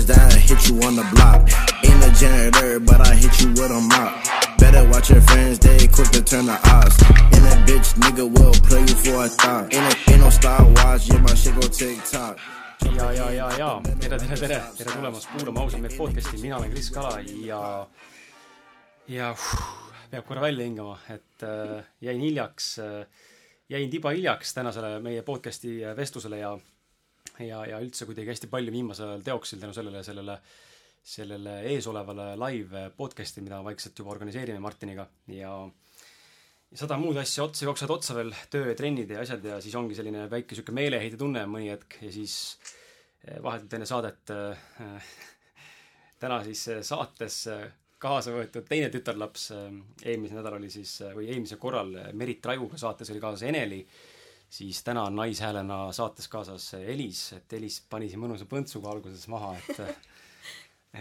bitches that I hit you on the block. Ain't a janitor, but I hit you with a mop. Better watch your friends, they quick to turn the odds. And a bitch nigga will play you for a thought. Ain't, a, ain't no Star Wars, yeah, my shit go TikTok. ja, ja, ja, ja tere, tere, tere, tere tulemast kuulama ausalt meid podcast'i, mina olen Kris Kala ja, ja uh, peab korra välja hingama, et äh, jäin hiljaks äh,, jäin tiba hiljaks tänasele meie podcast'i vestlusele ja, ja, ja üldse kuidagi hästi palju viimasel ajal teoksil tänu sellele, sellele, sellele eesolevale live podcast'i, mida vaikselt juba organiseerime Martiniga ja ja sada muud asja otsa jooksevad otsa veel, töö ja trennid ja asjad ja siis ongi selline väike sihuke meeleheide tunne mõni hetk ja siis eh, vahetult enne saadet äh, täna siis eh, saates kaasa võetud teine tütarlaps, eelmisel nädalal oli siis, või eelmisel korral Merit Rajuga saates oli kaasas Eneli, siis täna on naishäälena saates kaasas Elis, et Elis pani siin mõnusa põntsuga alguses maha, et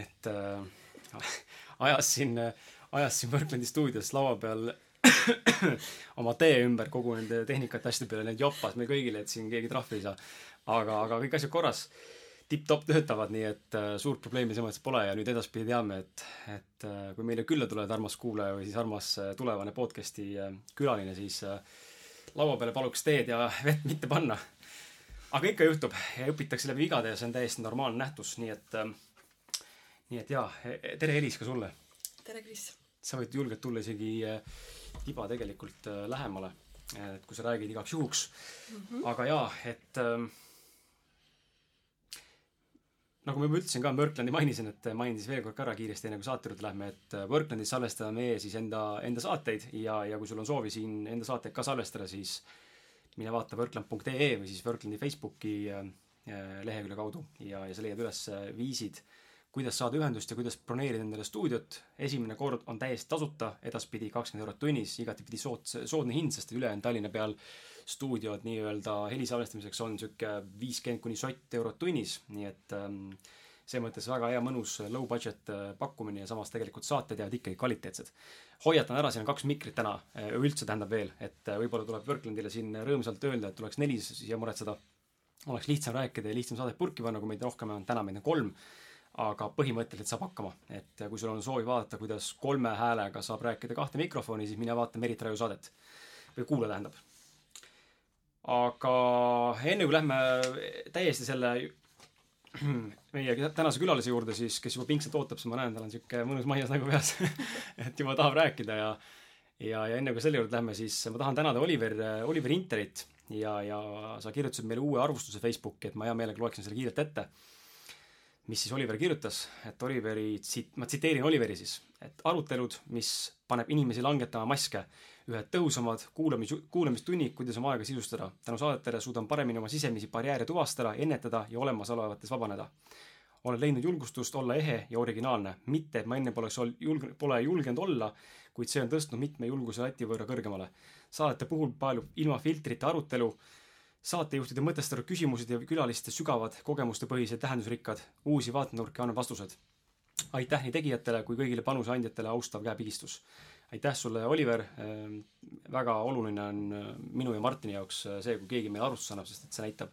et äh, ajas siin, ajas siin Worklandi stuudios laua peal oma tee ümber kogu nende tehnikate asjade peale, need joppas meil kõigile, et siin keegi trahvi ei saa. aga, aga kõik asjad korras, tipp-topp töötavad, nii et äh, suurt probleemi selles mõttes pole ja nüüd edaspidi teame, et, et äh, kui meile külla tuled, armas kuulaja või siis armas äh, tulevane podcast'i äh, külaline, siis äh, laua peale paluks teed ja vett mitte panna. aga ikka juhtub ja õpitakse läbi vigade ja see on täiesti normaalne nähtus, nii et äh,, nii et jaa, tere Elis ka sulle! tere, Kris! sa võid julgelt tulla isegi äh, tiba tegelikult äh, lähemale, et kui sa räägid igaks juhuks mm. -hmm. aga jaa, et ähm, nagu ma juba ütlesin ka, Worklandi mainisin, et mainin siis veel kord ka ära kiiresti, enne kui saate juurde lähme, et äh, Worklandis salvestame meie siis enda, enda saateid ja, ja kui sul on soovi siin enda saateid ka salvestada, siis mine vaata workland.ee või siis Worklandi Facebooki äh, lehekülje kaudu ja, ja sa leiad üles viisid. äh, kuidas saada ühendust ja kuidas broneerida endale stuudiot. esimene kord on täiesti tasuta, edaspidi kakskümmend eurot tunnis, igatipidi soods, soodne hind, sest ülejäänud Tallinna peal stuudiod nii-öelda heli salvestamiseks on sihuke viiskümmend kuni sott eurot tunnis, nii et ähm, selles mõttes väga hea, mõnus low budget äh, pakkumine ja samas tegelikult saated jäävad ikkagi kvaliteetsed. hoiatan ära, siin on kaks mikrit täna, äh, üldse tähendab veel, et äh, võib-olla tuleb Worklandile siin rõõmsalt öelda, et tuleks neli siia muretseda. oleks lihtsam rääkida ja lihtsam saadet purki panna, kui meid rohkem on, täna meid on kolm aga põhimõtteliselt saab hakkama. et kui sul on soovi vaadata, kuidas kolme häälega saab rääkida kahte mikrofoni, siis mine vaata Merit Raju saadet. või kuula, tähendab. aga enne kui lähme täiesti selle meie tänase külalise juurde siis, kes juba pingsalt ootab, siis ma näen, tal on sihuke mõnus maias nägu peas et juba tahab rääkida ja ja, ja enne kui selle juurde lähme, siis ma tahan tänada Oliver, Oliver Interit ja, ja sa kirjutasid meile uue arvustuse Facebooki, et ma hea meelega loeksin selle kiirelt ette mis siis Oliver kirjutas, et Oliveri tsit-, ma tsiteerin Oliveri siis, et arutelud, mis paneb inimesi langetama maske, ühed tõhusamad kuulamis, kuulamistunnid, kuidas oma aega sisustada. tänu saadetele suudan paremini oma sisemisi barjääre tuvastada, ennetada ja olemasolevates vabaneda. olen leidnud julgustust olla ehe ja originaalne, mitte et ma enne poleks ol-, julg-, pole julgenud olla, kuid see on tõstnud mitme julguse lati võrra kõrgemale. saadete puhul palub ilma filtrita arutelu saatejuhtide mõtestatud küsimused ja külaliste sügavad, kogemustepõhised, tähendusrikkad, uusi vaatenurki annab vastused. aitäh nii tegijatele kui kõigile panuse andjatele, austav käepigistus. aitäh sulle, Oliver, ehm, väga oluline on äh, minu ja Martini jaoks äh, see, kui keegi meile arvustuse annab, sest et see näitab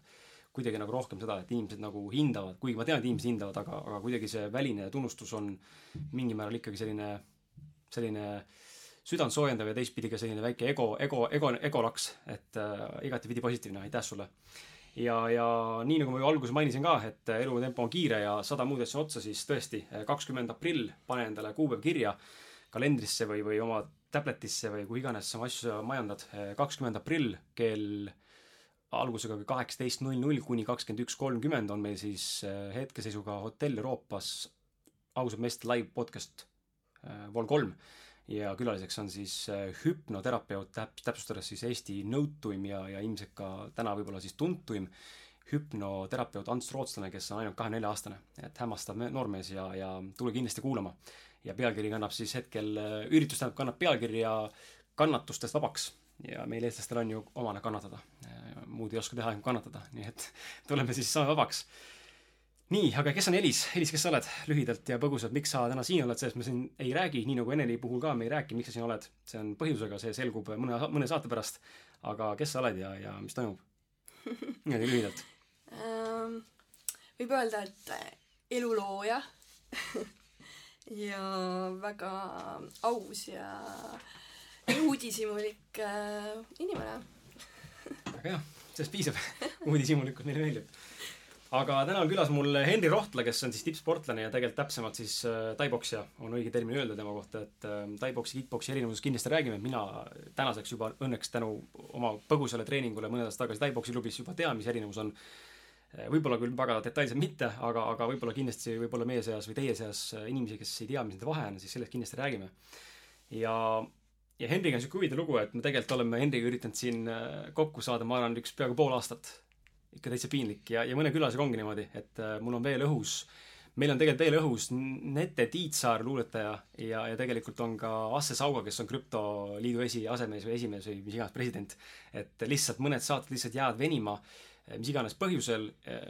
kuidagi nagu rohkem seda, et inimesed nagu hindavad, kuigi ma tean, et inimesed hindavad, aga, aga kuidagi see väline tunnustus on mingil määral ikkagi selline, selline äh, südant soojendav ja teistpidi ka selline väike ego, ego, ego, egolaks, et äh, igatepidi positiivne, aitäh sulle. ja, ja nii nagu ma ju alguses mainisin ka, et elutempo on kiire ja sada muud asja otsa, siis tõesti, kakskümmend aprill, pane endale kuupäev kirja kalendrisse või, või oma tabletisse või kuhu iganes sa oma asju majandad. kakskümmend aprill kell algusega kaheksateist null null kuni kakskümmend üks kolmkümmend on meil siis äh, hetkeseisuga Hotell Euroopas ausad meeste live podcast äh, Vol kolm ja külaliseks on siis äh, hüpnoterapeut, täp-, täpsustades siis Eesti nõutuim ja, ja ilmselt ka täna võib-olla siis tuntuim hüpnoterapeut Ants Rootslane, kes on ainult kahekümne nelja aastane. et hämmastav noormees ja, ja tule kindlasti kuulama. ja pealkiri kannab siis hetkel, äh, üritus tähendab, kannab pealkirja Kannatustest vabaks. ja meil, eestlastel, on ju omane kannatada. Äh, muud ei oska teha, ainult kannatada, nii et tuleme siis, saame vabaks nii, aga kes on Elis? Elis, kes sa oled? lühidalt ja põgusalt, miks sa täna siin oled, sellest me siin ei räägi, nii nagu Eneli puhul ka me ei räägi, miks sa siin oled. see on põhjusega, see selgub mõne, mõne saate pärast. aga kes sa oled ja, ja mis toimub? niimoodi lühidalt um,. võib öelda, et elulooja ja väga aus ja uudishimulik äh, inimene. väga hea, sellest piisab uudishimulikkus meile meeldib. Aga täna on külas mul Henri Rohtla, kes on siis tippsportlane ja tegelikult täpsemalt siis äh, taiboksja, on õige termin öelda tema kohta, et äh, taiboksi, kick-poksi erinevusest kindlasti räägime, mina tänaseks juba õnneks tänu oma põgusale treeningule mõned aastad tagasi taiboksi klubis juba tean, mis erinevus on võib-olla küll väga detailselt mitte, aga, aga võib-olla kindlasti võib-olla meie seas või teie seas inimesi, kes ei tea, mis nende vahe on, siis sellest kindlasti räägime. ja ja Henriga on niisugune huvitav lugu, et me tegelikult oleme Henriga üritanud siin äh, kokku saada, ma arvan, üks peaaegu pool aastat. Ikka täitsa piinlik ja, ja mõne külasega ongi niimoodi, et äh, mul on veel õhus, meil on tegelikult veel õhus Nete Tiitsaar, luuletaja, ja, ja tegelikult on ka Asse Sauga, kes on krüptoliidu esi, asemees või esimees või mis iganes president. et lihtsalt mõned saated lihtsalt jäävad venima äh, mis iganes põhjusel,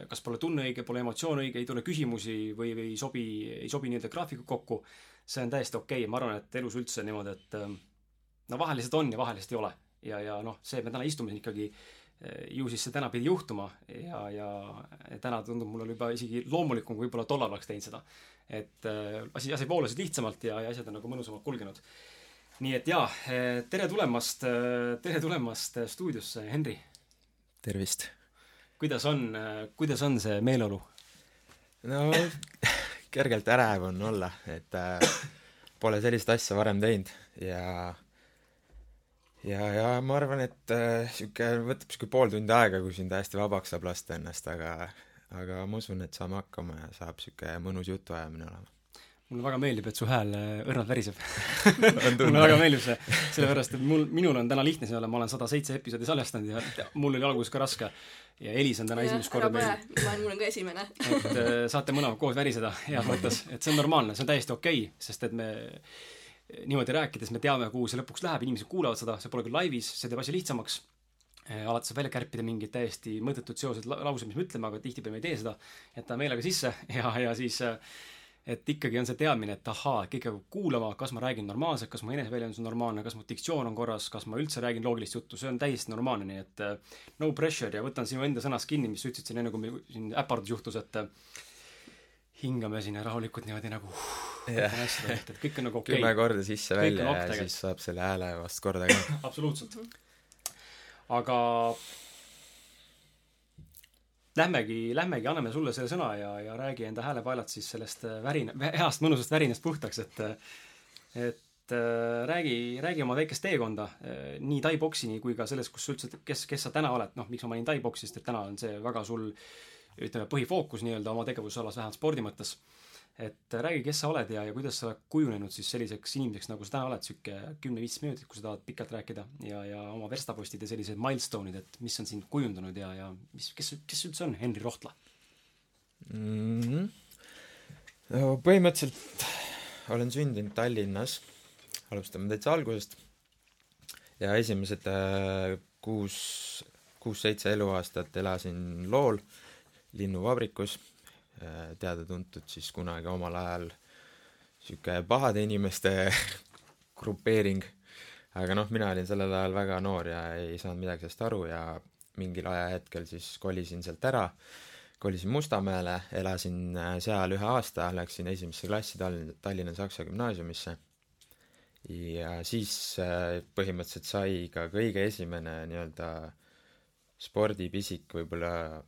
kas pole tunne õige, pole emotsioon õige, ei tule küsimusi või, või ei sobi, ei sobi nii-öelda graafikud kokku, see on täiesti okei okay., ma arvan, et elus üldse niimoodi, et no vahel lihtsalt on ja vahel lihtsalt ei ole. ja, ja noh, see, et me täna istume siin ikkagi, ju siis see täna pidi juhtuma ja, ja täna tundub mulle juba isegi loomulikum, kui võib-olla tollal oleks teinud seda. et äh, asi, asi voolasid lihtsamalt ja, ja asjad on nagu mõnusamalt kulgenud. nii et jaa, eh, tere tulemast, tere tulemast stuudiosse, Henri! tervist! kuidas on, kuidas on see meeleolu? no kergelt ärev on olla, et äh, pole sellist asja varem teinud ja ja, ja ma arvan, et äh, sihuke, võtab sihuke pool tundi aega, kui siin täiesti vabaks saab lasta ennast, aga aga ma usun, et saame hakkama ja saab sihuke mõnus jutuajamine olema. mulle väga meeldib, et su hääl äh, õrnalt väriseb mulle väga meeldib see, sellepärast et mul, minul on täna lihtne siin olla, ma olen sada seitse episoodi salvestanud ja mul oli alguses ka raske. ja Elis on täna ja, esimest korda meil. ma olen, mul on ka esimene et äh, saate mõlemad koos väriseda heas mõttes, et see on normaalne, see on täiesti okei okay,, sest et me niimoodi rääkides me teame, kuhu see lõpuks läheb, inimesed kuulavad seda, see pole küll laivis, see teeb asja lihtsamaks. Eh, alati saab välja kärpida mingid täiesti mõttetud seosed laused, mis me ütleme, aga tihtipeale me ei tee seda. jätame meelega sisse ja, ja siis et ikkagi on see teadmine, et ahaa, kõik hakkab kuulama, kas ma räägin normaalselt, kas mu eneseväljendus on normaalne, kas mu diktsioon on korras, kas ma üldse räägin loogilist juttu, see on täiesti normaalne, nii et no pressure ja võtan sinu enda sõnast kinni, mis sa ütlesid siin enne, kui meil siin äpardus juhtus, et hingame sinna rahulikult niimoodi nagu yeah. et kõik on nagu okei okay.. kümme korda sisse-välja ja tegelikult. siis saab selle hääle vast korda ka absoluutselt. aga lähmegi, lähmegi, anname sulle selle sõna ja, ja räägi enda häälepaelad siis sellest äh, värin-, heast mõnusast värinast puhtaks, et et äh, räägi, räägi oma väikest teekonda äh, nii tai-poksini kui ka selles, kus sa üldse, kes, kes sa täna oled, noh, miks ma mainin tai-poksist, et täna on see väga sul äh, ütleme, põhifookus nii-öelda oma tegevusalas, vähemalt spordi mõttes. et räägi, kes sa oled ja, ja kuidas sa oled kujunenud siis selliseks inimeseks, nagu sa täna oled, niisugune kümme-viisteist minutit, kui sa tahad pikalt rääkida, ja, ja oma verstapostid ja sellised milstoned, et mis on sind kujundanud ja, ja mis, kes, kes üldse on Henri Rohtla mm? -hmm. no põhimõtteliselt olen sündinud Tallinnas, alustame täitsa algusest, ja esimesed äh, kuus, kuus-seitse eluaastat elasin Lool äh, linnuvabrikus, äh, teada-tuntud siis kunagi omal ajal niisugune pahade inimeste grupeering, aga noh, mina olin sellel ajal väga noor ja ei saanud midagi sellest aru ja mingil ajahetkel siis kolisin sealt ära, kolisin Mustamäele, elasin äh, seal ühe aasta, läksin esimesse klassi Tallinn, Tallinna Saksa Gümnaasiumisse. Ja siis äh, põhimõtteliselt sai ka kõige esimene nii-öelda spordipisik võib-olla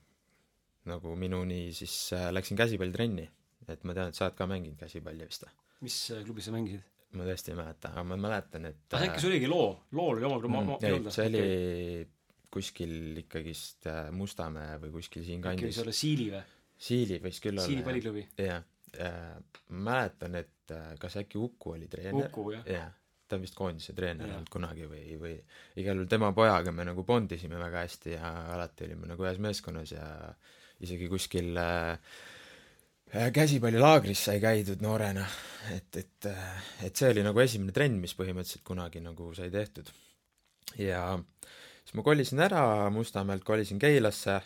nagu minuni, siis äh, läksin käsipallitrenni. et ma tean, et sa oled ka mänginud käsipalli vist või? mis äh, klubis sa mängisid? ma tõesti ei mäleta, aga ma mäletan, et ah, äkki see oligi loo, lool oli oma mm, ei, see oli okay. kuskil ikkagist äh, Mustamäe või kuskil siinkandis. võis olla Siili või? Siili võis küll olla. Siili palliklubi? jah, ma mäletan, et kas äkki Uku oli treener. Uku, jah ja ta on vist koondise treener olnud kunagi või, või igal juhul tema pojaga me nagu bondisime väga hästi ja alati olime nagu ühes meeskonnas ja isegi kuskil äh, äh, käsipallilaagris sai käidud noorena, et, et, äh, et see oli nagu esimene trenn, mis põhimõtteliselt kunagi nagu sai tehtud. ja siis ma kolisin ära Mustamäelt, kolisin Keilasse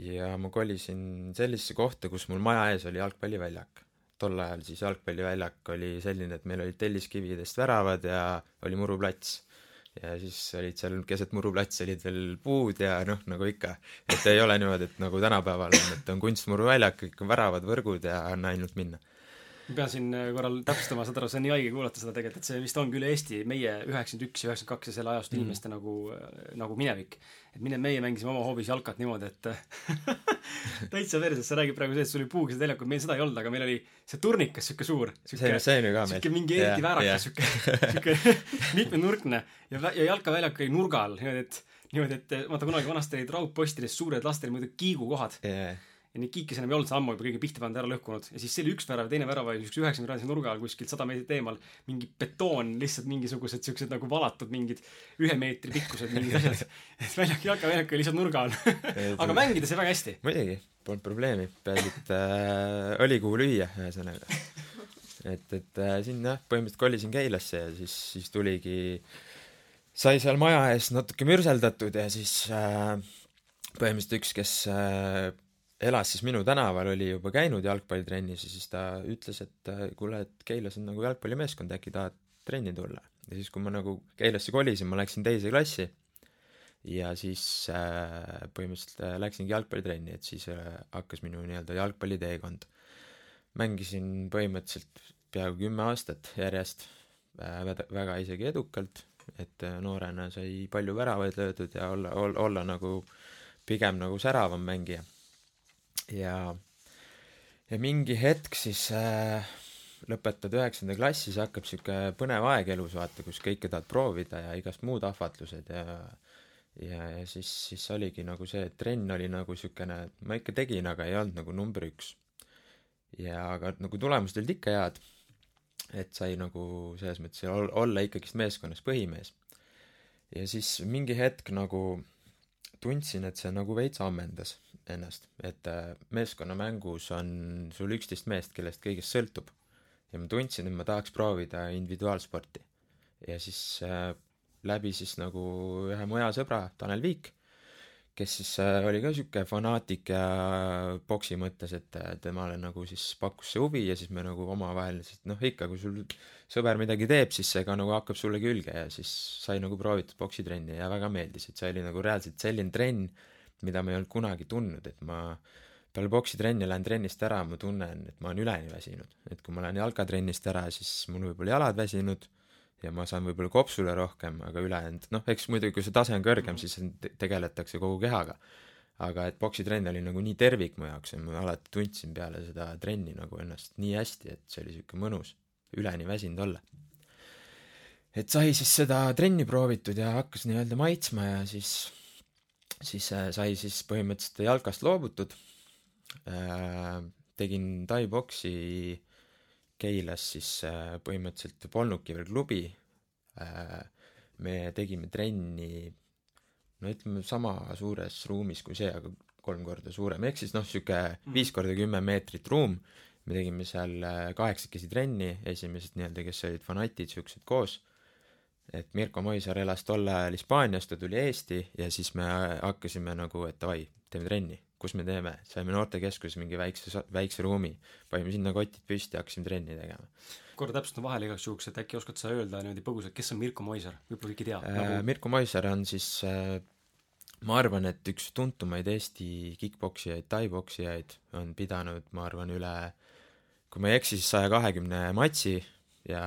ja ma kolisin sellisesse kohta, kus mul maja ees oli jalgpalliväljak. tol ajal siis jalgpalliväljak oli selline, et meil olid telliskividest väravad ja oli muruplats, ja siis olid seal keset muruplatsi olid veel puud ja noh, nagu ikka, et ei ole niimoodi, et nagu tänapäeval on, et on kunstmuruväljak, kõik on väravad, võrgud ja on ainult minna ma pean siin äh, korral täpsustama, saad aru, see on nii haige kuulata seda tegelikult, et see vist ongi üle Eesti meie üheksakümmend üks ja üheksakümmend kaks ja selle ajastu mm. inimeste nagu, äh, nagu minevik. et mine, meie mängisime oma hoovis jalkat niimoodi, et täitsa perses, sa räägid praegu sellest, sul oli puugised väljakud, meil seda ei olnud, aga meil oli see turnikas sihuke suur. see, see on ju ka meil. sihuke mingi eriti väärakas, sihuke, sihuke mitmenurkne ja, ja jalkaväljak oli nurga all niimoodi, et niimoodi, et vaata kunagi vanasti olid raudpostides suured lastel muidu kiigukohad yeah ja neid kiikesi enam ei olnud, ammu juba kõige pihta pannud, ära lõhkunud. ja siis see oli üks värav, teine värav oli niisuguse üheksakümne kraadise nurga all kuskilt sada meetrit eemal. mingi betoon, lihtsalt mingisugused siuksed nagu valatud mingid ühe meetri pikkused mingid asjad. et väljak, jalkaväljak oli lihtsalt nurga all aga mängida sai väga hästi. muidugi, polnud probleemi, peaasi, et äh, oli kuhu lüüa, ühesõnaga. et, et äh, siin jah, põhimõtteliselt kolisin Keilasse ja siis, siis tuligi, sai seal maja ees natuke mürseldatud ja siis äh, põhimõtteliselt üks, kes äh, elas siis minu tänaval, oli juba käinud jalgpallitrennis ja siis ta ütles, et äh, kuule, et Keilas on nagu jalgpallimeeskond, äkki tahad trenni tulla. ja siis, kui ma nagu Keilasse kolisin, ma läksin teise klassi ja siis äh, põhimõtteliselt äh, läksingi jalgpallitrenni, et siis äh, hakkas minu nii-öelda jalgpalliteekond. mängisin põhimõtteliselt peaaegu kümme aastat järjest äh,, väga isegi edukalt, et äh, noorena sai palju väravaid löödud ja olla, olla, olla nagu pigem nagu säravam mängija ja, ja mingi hetk siis äh, lõpetad üheksanda klassi, siis hakkab niisugune põnev aeg elus, vaata, kus kõike tahad proovida ja igast muud ahvatlused ja ja, ja siis, siis oligi nagu see, et trenn oli nagu niisugune, ma ikka tegin, aga ei olnud nagu number üks. ja aga nagu tulemused olid ikka head, et sai nagu selles mõttes olla ikkagist meeskonnas põhimees. ja siis mingi hetk nagu tundsin, et see nagu veits ammendas ennast, et äh, meeskonnamängus on sul üksteist meest, kellest kõigest sõltub. ja ma tundsin, et ma tahaks proovida individuaalsporti. ja siis äh, läbi siis nagu ühe mu hea sõbra, Tanel Viik, kes siis äh, oli ka niisugune fanaatik ja boksi mõttes, et äh, temale nagu siis pakkus see huvi ja siis me nagu omavahel, sest noh, ikka, kui sul sõber midagi teeb, siis see ka nagu hakkab sulle külge ja siis sai nagu proovitud boksitrenni ja väga meeldis, et see oli nagu reaalselt selline trenn, mida ma ei olnud kunagi tundnud, et ma peale poksitrenni lähen trennist ära, ma tunnen, et ma olen üleni väsinud. et kui ma lähen jalkatrennist ära, siis mul võib-olla jalad väsinud ja ma saan võib-olla kopsule rohkem, aga ülejäänud, noh, eks muidugi, kui see tase on kõrgem, siis te tegeletakse kogu kehaga. aga et poksitrenn oli nagu nii tervik mu jaoks ja ma alati tundsin peale seda trenni nagu ennast nii hästi, et see oli niisugune mõnus, üleni väsinud olla. et sai siis seda trenni proovitud ja hakkas nii-öelda maitsma ja siis siis äh, sai siis põhimõtteliselt jalkast loobutud. Äh, tegin tai-boksi Keilas siis äh, põhimõtteliselt polnudki veel klubi. me tegime trenni no ütleme sama suures ruumis kui see, aga kolm korda suurem, ehk siis noh, sihuke mhm. viis korda kümme meetrit ruum. me tegime seal kaheksakesi trenni, esimesed nii-öelda, kes olid fanatid, siuksed koos et Mirko Moisar elas tol ajal Hispaanias, ta tuli Eesti ja siis me hakkasime nagu, et davai, teeme trenni, kus me teeme, saime noortekeskuses mingi väikse, väikse ruumi, panime sinna kotid püsti, hakkasime trenni tegema. korra täpsustan vahele igaks juhuks, et äkki oskad sa öelda niimoodi põgusalt, kes on Mirko Moisar, võib-olla keegi ei tea äh, nagu...? Mirko Moisar on siis äh, ma arvan, et üks tuntumaid Eesti kick-poksijaid, tai-poksijaid on pidanud, ma arvan, üle kui ma ei eksi, siis saja kahekümne matši ja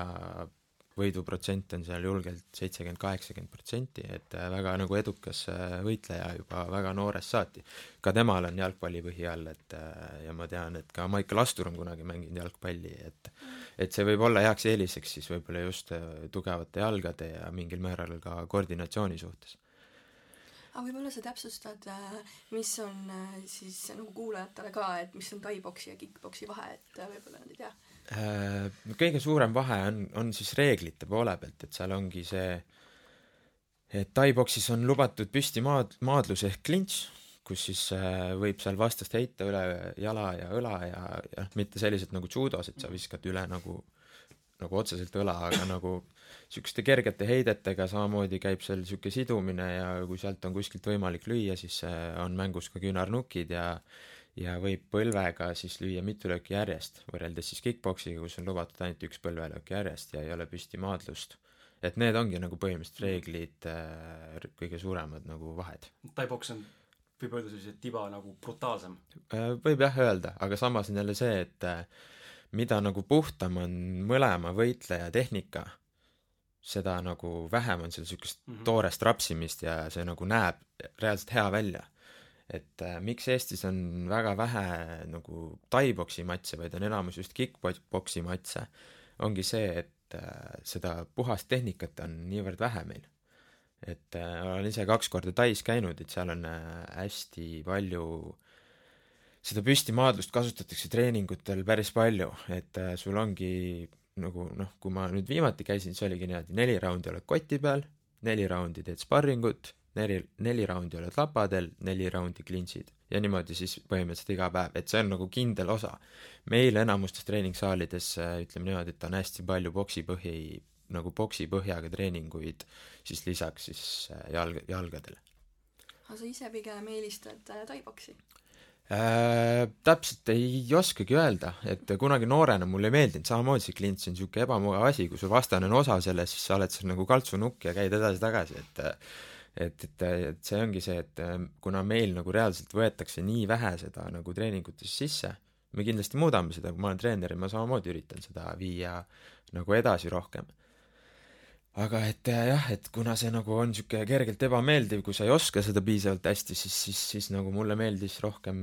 võiduprotsent on seal julgelt seitsekümmend, kaheksakümmend protsenti, et äh, väga nagu edukas äh, võitleja juba väga noorest saati. ka temal on jalgpallipõhi all, et äh, ja ma tean, et ka Maicel Astur on kunagi mänginud jalgpalli, et et see võib olla heaks eeliseks siis võib-olla just tugevate jalgade ja mingil määral ka koordinatsiooni suhtes aga võib-olla sa täpsustad, mis on siis nagu kuulajatele ka, et mis on tai-boksi ja kick-boksi vahe, et võib-olla nad ei tea kõige suurem vahe on, on siis reeglite poole pealt, et seal ongi see, et tai-boksis on lubatud püsti maad, maadlus ehk klints, kus siis äh, võib seal vastast heita üle jala ja õla ja, ja mitte selliselt nagu judos, et sa viskad üle nagu, nagu otseselt õla, aga nagu niisuguste kergete heidetega samamoodi käib seal niisugune sidumine ja kui sealt on kuskilt võimalik lüüa, siis äh, on mängus ka küünarnukid ja ja võib põlvega siis lüüa mitu lööki järjest, võrreldes siis kick-poksiga, kus on lubatud ainult üks põlvelöök järjest ja ei ole püsti maadlust et need ongi nagu põhimõtteliselt reeglid äh, kõige suuremad nagu vahed Tai-poks on, võib öelda siis, et tiba nagu brutaalsem. äh, võib jah öelda aga samas on jälle see et äh, mida nagu puhtam on mõlema võitleja tehnika seda nagu vähem on seal niisugust mm. -hmm. toorest rapsimist ja see nagu näeb reaalselt hea välja et äh, miks Eestis on väga vähe nagu tai-boksi matse, vaid on enamus just kick-boksi matse, ongi see, et äh, seda puhast tehnikat on niivõrd vähe meil. et äh, olen ise kaks korda Tais käinud, et seal on äh, hästi palju seda püstimaadlust kasutatakse treeningutel päris palju, et äh, sul ongi nagu noh, kui ma nüüd viimati käisin, siis oligi niimoodi, neli raundi oled koti peal, neli raundi teed sparringut, neli, neli raundi oled lapadel, neli raundi klintsid. ja niimoodi siis põhimõtteliselt iga päev, et see on nagu kindel osa. meil enamustes treeningsaalides ütleme niimoodi, et on hästi palju poksipõhi, nagu poksipõhjaga treeninguid, siis lisaks siis äh, jalg, jalgadele. aga sa ise pigem eelistad äh, tai-boksi? Äh, täpselt ei oskagi öelda, et kunagi noorena mulle ei meeldinud, samamoodi see klints on niisugune ebamugav asi, kui su vastane on osa sellest, siis sa oled seal nagu kaltsunukk ja käid edasi-tagasi, et et, et, et see ongi see, et kuna meil nagu reaalselt võetakse nii vähe seda nagu treeningutes sisse, me kindlasti muudame seda, kui ma olen treener ma samamoodi üritan seda viia nagu edasi rohkem aga et jah, et kuna see nagu on niisugune kergelt ebameeldiv, kui sa ei oska seda piisavalt hästi, siis, siis, siis nagu mulle meeldis rohkem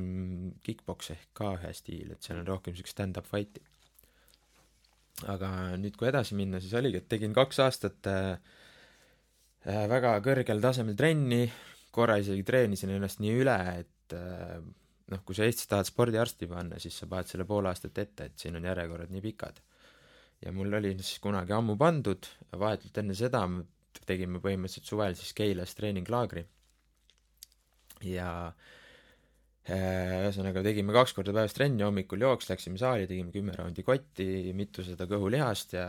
kick-poks ehk ka ühe stiil, et seal on rohkem niisugust stand-up fight'i. aga nüüd, kui edasi minna, siis oligi, et tegin kaks aastat äh, väga kõrgel tasemel trenni, korra isegi treenisin ennast nii üle, et äh, noh, kui sa Eestis tahad spordiarsti panna, siis sa paned selle pool aastat ette, et siin on järjekorrad nii pikad ja mul oli siis kunagi ammu pandud, vahetult enne seda me tegime põhimõtteliselt suvel siis Keilas treeninglaagri. ja ühesõnaga tegime kaks korda päevas trenni, hommikul jooks, läksime saali, tegime kümme raundi kotti, mitusada kõhulihast ja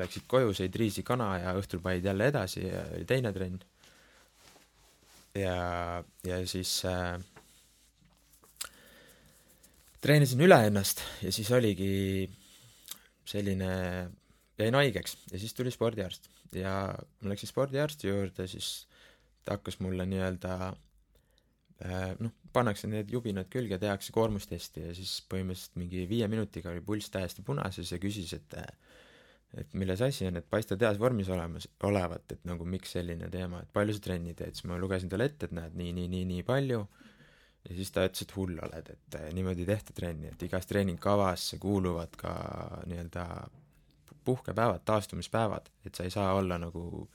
läksid koju, sõid riisikana ja õhtul panid jälle edasi ja oli teine trenn. ja, ja siis äh, treenisin üle ennast ja siis oligi selline, jäin haigeks ja siis tuli spordiarst ja ma läksin spordiarsti juurde, siis ta hakkas mulle nii-öelda noh, pannakse need jubinad külge, tehakse koormustesti ja siis põhimõtteliselt mingi viie minutiga oli pulss täiesti punases ja küsis, et et milles asi on, et paistad heas vormis olemas, olevat, et nagu miks selline teema, et palju sa trenni teed, siis ma lugesin talle ette, et näed, nii, nii, nii, nii palju ja siis ta ütles, et hull oled, et niimoodi ei tehta trenni, et igas treeningkavasse kuuluvad ka nii-öelda puhkepäevad, taastumispäevad, et sa ei saa olla nagu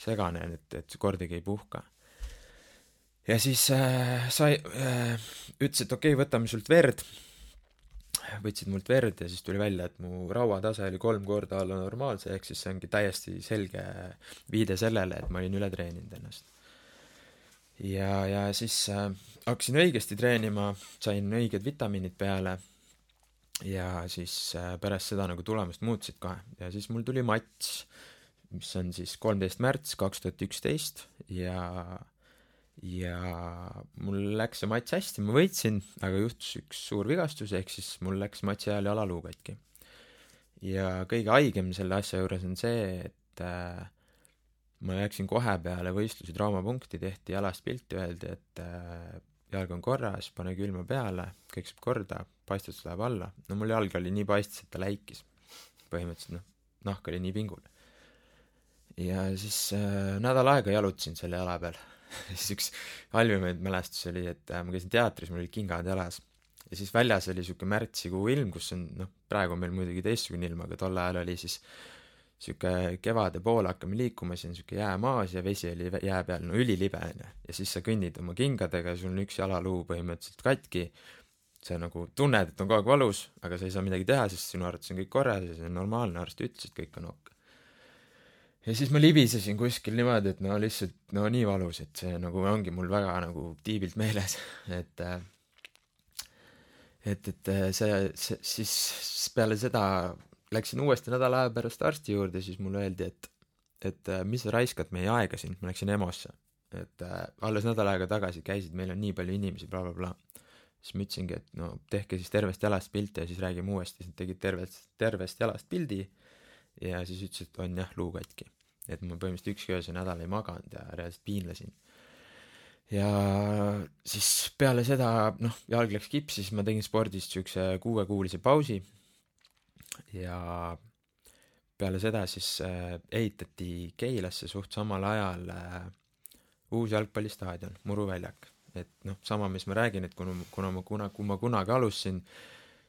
segane, et, et kordagi ei puhka. Ja siis äh, sai äh,, ütles, et okei okay,, võtame sult verd, võtsid mult verd ja siis tuli välja, et mu rauatase oli kolm korda alla normaalse, ehk siis see ongi täiesti selge viide sellele, et ma olin üle treeninud ennast. Ja, ja siis äh, hakkasin õigesti treenima, sain õiged vitamiinid peale ja siis äh, pärast seda nagu tulemused muutusid kohe. Ja siis mul tuli mats, mis on siis kolmteist märts kaks tuhat üksteist ja ja mul läks see mats hästi, ma võitsin, aga juhtus üks suur vigastus, ehk siis mul läks matsi ajal jalaluu katki. ja kõige haigem selle asja juures on see, et äh, ma läksin kohe peale võistlusi traumapunkti, tehti jalast pilti, öeldi, et äh, jalg on korras, pane külma peale, kõik saab korda, paistus läheb alla. no mul jalg oli nii paistis, et ta läikis. põhimõtteliselt noh, nahk oli nii pingul. ja siis äh, nädal aega jalutasin selle jala peal siis üks halvimaid mälestusi oli, et äh, ma käisin teatris, mul olid kingad jalas. ja siis väljas oli niisugune märtsikuu ilm, kus on noh, praegu on meil muidugi teistsugune ilm, aga tol ajal oli siis niisugune kevade poole hakkame liikuma, siis on niisugune jäämaas ja vesi oli jää peal, no ülilibe on ju. ja siis sa kõnnid oma kingadega, sul on üks jalaluu põhimõtteliselt katki, sa nagu tunned, et on kogu aeg valus, aga sa ei saa midagi teha, sest sinu arvates on kõik korras ja see on normaalne, arst ütles, et kõik on ok. Ja siis ma libisesin kuskil niimoodi, et no lihtsalt no nii valus, et see nagu ongi mul väga nagu tiibilt meeles, et et, et see, see, siis peale seda läksin uuesti nädala aja pärast arsti juurde, siis mulle öeldi, et et mis sa raiskad meie aega siin, ma läksin EMO-sse. et äh, alles nädal aega tagasi käisid, meil on nii palju inimesi bla, bla, blablabla. siis ma ütlesingi, et no tehke siis tervest jalast pilte ja siis räägime uuesti, siis nad tegid tervest, tervest jalast pildi ja siis ütlesid, et on jah, luu katki. et ma põhimõtteliselt ükski öö see nädal ei maganud ja reaalselt piinlesin. ja siis peale seda, noh, jalg läks kipsi, siis ma tegin spordist niisuguse kuuekuulise pausi ja peale seda siis äh, ehitati Keilasse suht samal ajal äh, uus jalgpallistaadion, Muru väljak. et noh, sama, mis ma räägin, et kuna, kuna ma kuna, kui ma kunagi alustasin,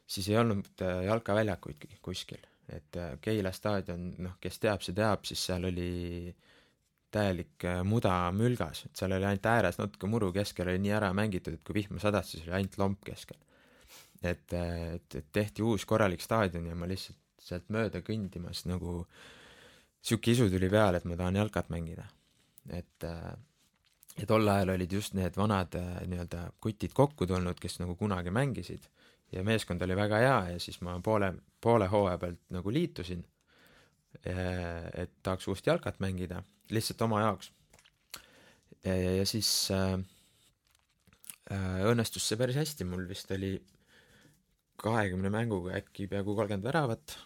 siis ei olnud äh, jalkaväljakuid kuskil. Et äh, Keila staadion, noh, kes teab, see teab, siis seal oli täielik äh, muda mülgas, et seal oli ainult ääres natuke muru, keskel oli nii ära mängitud, et kui vihma sadas, siis oli ainult lomp keskel. et, et, et tehti uus korralik staadion ja ma lihtsalt sealt mööda kõndimas nagu sihuke isu tuli peale, et ma tahan jalkat mängida. et ja tol ajal olid just need vanad nii-öelda kutid kokku tulnud, kes nagu kunagi mängisid ja meeskond oli väga hea ja siis ma poole, poole hooaja pealt nagu liitusin, et tahaks uuesti jalkat mängida, lihtsalt oma jaoks. ja siis äh, õnnestus see päris hästi, mul vist oli kahekümne mänguga äkki peaaegu kolmkümmend väravat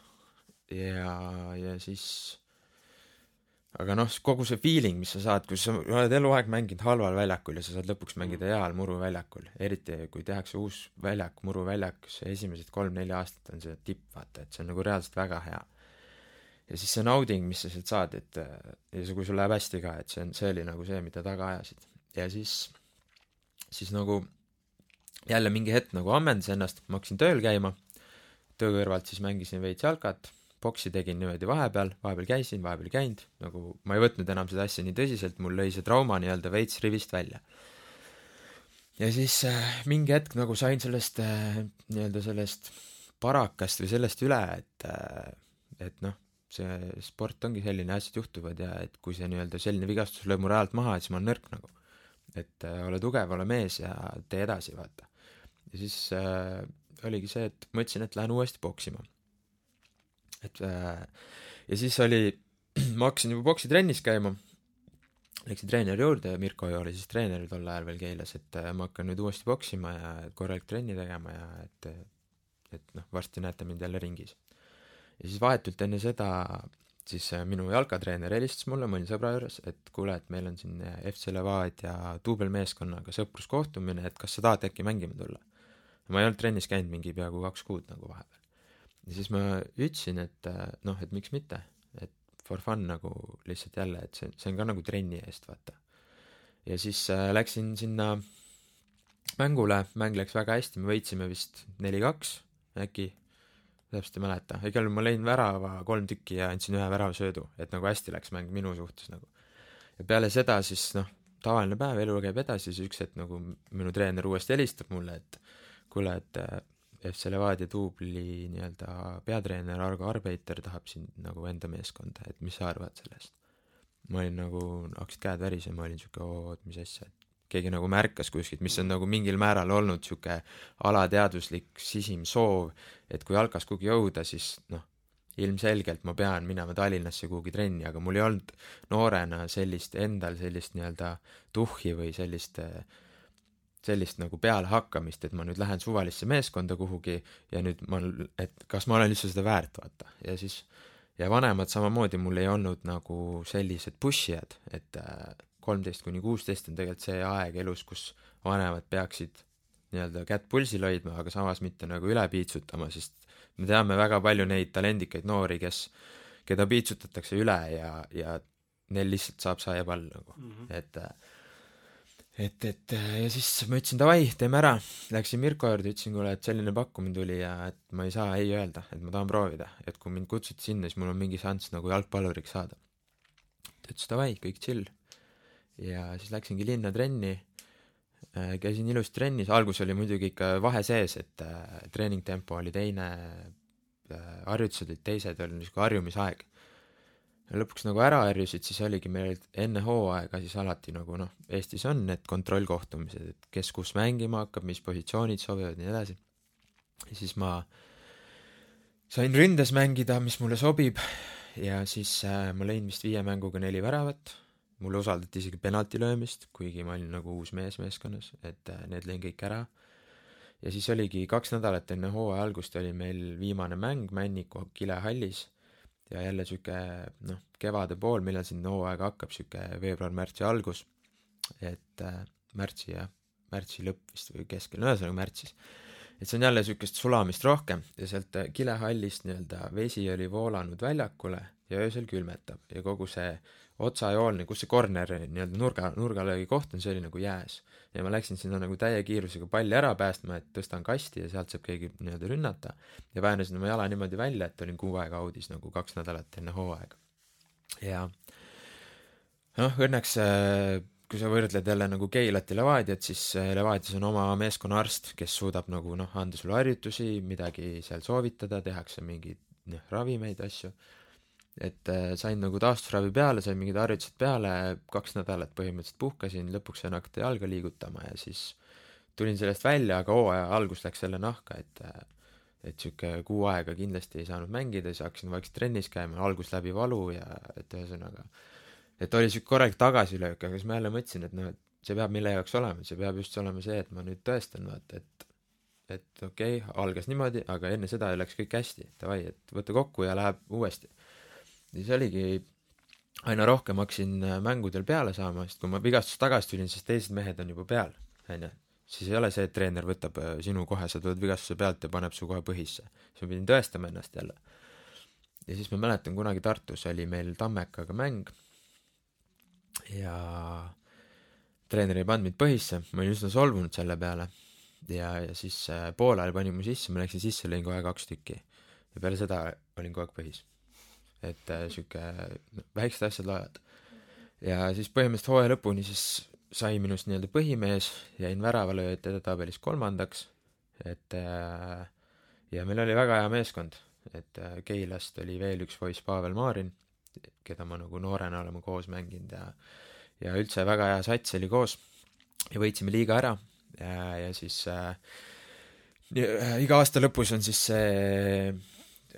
ja, ja siis aga noh, kogu see feeling, mis sa saad, kui sa oled eluaeg mänginud halval väljakul ja sa saad lõpuks mängida Mm. heal muruväljakul, eriti kui tehakse uus väljak, muruväljak, see esimesed kolm-neli aastat on see tipp, vaata, et see on nagu reaalselt väga hea. ja siis see nauding, mis sa sealt saad, et ja see, kui sul läheb hästi ka, et see on, see oli nagu see, mida taga ajasid. ja siis, siis nagu jälle mingi hetk nagu ammendas ennast, ma hakkasin tööl käima, töö kõrvalt siis mängisin veits jalkat boksi tegin niimoodi vahepeal, vahepeal käisin, vahepeal ei käinud, nagu ma ei võtnud enam seda asja nii tõsiselt, mul lõi see trauma nii-öelda veits rivist välja. ja siis äh, mingi hetk nagu sain sellest äh, nii-öelda sellest parakast või sellest üle, et äh, et noh, see sport ongi selline, asjad juhtuvad ja et kui see nii-öelda selline vigastus lööb mu reaalselt maha, et siis ma olen nõrk nagu. et äh, ole tugev, ole mees ja tee edasi, vaata. ja siis äh, oligi see, et mõtlesin, et lähen uuesti poksima et äh, ja siis oli, ma hakkasin juba poksitrennis käima, läksin treeneri juurde, Mirko oli siis treener tol ajal veel Keilas, et äh, ma hakkan nüüd uuesti poksima ja korralik trenni tegema ja et et noh, varsti näete mind jälle ringis. ja siis vahetult enne seda siis äh, minu jalkatreener helistas mulle, ma olin sõbra juures, et kuule, et meil on siin FC Levadia duubelmeeskonnaga sõpruskohtumine, et kas sa tahad äkki mängima tulla. ma ei olnud trennis käinud mingi peaaegu kaks kuud nagu vahepeal ja siis ma ütlesin, et äh, noh, et miks mitte, et for fun nagu lihtsalt jälle, et see, see on ka nagu trenni eest, vaata. ja siis äh, läksin sinna mängule, mäng läks väga hästi, me võitsime vist neli-kaks äkki, täpselt ei mäleta, igal juhul ma lõin värava kolm tükki ja andsin ühe väravasöödu, et nagu hästi läks mäng minu suhtes nagu. ja peale seda siis noh, tavaline päev, elu käib edasi, siis üks hetk nagu minu treener uuesti helistab mulle, et kuule, et äh, FC Levadia duubli nii-öelda peatreener Argo Arbeiter tahab sind nagu enda meeskonda, et mis sa arvad sellest? ma olin nagu, hakkasid käed värisema, olin siuke, oo, et mis asja, et keegi nagu märkas kuskilt, mis on nagu mingil määral olnud siuke alateadvuslik sisim soov, et kui jalkas kuhugi jõuda, siis noh, ilmselgelt ma pean minema Tallinnasse kuhugi trenni, aga mul ei olnud noorena sellist, endal sellist nii-öelda tuhhi või sellist äh, sellist nagu pealehakkamist, et ma nüüd lähen suvalisse meeskonda kuhugi ja nüüd ma, et kas ma olen üldse seda väärt, vaata. ja siis, ja vanemad samamoodi mul ei olnud nagu sellised push ijad, et kolmteist kuni kuusteist on tegelikult see aeg elus, kus vanemad peaksid nii-öelda kätt pulsil hoidma, aga samas mitte nagu üle piitsutama, sest me teame väga palju neid talendikaid noori, kes, keda piitsutatakse üle ja, ja neil lihtsalt saab saiapall nagu mm, -hmm. et et, et ja siis ma ütlesin davai, teeme ära, läksin Mirko juurde, ütlesin kuule, et selline pakkumine tuli ja et ma ei saa ei öelda, et ma tahan proovida, et kui mind kutsuti sinna, siis mul on mingi šanss nagu jalgpalluriks saada. ta ütles davai, kõik chill. ja siis läksingi linna trenni, käisin ilusti trennis, algus oli muidugi ikka vahe sees, et äh, treeningtempo oli teine äh,, harjutused olid teised, oli niisugune harjumisaeg lõpuks nagu ära harjusid, siis oligi meil enne hooaega siis alati nagu noh, Eestis on need kontrollkohtumised, et kes kus mängima hakkab, mis positsioonid sobivad ja nii edasi. ja siis ma sain ründes mängida, mis mulle sobib ja siis äh, ma lõin vist viie mänguga neli väravat, mulle usaldati isegi penalti löömist, kuigi ma olin nagu uus mees meeskonnas, et äh, need lõin kõik ära. ja siis oligi kaks nädalat enne hooaja algust oli meil viimane mäng Männiku kilehallis ja jälle sihuke noh, kevade pool, millal siin hooaeg hakkab, sihuke veebruar-märtsi algus, et äh, märtsi jah, märtsi lõpp vist või keskel, no ühesõnaga märtsis. et see on jälle niisugust sulamist rohkem ja sealt äh, kilehallist nii-öelda vesi oli voolanud väljakule ja öösel külmetab ja kogu see otsajoolne, kus see corner nii-öelda nurga, nurgalöögi koht on, see oli nagu jääs. ja ma läksin sinna nagu täie kiirusega palli ära päästma, et tõstan kasti ja sealt saab keegi nii-öelda rünnata. ja väänasin oma jala niimoodi välja, et olin kuu aega audis nagu kaks nädalat enne hooaega. ja noh, õnneks äh, kui sa võrdled jälle nagu Keilat ja Levadiat, siis äh, Levadias on oma meeskonnaarst, kes suudab nagu noh, anda sulle harjutusi, midagi seal soovitada, tehakse mingeid noh, ravimeid, asju. Et äh, sain nagu taastusravi peale, sain mingid harjutused peale, kaks nädalat põhimõtteliselt puhkasin, lõpuks sain hakata jalga liigutama ja siis tulin sellest välja, aga hooaja algus läks jälle nahka, et äh, et niisugune kuu aega kindlasti ei saanud mängida, siis hakkasin vaikselt trennis käima, algus läbi valu ja et ühesõnaga et oli sihuke korralik tagasilöök, aga siis ma jälle mõtlesin, et noh, et see peab mille jaoks olema, see peab just olema see, et ma nüüd tõestan, vaata, et et okei okay,, algas niimoodi, aga enne seda läks kõik hästi, davai, et võta kokku ja läheb uuesti. Ja siis oligi, aina rohkem hakkasin äh, mängudel peale saama, sest kui ma vigastusest tagasi tulin, siis teised mehed on juba peal, on ju. siis ei ole see, et treener võtab äh, sinu kohe, sa tuled vigastuse pealt ja paneb su kohe põhisse. siis ma pidin tõestama ennast jälle. ja siis ma mäletan, kunagi Tartus oli meil Tammekaga mäng ja treener ei pannud mind põhisse, ma olin üsna solvunud selle peale ja, ja siis äh, poolajal pani mu sisse, ma läksin sisse, lõin kohe kaks tükki. ja peale seda olin kogu aeg põhis. Et äh, sihuke no, väiksed asjad loevad. ja siis põhimõtteliselt hooaja lõpuni siis sai minust nii-öelda põhimees, jäin väravalööjate edetabelis kolmandaks, et äh, ja meil oli väga hea meeskond, et äh, Keilast oli veel üks poiss, Pavel Maarin, keda ma nagu noorena oleme koos mänginud ja ja üldse väga hea sats oli koos ja võitsime liiga ära ja, ja siis äh, iga aasta lõpus on siis see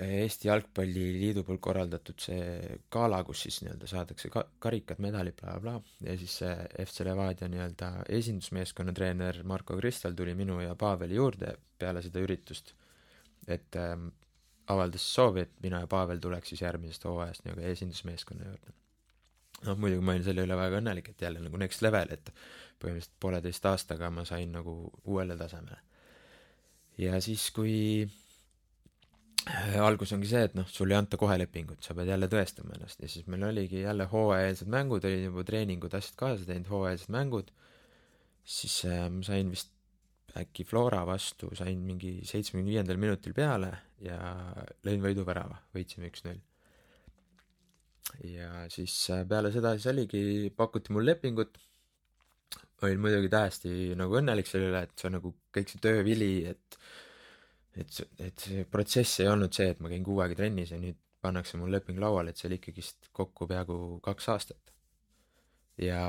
Eesti Jalgpalliliidu poolt korraldatud see gala, kus siis nii-öelda saadakse ka-, karikad, medalid bla, bla, bla ja siis see FC Levadia nii-öelda esindusmeeskonna treener Marko Kristal tuli minu ja Paveli juurde peale seda üritust, et ähm, avaldas soovi, et mina ja Pavel tuleks siis järgmisest hooajast nagu esindusmeeskonna juurde. noh, muidugi ma olin selle üle väga õnnelik, et jälle nagu next level, et põhimõtteliselt pooleteist aastaga ma sain nagu uuele tasemele. ja siis, kui algus ongi see, et noh, sul ei anta kohe lepingut, sa pead jälle tõestama ennast. Ja siis meil oligi jälle hooajalised mängud, olid juba treeningud, asjad kaasa teinud, hooajalised mängud, siis äh, ma sain vist äkki Flora vastu sain mingi seitsmekümne viiendal minutil peale ja lõin võiduvärava, võitsime üks-null. ja siis äh, peale seda siis oligi, pakuti mul lepingut, olin muidugi täiesti nagu õnnelik selle üle, et see on nagu kõik see töövili, et et, et see protsess ei olnud see, et ma käin kuu aega trennis ja nüüd pannakse mul leping lauale, et see oli ikkagist kokku peaaegu kaks aastat. ja,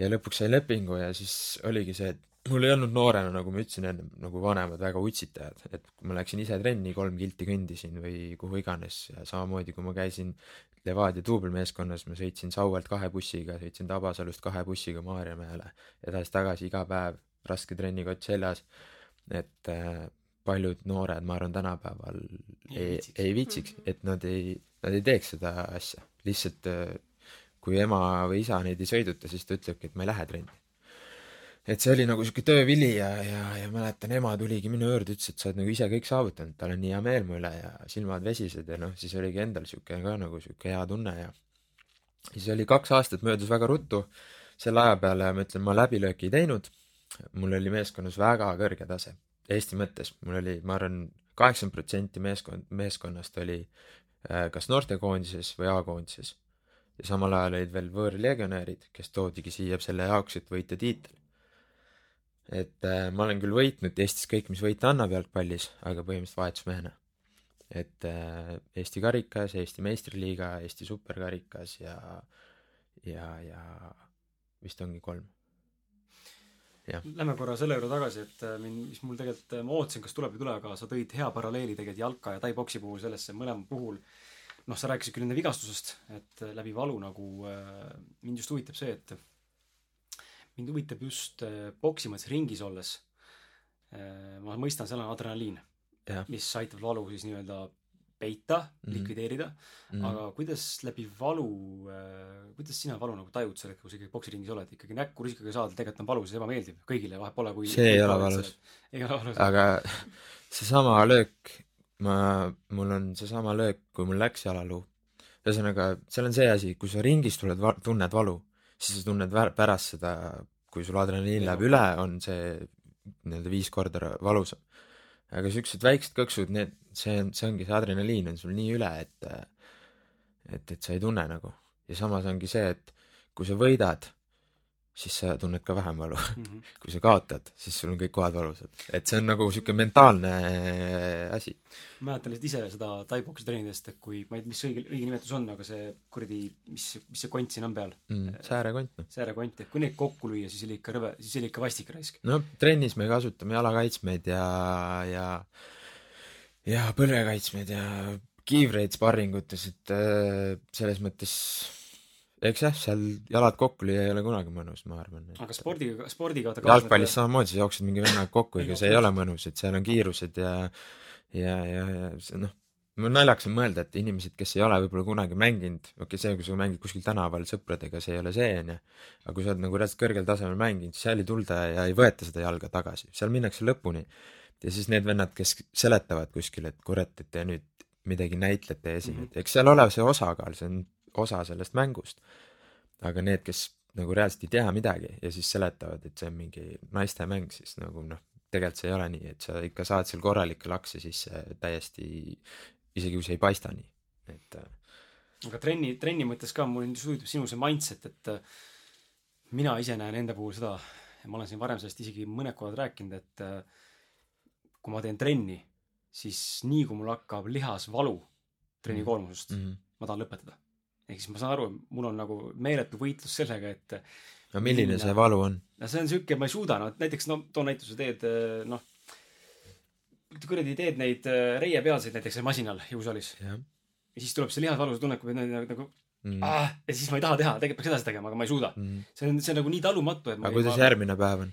ja lõpuks sain lepingu ja siis oligi see, et mul ei olnud noorena, nagu ma ütlesin enne, nagu vanemad väga utsitajad, et ma läksin ise trenni, kolm kilti kõndisin või kuhu iganes ja samamoodi, kui ma käisin Levadia duubelmeeskonnas, ma sõitsin Sauelt kahe bussiga, sõitsin Tabasalust kahe bussiga Maarjamäele, edasi-tagasi iga päev, raske trennikott seljas, et äh, paljud noored, ma arvan, tänapäeval ei, ei, viitsiks, et nad ei, nad ei teeks seda asja. lihtsalt äh, kui ema või isa neid ei sõiduta, siis ta ütlebki, et ma ei lähe trenni. Et see oli nagu sihuke töövili ja, ja, ja mäletan, ema tuligi minu juurde, ütles, et sa oled nagu ise kõik saavutanud, tal on nii hea meel mu üle ja silmad vesised ja noh, siis oligi endal sihuke ka nagu sihuke hea tunne ja siis oli kaks aastat möödus väga ruttu, selle aja peale ma ütlen, ma läbilööki ei teinud, mul oli meeskonnas väga kõrge tase, Eesti mõttes, mul oli, ma arvan, kaheksakümmend protsenti meeskond, meeskonnast oli äh, kas noortekoondises või A-koondises. ja samal ajal olid veel võõrlegionärid, kes toodigi siia selle jaoks, et võita tiitel et äh, ma olen küll võitnud Eestis kõik, mis võita annab jalgpallis, aga põhimõtteliselt vahetusmehena. et äh, Eesti karikas, Eesti meistriliiga, Eesti superkarikas ja, ja, ja vist ongi kolm. Lähme korra selle juurde tagasi, et äh, mind, mis mul tegelikult, äh, ma ootasin, kas tuleb või ei tule, aga sa tõid hea paralleeli tegelikult jalka ja tai-poksi puhul sellesse mõlema puhul. noh, sa rääkisid küll enda vigastusest, et äh, läbi valu nagu mind just huvitab see, et mind huvitab just boksi mõttes ringis olles ma mõistan, seal on adrenaliin, mis aitab valu siis nii-öelda peita mm. -hmm. likvideerida mm, mm. -hmm. aga kuidas läbi valu äh,, kuidas sina valu nagu tajud sel hetkel, kui sa ikkagi poksiringis oled, ikkagi näkku rusikaga saada tegelikult on valus ja ebameeldiv kõigile, vahet pole, kui See ei ole valus.. ei ole valus. aga seesama löök, ma, mul on seesama löök, kui mul läks jalaluu. ühesõnaga, seal on see asi, kui sa ringis tuled, tunned valu, siis sa tunned pärast seda, kui sul adrenaliin läheb üle, on see nii-öelda viis korda valusam. Aga siuksed väiksed kõksud, need, see on, see ongi see adrenaliin on sul nii üle, et et, et sa ei tunne nagu. ja samas ongi see, et kui sa võidad, siis sa tunned ka vähem valu Mhm. kui sa kaotad, siis sul on kõik kohad valusad. et see on nagu sihuke mentaalne asi. ma mäletan lihtsalt ise seda taiboksi treenidest, et kui, ma ei tea, mis õige, õige nimetus on, aga see kuradi, mis, mis see kont siin on peal, mm,. säärekont noh. säärekont, et kui neid kokku lüüa, siis oli ikka rõve, siis oli ikka vastik raisk. no trennis me kasutame jalakaitsmeid ja, ja, ja põlvekaitsmeid ja kiivreid sparringutes, et äh, selles mõttes eks jah, seal jalad kokku lüüa ei ole kunagi mõnus, ma arvan. aga spordiga, spordiga vaata jalgpallis samamoodi, sa jooksed mingi vennaga kokku, ega see ei ole mõnus, et seal on kiirused ja ja, ja, ja see noh, naljakas on mõelda, et inimesed, kes ei ole võib-olla kunagi mänginud, okei okay,, see, kui sa mängid kuskil tänaval sõpradega, see ei ole see, onju, aga kui sa oled nagu reaalselt kõrgel tasemel mänginud, siis seal ei tulda ja ei võeta seda jalga tagasi, seal minnakse lõpuni. ja siis need vennad, kes seletavad kuskil, et kurat, et te nüüd midagi näitlete ja esinete, eks seal ole see osakaal, see on osa sellest mängust. aga need, kes nagu reaalselt ei tea midagi ja siis seletavad, et see on mingi naiste mäng, siis nagu noh, tegelikult see ei ole nii, et sa ikka saad seal korralikke lakse sisse täiesti, isegi kui see ei paista nii, et äh, aga trenni, trenni mõttes ka mul huvitab sinu see mindset, et äh, mina ise näen enda puhul seda ma olen siin varem sellest isegi mõned korrad rääkinud, et äh, kui ma teen trenni, siis nii kui mul hakkab lihas valu trenni Mhm. koormusest mm, mm. -hmm. ma tahan lõpetada. Ehk siis ma saan aru, mul on nagu meeletu võitlus sellega, et no milline Minna- see valu on? no see on siuke, ma ei suuda, no näiteks no too näituse teed noh, kuradi teed neid äh, reiepealseid näiteks seal masinal jõusaalis jah ja siis tuleb see lihasvalus tunne, kui nagu, nagu mm.. ah, ja siis ma ei taha teha, tegelikult peaks edasi tegema, aga ma ei suuda. Mm. see on, see on nagu nii talumatu, et ma aga kuidas järgmine päev on?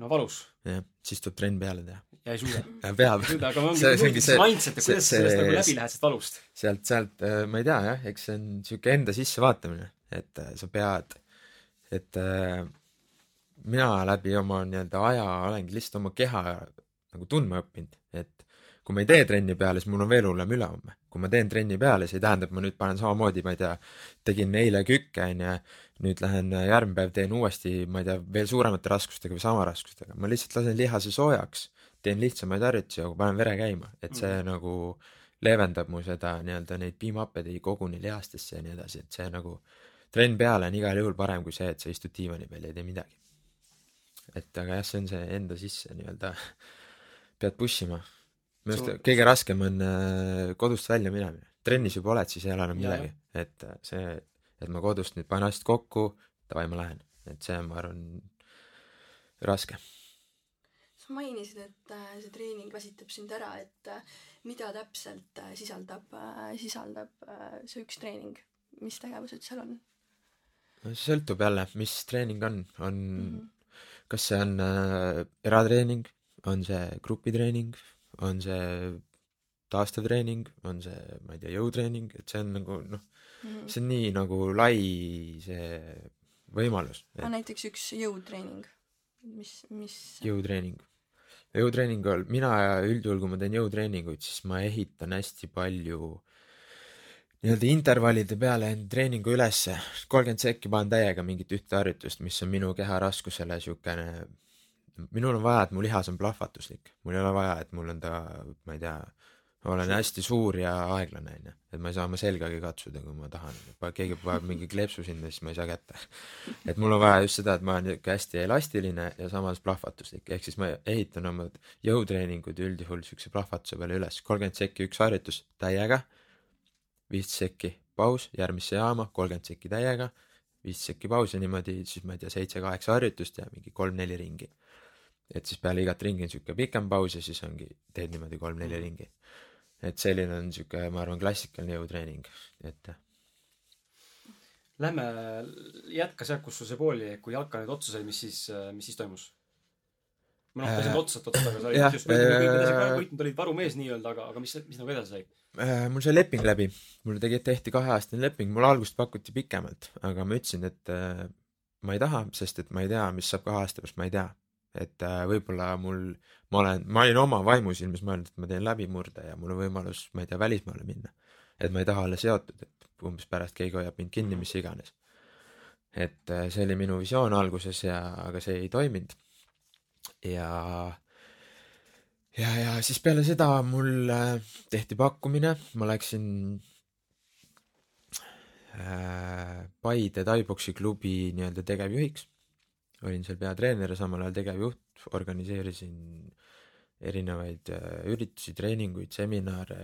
No valus jah, siis tuleb trenn peale teha. ja ei suuda. peab. aga ma See- ongi see- mindset, et kuidas sa sellest nagu läbi lähed sellest valust. sealt, sealt äh, ma ei tea jah, eks see on sihuke enda sissevaatamine, et äh, sa pead, et äh, mina läbi oma nii-öelda aja olengi lihtsalt oma keha nagu tundma õppinud, et kui ma ei tee trenni peale, siis mul on veel hullem ülehomme. Kui ma teen trenni peale, see ei tähenda, et ma nüüd panen samamoodi, ma ei tea, tegin eile kükke, onju, nüüd lähen äh, järgmine päev teen uuesti, ma ei tea, veel suuremate raskustega või sama raskustega, ma lihtsalt lasen lihase soojaks, teen lihtsamaid harjutusi, aga panen vere käima, et see Mhm. nagu leevendab mu seda nii-öelda neid piimhappeid ei koguni lihastesse ja nii edasi, et see nagu trenn peale on igal juhul parem kui see, et sa istud diivani peal ja ei tee midagi. et aga jah, see on see enda sisse nii-öelda, pead push ima. Minu arust kõige raskem on äh, kodust välja minemine. trennis juba oled, siis ei ole enam midagi, et äh, see, et ma kodust nüüd panen asjad kokku, davai, ma lähen, et see on, ma arvan, raske. sa mainisid, et äh, see treening väsitab sind ära, et mida täpselt sisaldab, sisaldab see üks treening, mis tegevused seal on see sõltub jälle, mis treening on, on mm. -hmm. kas see on äh, eratreening, on see grupitreening, on see taastev treening, on see, ma ei tea, jõutreening, et see on nagu noh, Mm -hmm. see on nii nagu lai see võimalus, aga näiteks üks jõutreening, mis, mis jõutreening. jõutreeningul, mina üldjuhul, kui ma teen jõutreeninguid, siis ma ehitan hästi palju nii-öelda intervallide peale enda treeningu ülesse, kolmkümmend sekki panen täiega mingit ühte harjutust, mis on minu keha raskusele siukene, minul on vaja, et mu lihas on plahvatuslik, mul ei ole vaja, et mul on ta, ma ei tea, olen hästi suur ja aeglane onju, et ma ei saa oma selgagi katsuda, kui ma tahan, keegi paneb mingi kleepsu sinna, siis ma ei saa kätte. et mul on vaja just seda, et ma olen niuke hästi elastiline ja samas plahvatuslik, ehk siis ma ehitan oma jõutreeningud üldjuhul siukse plahvatuse peale üles, kolmkümmend sekki üks harjutus täiega, viisteist sekki paus järgmisse jaama, kolmkümmend sekki täiega, viisteist sekki paus ja niimoodi siis ma ei tea, seitse-kaheksa harjutust ja mingi kolm-neli ringi. Et siis peale igat ringi on siuke pikem paus ja siis ongi, teed niimoodi kolm-neli ringi. et selline on siuke, ma arvan, klassikaline jõutreening, et. Lähme jätka sealt, kus sul see pooli kui jalka nüüd otsa sai, mis siis, mis siis toimus? ma noh, käisin otsast otsast, aga sa olid just äh, võitnud, olid varumees nii-öelda, aga, aga mis, mis nagu edasi sai? Äh, mul sai leping läbi, mul tegi, tehti kaheaastane leping, mulle algust pakuti pikemalt, aga ma ütlesin, et äh, ma ei taha, sest et ma ei tea, mis saab kahe aasta pärast, ma ei tea. Et äh, võib-olla mul, ma olen, ma olin oma vaimusilmis mõelnud, et ma teen läbimurde ja mul on võimalus, ma ei tea, välismaale minna. et ma ei taha olla seotud, et umbes pärast keegi hoiab mind kinni, mis iganes. et äh, see oli minu visioon alguses ja, aga see ei toiminud. ja ja, ja siis peale seda mul äh, tehti pakkumine, ma läksin äh, Paide Tai-poksi klubi nii-öelda tegevjuhiks. Olin seal peatreener ja samal ajal tegevjuht, organiseerisin erinevaid äh, üritusi, treeninguid, seminare,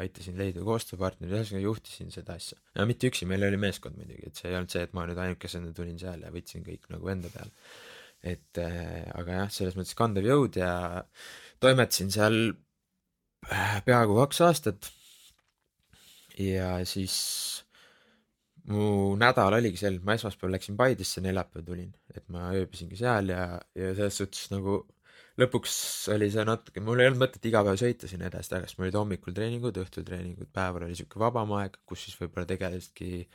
aitasin leida koostööpartnereid, ühesõnaga juhtisin seda asja. ja mitte üksi, meil oli meeskond muidugi, et see ei olnud see, et ma nüüd ainukesena tulin seal ja võtsin kõik nagu enda peale. et äh, aga jah, selles mõttes kandev jõud ja toimetasin seal äh, peaaegu kaks aastat. ja siis mu nädal oligi see, et ma esmaspäeval läksin Paidesse, neljapäeval tulin, et ma ööbisingi seal ja, ja selles suhtes nagu lõpuks oli see natuke, mul ei olnud mõtet iga päev sõita sinna edasi-tagasi, mul olid hommikul treeningud, õhtul treeningud, päeval oli sihuke vabam aeg, kus siis võib-olla tegelesidki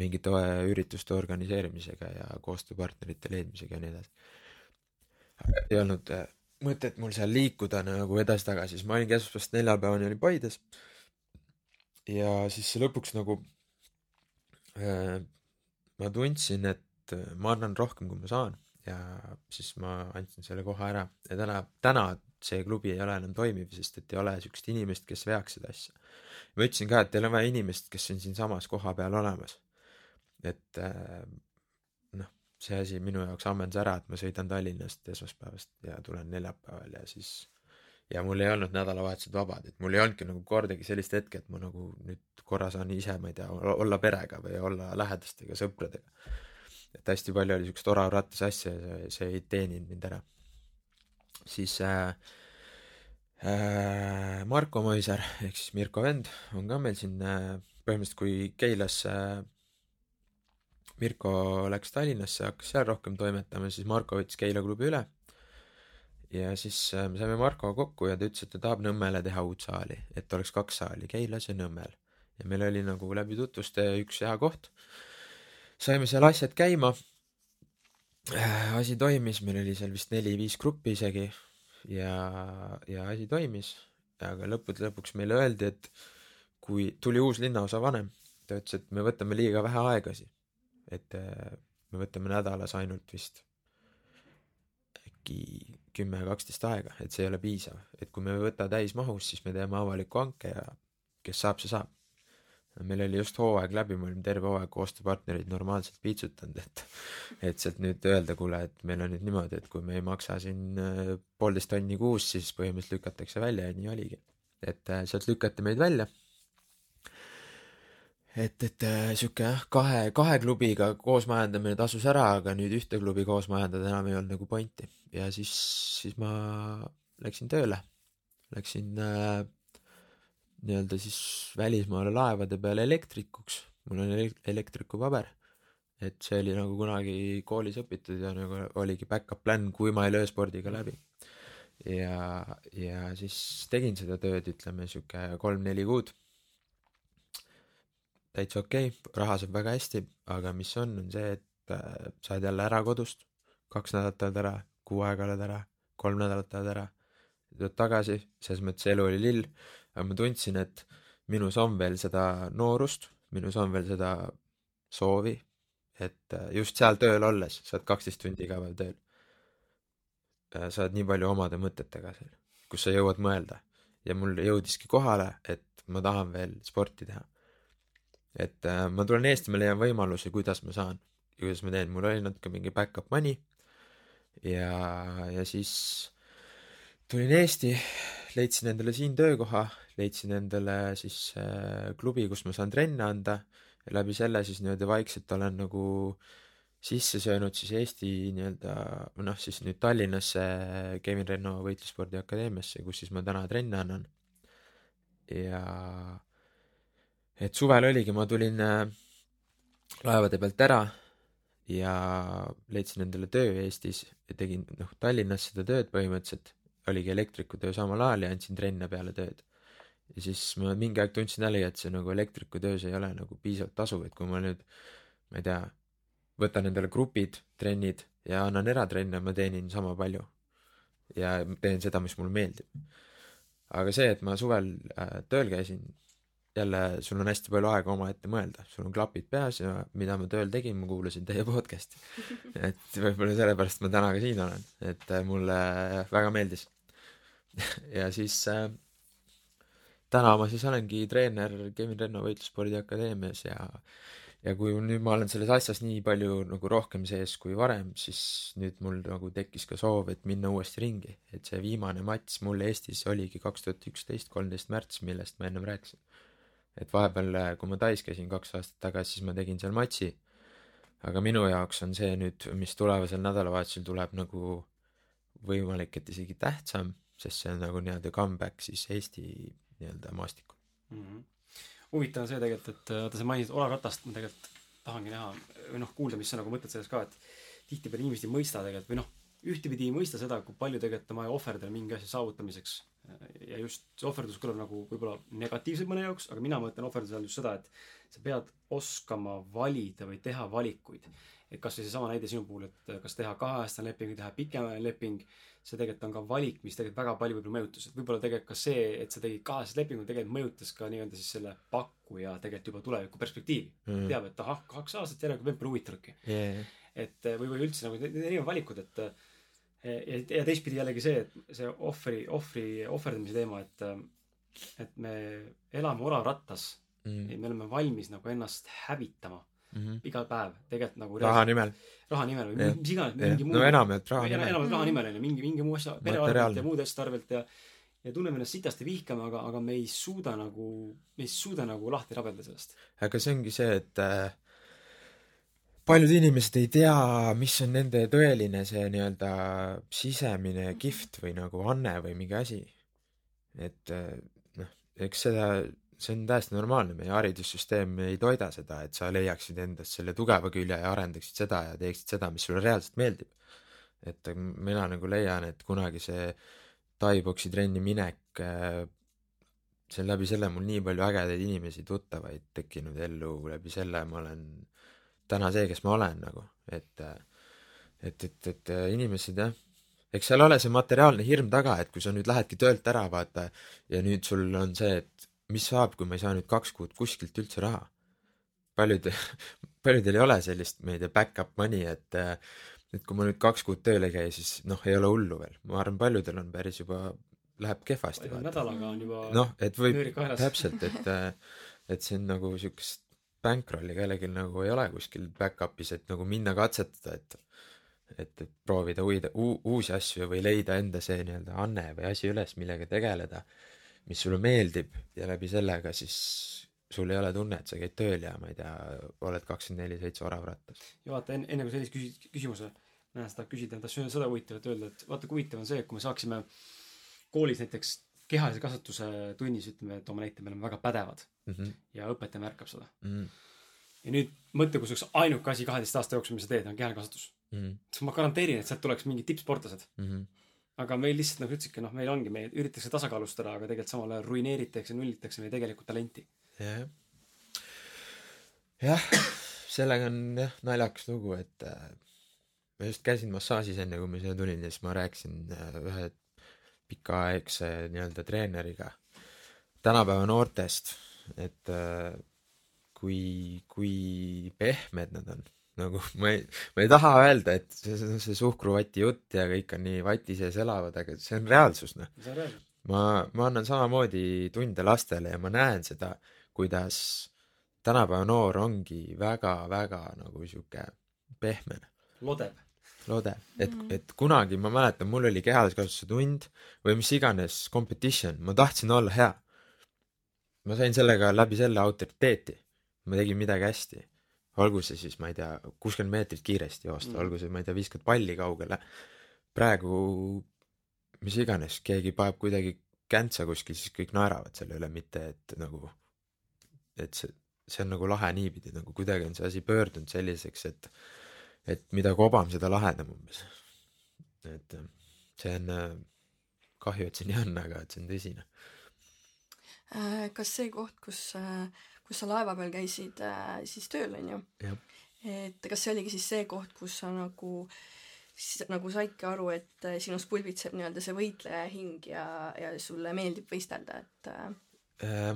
mingite ürituste organiseerimisega ja koostööpartnerite leidmisega ja nii edasi. ei olnud äh, mõtet mul seal liikuda nagu edasi-tagasi, siis ma olingi esmaspäevast neljapäevani olin Paides. ja siis lõpuks nagu ma tundsin, et äh, ma annan rohkem, kui ma saan ja siis ma andsin selle koha ära ja täna, täna see klubi ei ole enam toimiv, sest et ei ole siukest inimest, kes veaks seda asja. ma ütlesin ka, et teil on vaja inimest, kes on siinsamas koha peal olemas. et äh, noh, see asi minu jaoks ammendus ära, et ma sõidan Tallinnast esmaspäevast ja tulen neljapäeval ja siis ja mul ei olnud nädalavahetused vabad, et mul ei olnudki nagu kordagi sellist hetke, et ma nagu nüüd korra saan ise, ma ei tea, olla perega või olla lähedastega, sõpradega. et hästi palju oli siukest orav-rattas asja ja see, see ei teeninud mind ära. siis äh, äh, Marko Mõisar ehk siis Mirko vend on ka meil siin äh, põhimõtteliselt, kui Keilas äh, Mirko läks Tallinnasse, hakkas seal rohkem toimetama, siis Marko võttis Keila klubi üle ja siis äh, me saime Markoga kokku ja ta ütles, et ta tahab Nõmmele teha uut saali, et oleks kaks saali, Keilas ja Nõmmel. ja meil oli nagu läbi tutvuste üks hea koht. saime seal asjad käima. asi toimis, meil oli seal vist neli-viis gruppi isegi ja, ja asi toimis, aga lõppude lõpuks meile öeldi, et kui tuli uus linnaosavanem, ta ütles, et me võtame liiga vähe aegasi. et äh, me võtame nädalas ainult vist äkki kümme, kaksteist aega, et see ei ole piisav, et kui me ei võta täismahus, siis me teeme avaliku hanke ja kes saab, see saab. meil oli just hooaeg läbi, me olime terve hooaeg koostööpartnerid normaalselt piitsutanud, et et sealt nüüd öelda, kuule, et meil on nüüd niimoodi, et kui me ei maksa siin äh, poolteist tonni kuus, siis põhimõtteliselt lükatakse välja ja nii oligi. et äh, sealt lükati meid välja. et, et äh, sihuke jah, kahe, kahe klubiga koos majandamine tasus ära, aga nüüd ühte klubi koos majandada enam ei olnud nagu pointi ja siis, siis ma läksin tööle. Läksin äh, nii-öelda siis välismaale laevade peale elektrikuks, mul on ele- elektrikupaber. et see oli nagu kunagi koolis õpitud ja nagu oligi back-up plan, kui ma ei löö spordiga läbi. ja, ja siis tegin seda tööd, ütleme sihuke kolm-neli kuud. Täitsa okei okay,, raha saab väga hästi, aga mis on, on see, et äh, saad jälle ära kodust, kaks nädalat oled ära, kuu aega oled ära, kolm nädalat oled ära, tuled tagasi, selles mõttes elu oli lill, aga ma tundsin, et minus on veel seda noorust, minus on veel seda soovi, et äh, just seal tööl olles, sa oled kaksteist tundi iga päev tööl. sa oled nii palju omade mõtetega seal, kus sa jõuad mõelda ja mul jõudiski kohale, et ma tahan veel sporti teha. Et äh, ma tulen Eesti, ma leian võimaluse, kuidas ma saan. Ja kuidas ma teen, mul oli natuke mingi back-up money. Ja, ja siis tulin Eesti, leidsin endale siin töökoha, leidsin endale siis äh, klubi, kus ma saan trenne anda. Ja läbi selle siis niimoodi vaikselt olen nagu sisse söönud siis Eesti nii-öelda, noh, siis nüüd Tallinnasse Kevin Renno võitlusspordi akadeemiasse, kus siis ma täna trenne annan. ja et suvel oligi, ma tulin äh, laevade pealt ära ja leidsin endale töö Eestis ja tegin noh Tallinnas seda tööd põhimõtteliselt. Oligi elektrikutöö samal ajal ja andsin trenne peale tööd. Ja siis ma mingi aeg tundsin jällegi et see nagu elektrikutöös ei ole nagu piisavalt tasuv. Et kui ma nüüd ma ei tea võtan endale grupid trennid ja annan eratrenne ma teenin sama palju. Ja teen seda mis mulle meeldib. Aga see et ma suvel äh, tööl käisin jälle sul on hästi palju aega omaette mõelda, sul on klapid peas ja mida ma tööl tegin, ma kuulasin teie podcast'i. et võib-olla sellepärast ma täna ka siin olen, et äh, mulle väga meeldis. ja siis äh, täna ma siis olengi treener Kevin Renno Võitlusspordi Akadeemias ja ja kui nüüd ma olen selles asjas nii palju nagu rohkem sees kui varem, siis nüüd mul nagu tekkis ka soov, et minna uuesti ringi, et see viimane matš mul Eestis oligi kaks tuhat üksteist, kolmteist märts, millest ma ennem rääkisin et vahepeal, kui ma Tais käisin kaks aastat tagasi, siis ma tegin seal matši. aga minu jaoks on see nüüd, mis tulevasel nädalavahetusel tuleb nagu võimalik, et isegi tähtsam, sest see on nagu nii-öelda comeback siis Eesti nii-öelda maastikul mm. -hmm. huvitav on see tegelikult, et vaata sa mainisid Olav Ratast, ma tegelikult tahangi näha või noh, kuulda, mis sa nagu mõtled sellest ka, et tihtipeale inimesed ei mõista tegelikult või noh, ühtepidi ei mõista seda, kui palju tegelikult on vaja ohverdada mingi asja saavutamiseks ja just see ohverdus kõlab nagu võib-olla negatiivselt mõne jaoks, aga mina mõtlen ohverduse all just seda, et sa pead oskama valida või teha valikuid. et kas või seesama näide sinu puhul, et kas teha kaheaastane leping või teha pikemaajane leping, see tegelikult on ka valik, mis tegelikult väga palju võib-olla mõjutas, et võib-olla tegelikult ka see, et sa tegid kaheaastase lepingu, tegelikult mõjutas ka nii-öelda siis selle pakkuja tegelikult juba tuleviku perspektiivi. Mm.. teab, et ahah, kaks aastat järelikult võib-olla huvitavadki yeah.. et või, või üldse nagu erinevad valikud, et ja, ja teistpidi jällegi see, et see ohvri, ohvri ohverdamise teema, et, et me elame orav-rattas mm.. me oleme valmis nagu ennast hävitama mm -hmm. iga päev tegelikult nagu raha nimel. raha nimel või mis iganes, mingi muu. no enamjaolt raha nimel. enamjaolt raha nimel on ju, mingi, mingi muu asja, pere arvelt ja muude asjade arvelt ja ja tunneme ennast sitasti vihkama, aga, aga me ei suuda nagu, me ei suuda nagu lahti rabelda sellest. aga see ongi see, et äh, paljud inimesed ei tea, mis on nende tõeline see nii-öelda sisemine gift või nagu anne või mingi asi. et noh, eks seda, see on täiesti normaalne, meie haridussüsteem ei toida seda, et sa leiaksid endas selle tugeva külje ja arendaksid seda ja teeksid seda, mis sulle reaalselt meeldib. et mina nagu leian, et kunagi see tai-boksi trenni minek, see on läbi selle mul nii palju ägedaid inimesi, tuttavaid tekkinud ellu, läbi selle ma olen täna see, kes ma olen nagu, et et, et, et inimesed jah, eks seal ole see materiaalne hirm taga, et kui sa nüüd lähedki töölt ära, vaata, ja nüüd sul on see, et mis saab, kui ma ei saa nüüd kaks kuud kuskilt üldse raha. paljud, paljudel ei ole sellist, ma ei tea, back-up money, et et kui ma nüüd kaks kuud tööl ei käi, siis noh, ei ole hullu veel. ma arvan, paljudel on päris juba, läheb kehvasti. nädalaga on juba noh, et võib, täpselt, et et see on nagu siukest bankrolli kellelgi nagu ei ole kuskil back-up'is, et nagu minna katsetada, et et, et proovida uida, uusi asju või leida enda see nii-öelda anne või asi üles, millega tegeleda, mis sulle meeldib ja läbi sellega siis sul ei ole tunne, et sa käid tööl ja ma ei tea, oled kakskümmend neli seitse orav-rattas. ja vaata, enne, enne kui sellise küsi-, küsimuse, ma seda küsida, tahtsin seda huvitavat öelda, et vaata, kui huvitav on see, et kui me saaksime koolis näiteks kehalise kasvatuse tunnis ütleme, toome näite, me oleme väga pädevad mm -hmm. ja õpetaja märkab seda mm. -hmm. ja nüüd mõtle, kui see oleks ainuke asi kaheteist aasta jooksul, mis sa teed, on kehaline kasvatus mm. -hmm. siis ma garanteerin, et sealt tuleks mingid tippsportlased mm. -hmm. aga meil lihtsalt nagu ütlesidki, noh, meil ongi, meil üritatakse tasakaalustada, aga tegelikult samal ajal ruineeritakse, nullitakse meie tegelikku talenti. jah. jah, sellega on jah naljakas lugu, et äh, ma just käisin massaažis enne, kui ma siia tulin ja siis ma rääkisin äh, ühe pikaaegse nii-öelda treeneriga tänapäeva noortest, et äh, kui, kui pehmed nad on. nagu ma ei, ma ei taha öelda, et see, see suhkruvati jutt ja kõik on nii vati sees elavad, aga see on reaalsus, noh. ma, ma annan samamoodi tunde lastele ja ma näen seda, kuidas tänapäeva noor ongi väga-väga nagu sihuke pehmene. lodev loode, et mm., et kunagi ma mäletan, mul oli kehaliskasvatuse tund või mis iganes competition, ma tahtsin olla hea. ma sain sellega läbi selle autoriteeti, ma tegin midagi hästi. olgu see siis, ma ei tea, kuuskümmend meetrit kiiresti joosta mm., olgu see, ma ei tea, viskad palli kaugele. praegu mis iganes, keegi paneb kuidagi käntsa kuskil, siis kõik naeravad selle üle, mitte et nagu, et see, see on nagu lahe niipidi, nagu kuidagi on see asi pöördunud selliseks, et et mida kobam, seda lahedam umbes. et äh, see on äh, kahju, et see nii on, aga et see on tõsine. Äh, kas see koht, kus, kus sa laeva peal käisid siis tööl, onju Jah., et kas see oligi siis see koht, kus sa nagu siis nagu saidki aru, et sinus pulbitseb nii-öelda see võitleja hing ja, ja sulle meeldib võistelda, et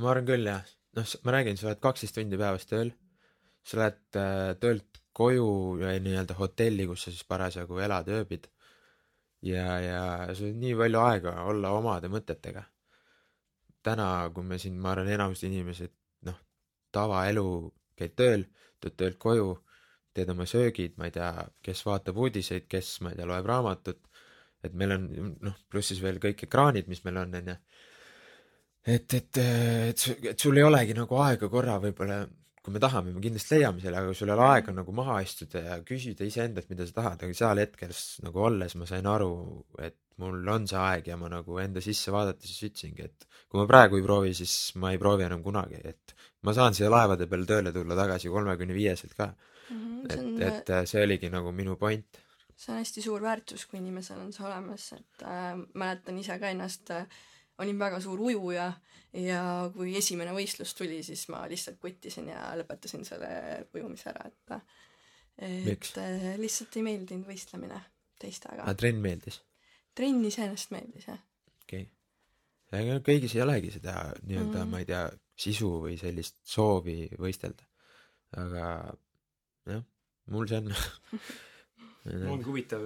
ma arvan küll jah, noh, ma räägin, sa oled kaksteist tundi päevas tööl, sa lähed äh, töölt koju ja nii-öelda hotelli, kus sa siis parasjagu elad, ööbid. ja, ja sul on nii palju aega olla omade mõtetega. täna, kui me siin, ma arvan, enamus inimesed, noh, tavaelu, käid tööl, tuled töölt koju, teed oma söögid, ma ei tea, kes vaatab uudiseid, kes, ma ei tea, loeb raamatut, et meil on noh, pluss siis veel kõik ekraanid, mis meil on, onju et, et, et, et sul ei olegi nagu aega korra võib-olla, kui me tahame, me kindlasti leiame selle, aga sul ei ole aega nagu maha istuda ja küsida iseendalt, mida sa tahad, aga seal hetkel s- nagu olles ma sain aru, et mul on see aeg ja ma nagu enda sisse vaadates siis ütlesingi, et kui ma praegu ei proovi, siis ma ei proovi enam kunagi, et ma saan siia laevade peale tööle tulla tagasi kolmekümne viieselt ka, mm, see et on, et äh, see oligi nagu minu point. see on hästi suur väärtus, kui inimesel on see olemas, et äh, mäletan ise ka ennast äh,, olin väga suur ujuja ja kui esimene võistlus tuli, siis ma lihtsalt kuttisin ja lõpetasin selle ujumise ära, et et Miks? lihtsalt ei meeldinud võistlemine teistega aga. trenn meeldis, trenn iseenesest meeldis jah. okei okay.. ega kõigis ei olegi seda nii-öelda mm., ma ei tea, sisu või sellist soovi võistelda. aga jah, mul see on ongi huvitav,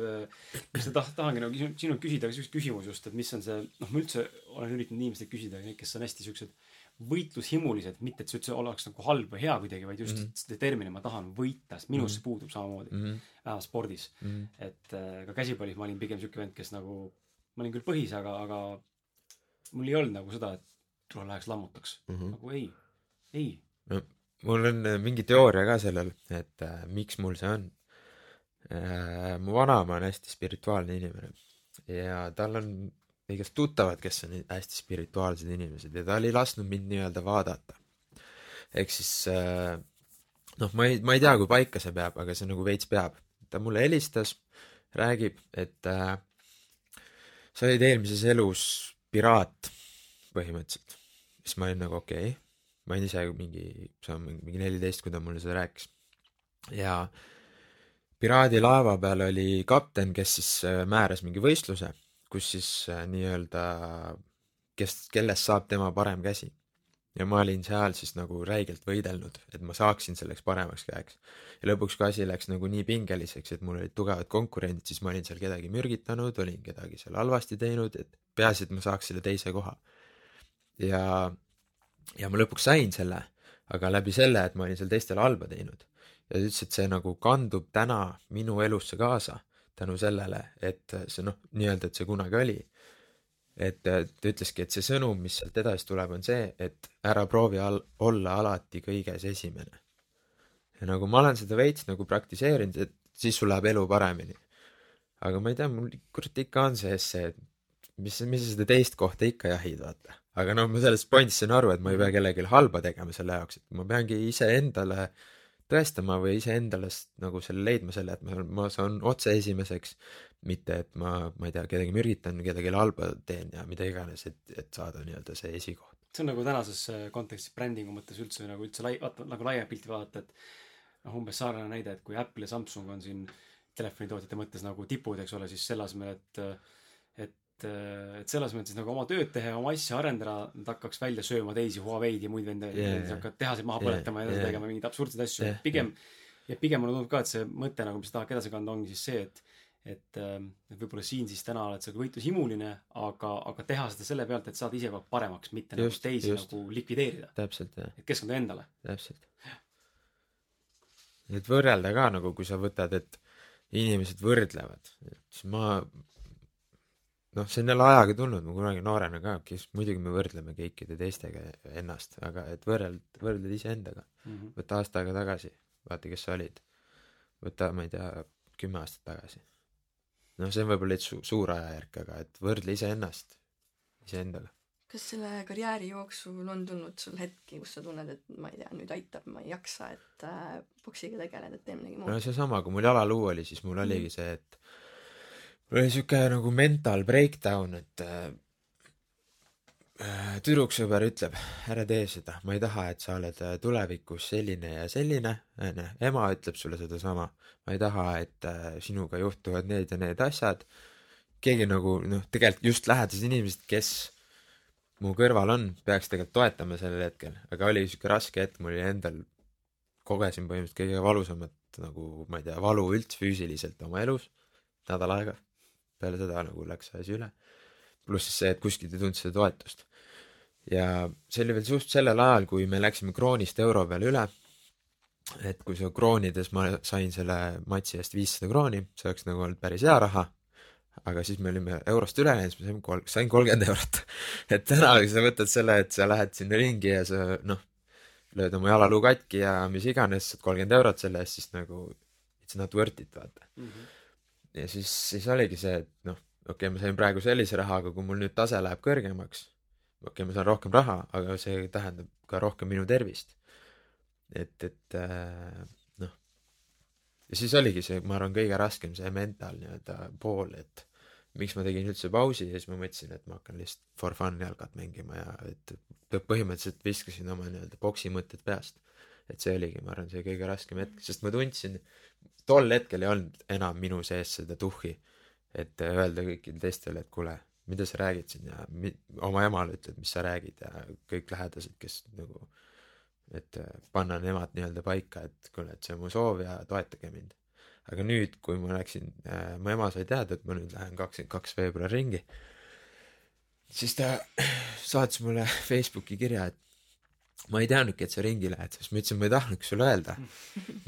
mis ma taht-, tahangi nagu sinu- sinult küsida siukest küsimus just, et mis on see, noh, ma üldse olen üritanud inimestelt küsida, kes on hästi siuksed võitlushimulised, mitte et see üldse oleks nagu halb või hea kuidagi, vaid just Mhm. mm. see termin, ma tahan võita, sest minus see puudub samamoodi mm, mm. -hmm. vähemalt spordis. -hmm. et äh, ka käsipallis ma olin pigem siuke vend, kes nagu, ma olin küll põhis, aga, aga mul ei olnud nagu seda, et tule läheks lammutaks mm. Mhm. -hmm. nagu ei, ei. mul on äh, mingi teooria ka sellel, et äh, miks mul see on. Mu vanaema on hästi spirituaalne inimene ja tal on kõigest tuttavad, kes on hästi spirituaalsed inimesed ja ta oli lasknud mind nii-öelda vaadata. ehk siis äh, noh, ma ei, ma ei tea, kui paika see peab, aga see nagu veits peab. ta mulle helistas, räägib, et äh, sa olid eelmises elus piraat põhimõtteliselt. siis ma olin nagu okei okay., ma olin ise mingi, see on mingi neliteist, kui ta mulle seda rääkis. ja piraadilaeva peal oli kapten, kes siis äh, määras mingi võistluse, kus siis äh, nii-öelda, kes, kellest saab tema parem käsi. ja ma olin seal siis nagu räigelt võidelnud, et ma saaksin selleks paremaks käeks. ja lõpuks, kui asi läks nagu nii pingeliseks, et mul olid tugevad konkurendid, siis ma olin seal kedagi mürgitanud, olin kedagi seal halvasti teinud, et peaasi, et ma saaks selle teise koha. ja, ja ma lõpuks sain selle, aga läbi selle, et ma olin seal teistele halba teinud. Ja ta ütles, et see nagu kandub täna minu elusse kaasa tänu sellele, et see noh, nii-öelda, et see kunagi oli. et äh, ta ütleski, et see sõnum, mis sealt edasi tuleb, on see, et ära proovi al-, olla alati kõiges esimene. ja nagu ma olen seda veits nagu praktiseerinud, et siis sul läheb elu paremini. aga ma ei tea, mul kurat ikka on sees see, et mis, mis sa seda teist kohta ikka jahid, vaata. aga noh, ma sellest pointist sain aru, et ma ei pea kellelegi halba tegema selle jaoks, et ma peangi iseendale tõestama või iseendale nagu selle leidma selle, et ma, ma saan otse esimeseks, mitte et ma, ma ei tea, kedagi mürgitan, kellelegi halba teen ja mida iganes, et, et saada nii-öelda see esikoht. see on nagu tänases äh, kontekstis brändingu mõttes üldse nagu üldse lai-, vaata nagu laiemat pilti vaadata, et noh, umbes sarnane näide, et kui Apple ja Samsung on siin telefonitootjate mõttes nagu tipud, eks ole, siis selle asemel, et et, et asemel, et siis nagu oma tööd teha ja oma asja arendada, nad hakkaks välja sööma teisi Huawei'd ja muid vende Yeah, yeah,, yeah. hakkavad tehaseid maha Yeah, põletama ja edasi yeah. tegema mingeid absurdseid asju Yeah, yeah,, pigem ja pigem mulle tundub ka, et see mõte nagu, mis tahab edasi kanda, ongi siis see, et et, et võib-olla siin siis täna oled sa ka võitlushimuline, aga, aga teha seda selle pealt, et saada ise aeg paremaks, mitte nagu Just, teisi just. nagu likvideerida. täpselt jah, et keskenduda endale. täpselt. et võrrelda ka nagu, kui sa võtad, et inimesed võrdlevad, siis ma noh, see on jälle ajaga tulnud, ma kunagi noorena ka, kes muidugi me võrdleme kõikide teistega ennast, aga et võrreld-, võrdled iseendaga. Mhm. võta aasta aega tagasi, vaata, kes sa olid. võta, ma ei tea, kümme aastat tagasi. noh, see on võib-olla veits su- suur ajajärk, aga et võrdle iseennast iseendaga. kas selle karjääri jooksul on tulnud sul hetki, kus sa tunned, et ma ei tea, nüüd aitab, ma ei jaksa, et äh, poksiga tegeleda, et teen midagi muud no seesama, kui mul jalaluu oli, siis mul oligi see, et oli siuke nagu mental breakdown, et äh, äh, tüdruksõber ütleb, ära tee seda, ma ei taha, et sa oled äh, tulevikus selline ja selline, onju. ema ütleb sulle sedasama, ma ei taha, et äh, sinuga juhtuvad need ja need asjad. keegi nagu noh, tegelikult just lähedased inimesed, kes mu kõrval on, peaks tegelikult toetama sellel hetkel, aga oli siuke raske hetk, mul oli endal, kogesin põhimõtteliselt kõige valusamat nagu, ma ei tea, valu üldse füüsiliselt oma elus, nädal aega. Peale seda nagu läks asi üle. pluss siis see, et kuskilt ei tulnud seda toetust. ja see oli veel just sellel ajal, kui me läksime kroonist euro peale üle. et kui see kroonides ma sain selle matši eest viissada krooni, see oleks nagu olnud päris hea raha aga siis me olime eurost üle läinud, siis me saime kol-, sain kolmkümmend eurot. et täna sa võtad selle, et sa lähed sinna ringi ja sa noh, lööd oma jalaluu katki ja mis iganes, saad kolmkümmend eurot selle eest, siis nagu it's not worth it, vaata mm. -hmm. Ja siis, siis oligi see, et noh, okei okay,, ma sain praegu sellise raha, aga kui mul nüüd tase läheb kõrgemaks, okei okay,, ma saan rohkem raha, aga see tähendab ka rohkem minu tervist. et, et äh, noh, ja siis oligi see, ma arvan, kõige raskem see mental nii-öelda pool, et miks ma tegin üldse pausi ja siis ma mõtlesin, et ma hakkan lihtsalt for fun jalgat mängima ja et põhimõtteliselt viskasin oma nii-öelda boksi mõtted peast. Et see oligi, ma arvan, see kõige raskem hetk, sest ma tundsin, tol hetkel ei olnud enam minu sees seda tuhhi, et öelda kõikidele teistele, et kuule, mida sa räägid siin ja mi-, oma emale ütled, mis sa räägid ja kõik lähedased, kes nagu, et panna nemad nii-öelda paika, et kuule, et see on mu soov ja toetage mind. Aga nüüd, kui ma läksin äh,, mu ema sai teada, et ma nüüd lähen kakskümmend kaks veebruar ringi, siis ta saatis mulle Facebooki kirja, et ma ei teadnudki, et sa ringi lähed, siis ma ütlesin, ma ei tahtnudki sulle öelda.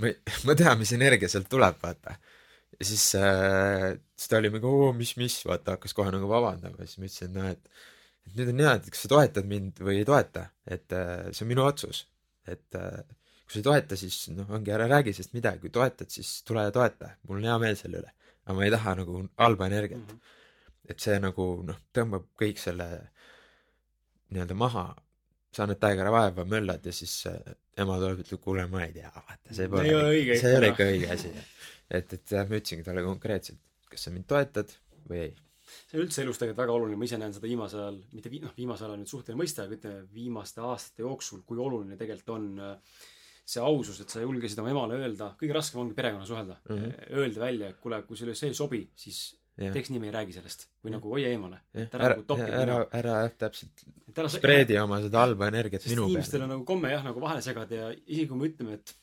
ma, ma tean, mis energia sealt tuleb, vaata. ja siis äh,, siis ta oli nagu, oo, mis, mis, vaata, hakkas kohe nagu vabandama, siis ma ütlesin, no et, et nüüd on hea, et kas sa toetad mind või ei toeta, et äh, see on minu otsus, et äh, kui sa ei toeta, siis noh, ongi ära räägi sellest midagi, kui toetad, siis tule ja toeta, mul on hea meel selle üle. aga ma ei taha nagu halba energiat mm. -hmm. et see nagu noh, tõmbab kõik selle nii-öelda maha, sa annad täiega ära vaeva, möllad ja siis äh, ema tuleb, ütleb, kuule, ma ei tea, vaata, see pole, see ei ole ikka õige asi. et, et jah, ma ütlesingi talle konkreetselt, kas sa mind toetad või ei see on üldse elus tegelikult väga oluline, ma ise näen seda viimasel ajal, mitte vi-, noh, viimasel ajal on nüüd suhteline mõiste, aga ütleme viimaste aastate jooksul, kui oluline tegelikult on äh, see ausus, et sa julgesid oma emale öelda, kõige raskem ongi perekonnaga suhelda mm. -hmm. Öelda välja, et kuule, kui sulle see ei sobi, siis yeah. teeks nii, me ei räägi sellest. või nagu hoia eemale yeah.. ära, ära, nagu ära, ära jah, täpselt spreedi oma seda halba energiat minu peale. inimestel on nagu komme jah, nagu vahele segada ja isegi kui me ütleme, et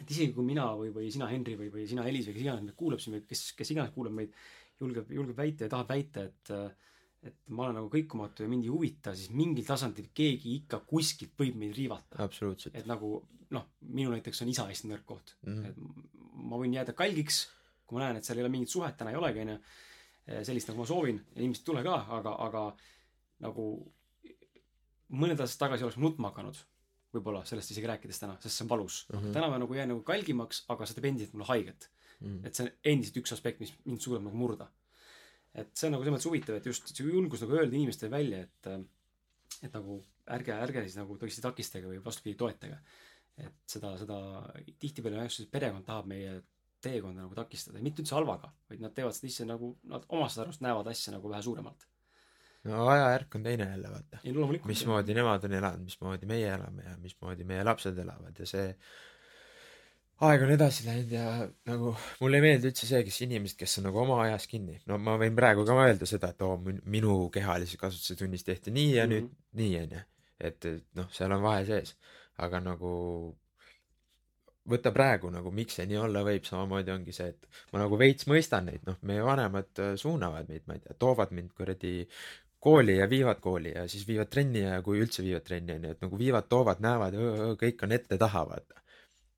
et isegi kui mina või, või sina, Henri, või, või sina, Elis või kes iganes meid kuulab siin või kes, kes iganes kuulab meid, julgeb, julgeb väita ja tahab väita, et et ma olen nagu kõikumatu ja mind ei huvita, siis mingil tasandil keegi ikka kuskilt võib meid riivata. et nagu noh, minu näiteks on isa hästi nõrk koht mm. -hmm. et ma võin jääda kalgiks, kui ma näen, et seal ei ole mingit suhet täna ei olegi, onju. sellist, nagu ma soovin ja ilmselt ei tule ka, aga, aga nagu mõned aastad tagasi oleks ma nutma hakanud. võib-olla sellest isegi rääkides täna, sest see on valus mm. -hmm. täna ma nagu jään nagu kalgimaks, aga see teeb endiselt mulle haiget mm. -hmm. et see on endiselt üks aspekt, mis mind suudab nagu murda. et see on nagu selles mõttes huvitav, et just see julgus nagu öelda inimestele välja, et et nagu ärge, ärge siis nagu tõesti takistage või vastupidi, toetage et seda, seda tihtipeale jah, perekond tahab meie teekonda nagu takistada ja mitte üldse halvaga, vaid nad teevad seda ise nagu, nad omast arust näevad asja nagu vähe suuremalt. no ajajärk on teine jälle, vaata. mismoodi nemad on elanud, mismoodi meie elame ja mismoodi meie lapsed elavad ja see aeg on edasi läinud ja nagu mulle ei meeldi üldse see, kes inimesed, kes on nagu oma ajas kinni. no ma võin praegu ka öelda seda, et oo, minu kehalise kasutuse tunnis tehti nii ja mm -hmm. nüüd nii, onju. et, et noh, seal on vahe sees aga nagu võta praegu nagu, miks see nii olla võib, samamoodi ongi see, et ma nagu veits mõistan neid, noh, meie vanemad äh, suunavad meid, ma ei tea, toovad mind kuradi kooli ja viivad kooli ja siis viivad trenni ja kui üldse viivad trenni, onju, et nagu viivad, toovad, näevad, kõik on ette-taha, vaata.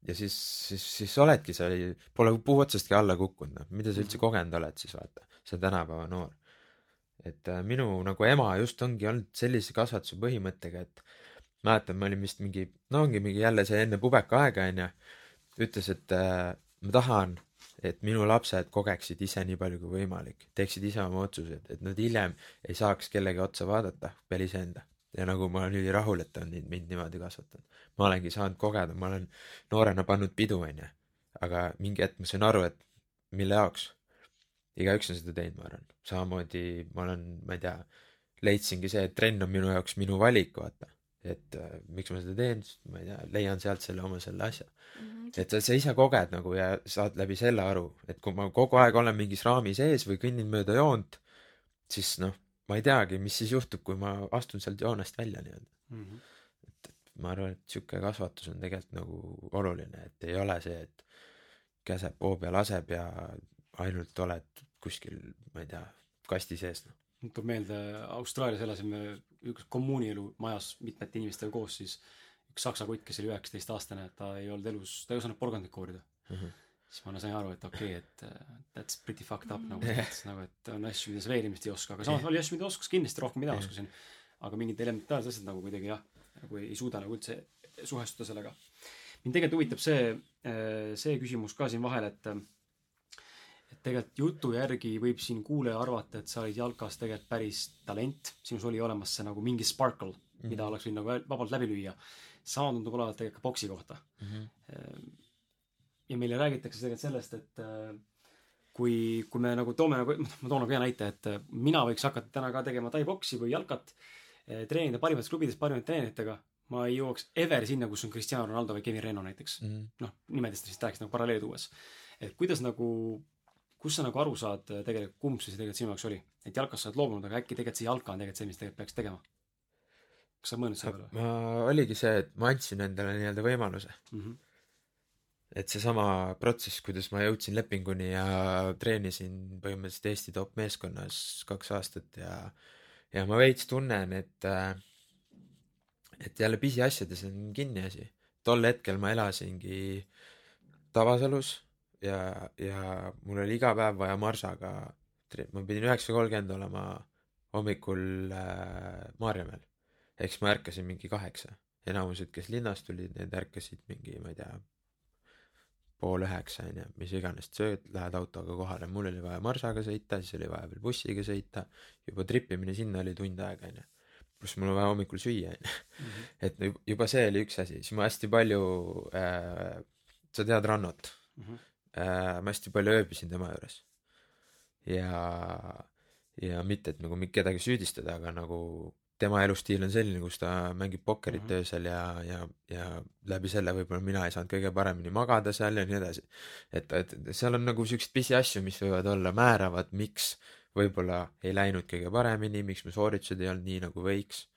ja siis, siis, siis oledki sa ei, pole puu otsastki alla kukkunud, noh, mida sa üldse mhm. kogenud oled siis, vaata, see tänapäeva noor. et äh, minu nagu ema just ongi olnud sellise kasvatuse põhimõttega, et mäletan, ma olin vist mingi, no ongi mingi jälle see enne pubeka aega onju, ütles, et äh, ma tahan, et minu lapsed kogeksid ise nii palju kui võimalik, teeksid ise oma otsused, et nad hiljem ei saaks kellegi otsa vaadata peale iseenda. ja nagu ma olen ülirahul, et ta on mind, mind niimoodi kasvatanud. ma olengi saanud kogeda, ma olen noorena pannud pidu, onju. aga mingi hetk ma sain aru, et mille jaoks. igaüks on seda teinud, ma arvan. samamoodi ma olen, ma ei tea, leidsingi see, et trenn on minu jaoks minu valik, vaata et äh, miks ma seda teen, sest ma ei tea, leian sealt selle oma selle asja mm. -hmm. et sa, sa ise koged nagu ja saad läbi selle aru, et kui ma kogu aeg olen mingis raamis ees või kõnnin mööda joont, siis noh, ma ei teagi, mis siis juhtub, kui ma astun sealt joonest välja nii-öelda mm. -hmm. et, et ma arvan, et sihuke kasvatus on tegelikult nagu oluline, et ei ole see, et käseb hoo peal laseb ja ainult oled kuskil, ma ei tea, kasti sees noh mul tuleb meelde Austraalias elasime üks kommuunielu majas mitmete inimestega koos, siis üks saksa kutt, kes oli üheksateistaastane, ta ei olnud elus, ta ei osanud porgandit koorida mm. -hmm. siis ma sain aru, et okei okay,, et uh, that's pretty fucked up nagu mõttes nagu, et on asju, mida sa veel ilmselt ei oska, aga samas oli asju, mida oskas kindlasti rohkem, mida oskasin. aga mingid elementaarsed asjad nagu kuidagi jah, nagu ei suuda nagu üldse suhestuda sellega. mind tegelikult huvitab see, äh, see küsimus ka siin vahel, et et tegelikult jutu järgi võib siin kuulaja arvata, et sa olid jalkas tegelikult päris talent, sinus oli olemas see nagu mingi sparkle mm, -hmm. mida oleks võinud nagu vabalt läbi lüüa. sama tundub olevat tegelikult ka boksi kohta mm. -hmm. ja meile räägitakse tegelikult sellest, et äh, kui, kui me nagu toome nagu, ma toon nagu hea näite, et äh, mina võiks hakata täna ka tegema tai-boksi või jalkat, treenida parimates klubides parimate treeneritega, ma ei jõuaks ever sinna, kus on Cristiano Ronaldo või Kevin Reno näiteks mm -hmm.. noh, nimedest lihtsalt rääkides nagu paralleeli tuues. et kuidas nagu kus sa nagu aru saad äh, tegelikult, kumb see tegelikult sinu jaoks oli? et jalkast sa oled loobunud, aga äkki tegelikult see jalka on tegelikult see, mis tegelikult peaks tegema? kas sa mõelnud selle peale? ma, oligi see, et ma andsin endale nii-öelda võimaluse mm. -hmm. et seesama protsess, kuidas ma jõudsin lepinguni ja treenisin põhimõtteliselt Eesti top meeskonnas kaks aastat ja ja ma veits tunnen, et äh, et jälle pisiasjades on kinni asi. tol hetkel ma elasingi tavaselus ja, ja mul oli iga päev vaja Marsaga, ma pidin üheksa kolmkümmend olema hommikul äh, Maarjamäel. ehk siis ma ärkasin mingi kaheksa. enamused, kes linnast tulid, need ärkasid mingi, ma ei tea, pool üheksa onju, mis iganes, sööd, lähed autoga kohale, mul oli vaja Marsaga sõita, siis oli vaja veel bussiga sõita, juba tripimine sinna oli tund aega onju. pluss mul on vaja hommikul süüa onju. Mhm. et juba see oli üks asi, siis ma hästi palju äh,, sa tead Rannot mm? -hmm äh, ma hästi palju ööbisin tema juures. ja, ja mitte, et nagu kedagi süüdistada, aga nagu tema elustiil on selline, kus ta mängib pokkerit mm -hmm. öösel ja, ja, ja läbi selle võib-olla mina ei saanud kõige paremini magada seal ja nii edasi. et, et seal on nagu siukseid pisiasju, mis võivad olla määravad, miks võib-olla ei läinud kõige paremini, miks mu sooritused ei olnud nii, nagu võiks.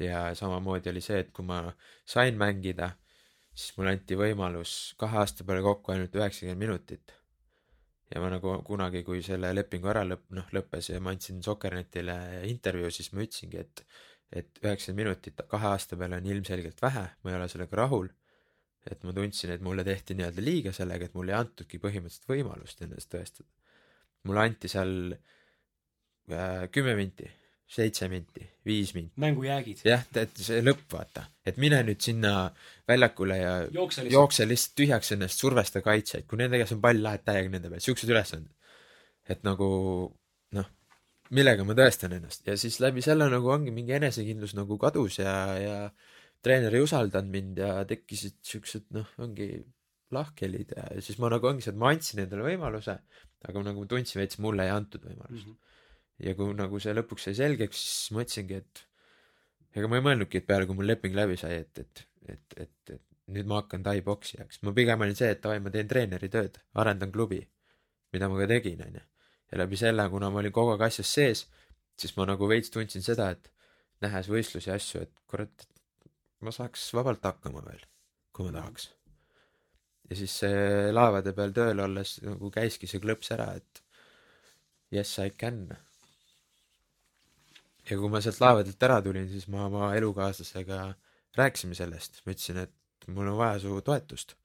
ja samamoodi oli see, et kui ma sain mängida siis mulle anti võimalus kahe aasta peale kokku ainult üheksakümmend minutit. ja ma nagu kunagi, kui selle lepingu ära lõpp, noh, lõppes ja ma andsin Sokkernetile intervjuu, siis ma ütlesingi, et et üheksakümmend minutit kahe aasta peale on ilmselgelt vähe, ma ei ole sellega rahul. et ma tundsin, et mulle tehti nii-öelda liiga sellega, et mulle ei antudki põhimõtteliselt võimalust ennast tõestada. mulle anti seal äh, kümme minti seitse minti, viis minti. mängujäägid. jah, et see lõpp, vaata. et mine nüüd sinna väljakule ja jookse lihtsalt, jookse lihtsalt tühjaks ennast, survesta kaitsjaid, kui nende käes on pall, lähed täiega nende peale, siuksed ülesanded. et nagu noh, millega ma tõestan ennast ja siis läbi selle nagu ongi mingi enesekindlus nagu kadus ja, ja treener ei usaldanud mind ja tekkisid siuksed noh, ongi lahkhelid ja siis ma nagu ongi see, et ma andsin endale võimaluse, aga nagu ma tundsin veits, mulle ei antud võimalust mm. -hmm ja kui nagu see lõpuks sai selgeks, siis mõtlesingi, et ega ma ei mõelnudki, et peale kui mul leping läbi sai, et, et, et, et, et nüüd ma hakkan tai-boksijaks. ma pigem olin see, et davai, ma teen treeneri tööd, arendan klubi, mida ma ka tegin, onju. ja läbi selle, kuna ma olin kogu aeg asjas sees, siis ma nagu veits tundsin seda, et nähes võistlusi ja asju, et kurat, ma saaks vabalt hakkama veel, kui ma tahaks. ja siis laevade peal tööl olles nagu käiski see klõps ära, et yes I can ja kui ma sealt laevadelt ära tulin, siis ma oma elukaaslasega rääkisime sellest, ma ütlesin, et mul on vaja su toetust.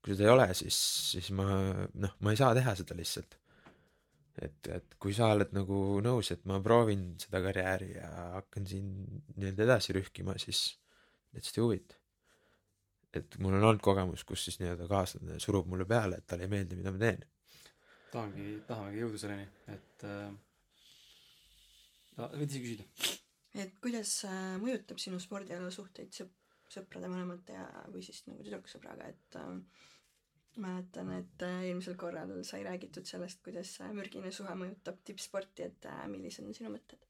kui seda ei ole, siis, siis ma noh, ma ei saa teha seda lihtsalt. et, et kui sa oled nagu nõus, et ma proovin seda karjääri ja hakkan siin nii-öelda edasi rühkima, siis let's do it. et mul on olnud kogemus, kus siis nii-öelda kaaslane surub mulle peale, et talle ei meeldi, mida ma teen. tahangi, tahamegi jõuda selleni, et äh, võid ise küsida. et kuidas äh, mõjutab sinu spordiala suhteid sõp-, sõprade vanemate ja, või siis nagu tüdruksõbraga, et äh, mäletan, et äh, eelmisel korral sai räägitud sellest, kuidas äh, mürgine suhe mõjutab tippsporti, et äh, millised on sinu mõtted?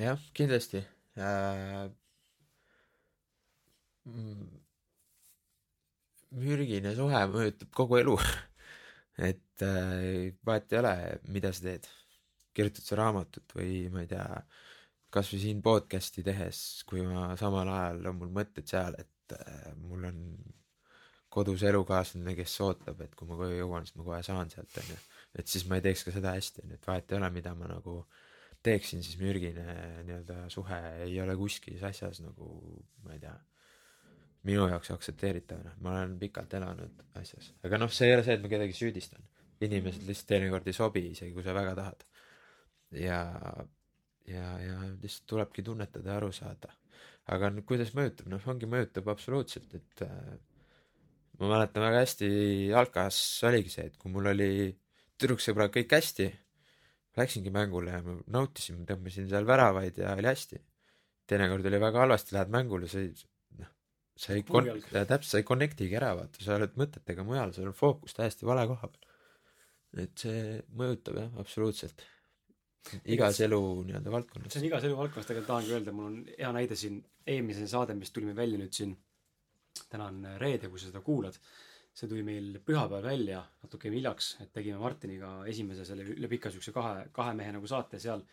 jah, kindlasti äh,. mürgine suhe mõjutab kogu elu. et äh, vahet ei ole, mida sa teed. Kirjutad sa raamatut või ma ei tea, kasvõi siin podcast'i tehes, kui ma samal ajal on mul mõtted seal, et äh, mul on kodus elukaaslane, kes ootab, et kui ma koju jõuan, siis ma kohe saan sealt, onju. et siis ma ei teeks ka seda hästi, onju, et vahet ei ole, mida ma nagu teeksin, siis mürgine nii-öelda suhe ei ole kuskil asjas nagu, ma ei tea, minu jaoks aktsepteeritav, noh, ma olen pikalt elanud asjas, aga noh, see ei ole see, et ma kedagi süüdistan. inimesed lihtsalt teinekord ei sobi, isegi kui sa väga tahad. ja, ja, ja lihtsalt tulebki tunnetada ja aru saada. aga nüüd kuidas mõjutab, noh, ongi mõjutab absoluutselt, et äh, ma mäletan väga hästi, Alkas oligi see, et kui mul oli tüdruksõbrad kõik hästi läksingi mängule ja ma nautisin, tõmbasin seal väravaid ja oli hästi. teinekord oli väga halvasti, lähed mängule, sa ei, noh, sa ei kon- täpselt, sa ei connect'igi ära, vaata, sa oled mõtetega mujal, sul on fookus täiesti vale koha peal. et see mõjutab jah, absoluutselt. Igas elu nii-öelda valdkonnas see on igas eluvaldkonnas tegelikult tahangi öelda, mul on hea näide siin, eelmine saade, mis tuli meil välja nüüd siin, täna on reede, kui sa seda kuulad, see tuli meil pühapäeval välja, natuke hiljaks, et tegime Martiniga esimese selle üle pika siukse kahe, kahe mehe nagu saate seal.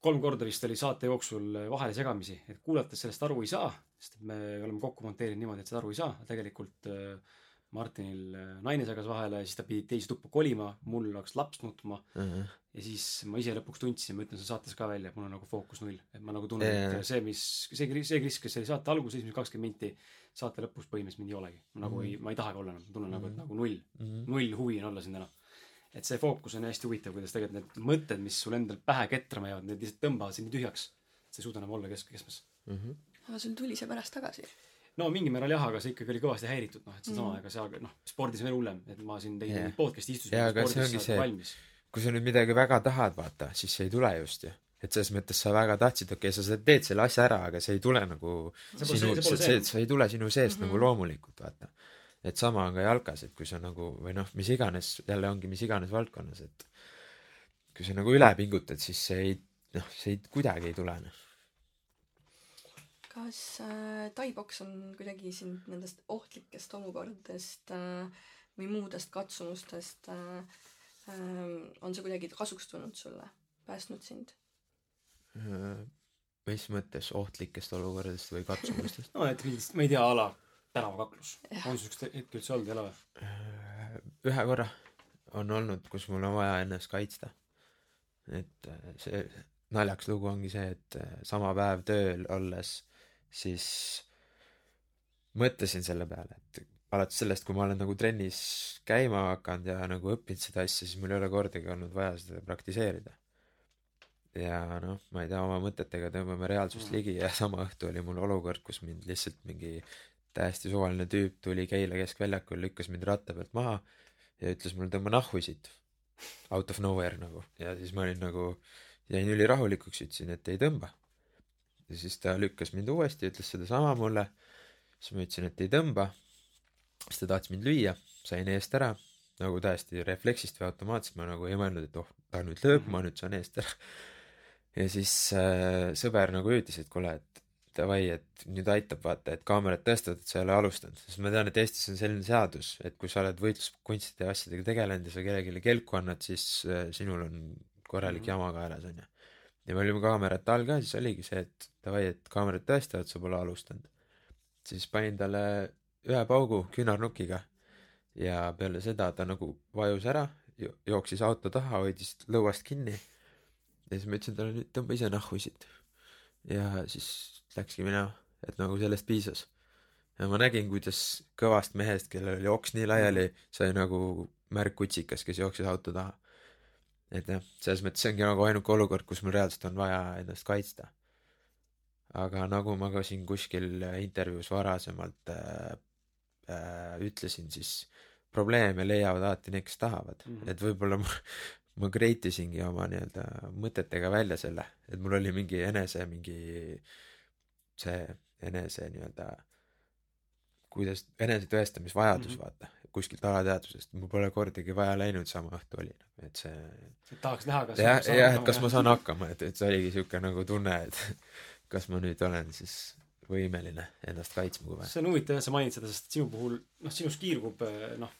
kolm korda vist oli saate jooksul vahele segamisi, et kuulates sellest aru ei saa, sest me oleme kokku monteerinud niimoodi, et seda aru ei saa, tegelikult äh, Martinil äh, naine segas vahele, siis ta pidi teise tuppa kolima, mul hakkas laps nutma uh. -huh. ja siis ma ise lõpuks tundsin, ma ütlen seal saates ka välja, et mul on nagu fookus null, et ma nagu tunnen, Jaa. et see, mis see, see Kris, kes oli saate alguses esimesed kakskümmend minti, saate lõpus põhimõtteliselt mind ei olegi. ma nagu ei, ma ei tahagi olla enam, ma tunnen nagu, et nagu null, null huvi on olla siin täna. et see fookus on hästi huvitav, kuidas tegelikult need mõtted, mis sul endal pähe ketrama jäävad, need lihtsalt tõmbavad sind nii tühjaks. sa ei suuda enam olla kesk, keskmes. aga sul tuli see pärast tagasi? No mingil määral jah, aga see ikkagi oli kõvasti häiritud, noh, et seesama mm., ega seal, noh, spordis on veel hullem, et ma siin tegin yeah. podcast'i istusin aga see ongi see- valmis. kui sa nüüd midagi väga tahad, vaata, siis see ei tule just ju. et selles mõttes sa väga tahtsid, okei okay,, sa teed selle asja ära, aga see ei tule nagu See sinu, see- see see, see, see. see ei tule sinu seest mm. -hmm. nagu loomulikult, vaata. et sama on ka jalkas, et kui sa nagu või noh, mis iganes, jälle ongi mis iganes valdkonnas, et kui sa nagu üle pingutad, siis see ei, noh, see ei, kuidagi ei tule, noh. Kas äh, taiboks on kuidagi sind nendest ohtlikest olukordadest äh, või muudest katsumustest äh, äh, on see kuidagi kasuks tulnud sulle, päästnud sind? mis mõttes ohtlikest olukordadest või katsumustest? no et mingist, ma ei tea, a la tänavakaklus. On siukest hetke üldse olnud, ei ole või? ühe korra on olnud, kus mul on vaja ennast kaitsta. et äh, see naljakas lugu ongi see, et äh, sama päev tööl olles siis mõtlesin selle peale, et alates sellest, kui ma olen nagu trennis käima hakanud ja nagu õppinud seda asja, siis mul ei ole kordagi olnud vaja seda praktiseerida. ja noh, ma ei tea, oma mõtetega tõmbame reaalsust ligi ja sama õhtu oli mul olukord, kus mind lihtsalt mingi täiesti suvaline tüüp tuli Keila keskväljakul, lükkas mind ratta pealt maha ja ütles mulle tõmba nahhu siit. Out of nowhere nagu ja siis ma olin nagu, jäin ülirahulikuks, ütlesin, et ei tõmba. Ja siis ta lükkas mind uuesti, ütles sedasama mulle. siis ma ütlesin, et ei tõmba. siis ta tahtis mind lüüa, sain eest ära nagu täiesti refleksist või automaatselt ma nagu ei mõelnud, et oh, ta nüüd lööb, ma nüüd saan eest ära. ja siis äh, sõber nagu hüüdis, et kuule, et davai, et nüüd aitab vaata, et kaamerad tõestavad, et sa ei ole alustanud, sest ma tean, et Eestis on selline seadus, et kui sa oled võitluskunstide ja asjadega tegelenud ja sa kellelegi kelku annad, siis äh, sinul on korralik Mhm. jama kaelas onju. Ja me olime kaamerate all ka, siis oligi see, et davai, et kaamerad tõestavad, sa pole alustanud. siis panin talle ühe paugu küünarnukiga ja peale seda ta nagu vajus ära, jooksis auto taha, hoidis lõuast kinni. ja siis ma ütlesin talle nüüd tõmba ise nahhu siit. ja siis läkski minema, et nagu sellest piisas. ja ma nägin, kuidas kõvast mehest, kellel oli oks nii laiali, sai nagu märgkutsikas, kes jooksis auto taha. Et jah, selles mõttes see ongi nagu ainuke olukord, kus mul reaalselt on vaja ennast kaitsta. aga nagu ma ka siin kuskil intervjuus varasemalt äh, äh, ütlesin, siis probleeme leiavad alati need, kes tahavad mm. -hmm. et võib-olla ma, ma create isingi oma nii-öelda mõtetega välja selle, et mul oli mingi enese mingi see enese nii-öelda kuidas enesetõestamisvajadus mm -hmm. vaata kuskilt alateadvusest, mul pole kordagi vaja läinud, sama õhtu oli, et see et tahaks näha, kas jah, jah, et kas ma saan hakkama, et, et see oligi niisugune nagu tunne, et kas ma nüüd olen siis võimeline ennast kaitsma, kui vaja. see on huvitav jah, sa mainid seda, sest sinu puhul, noh, sinus kiirgub, noh,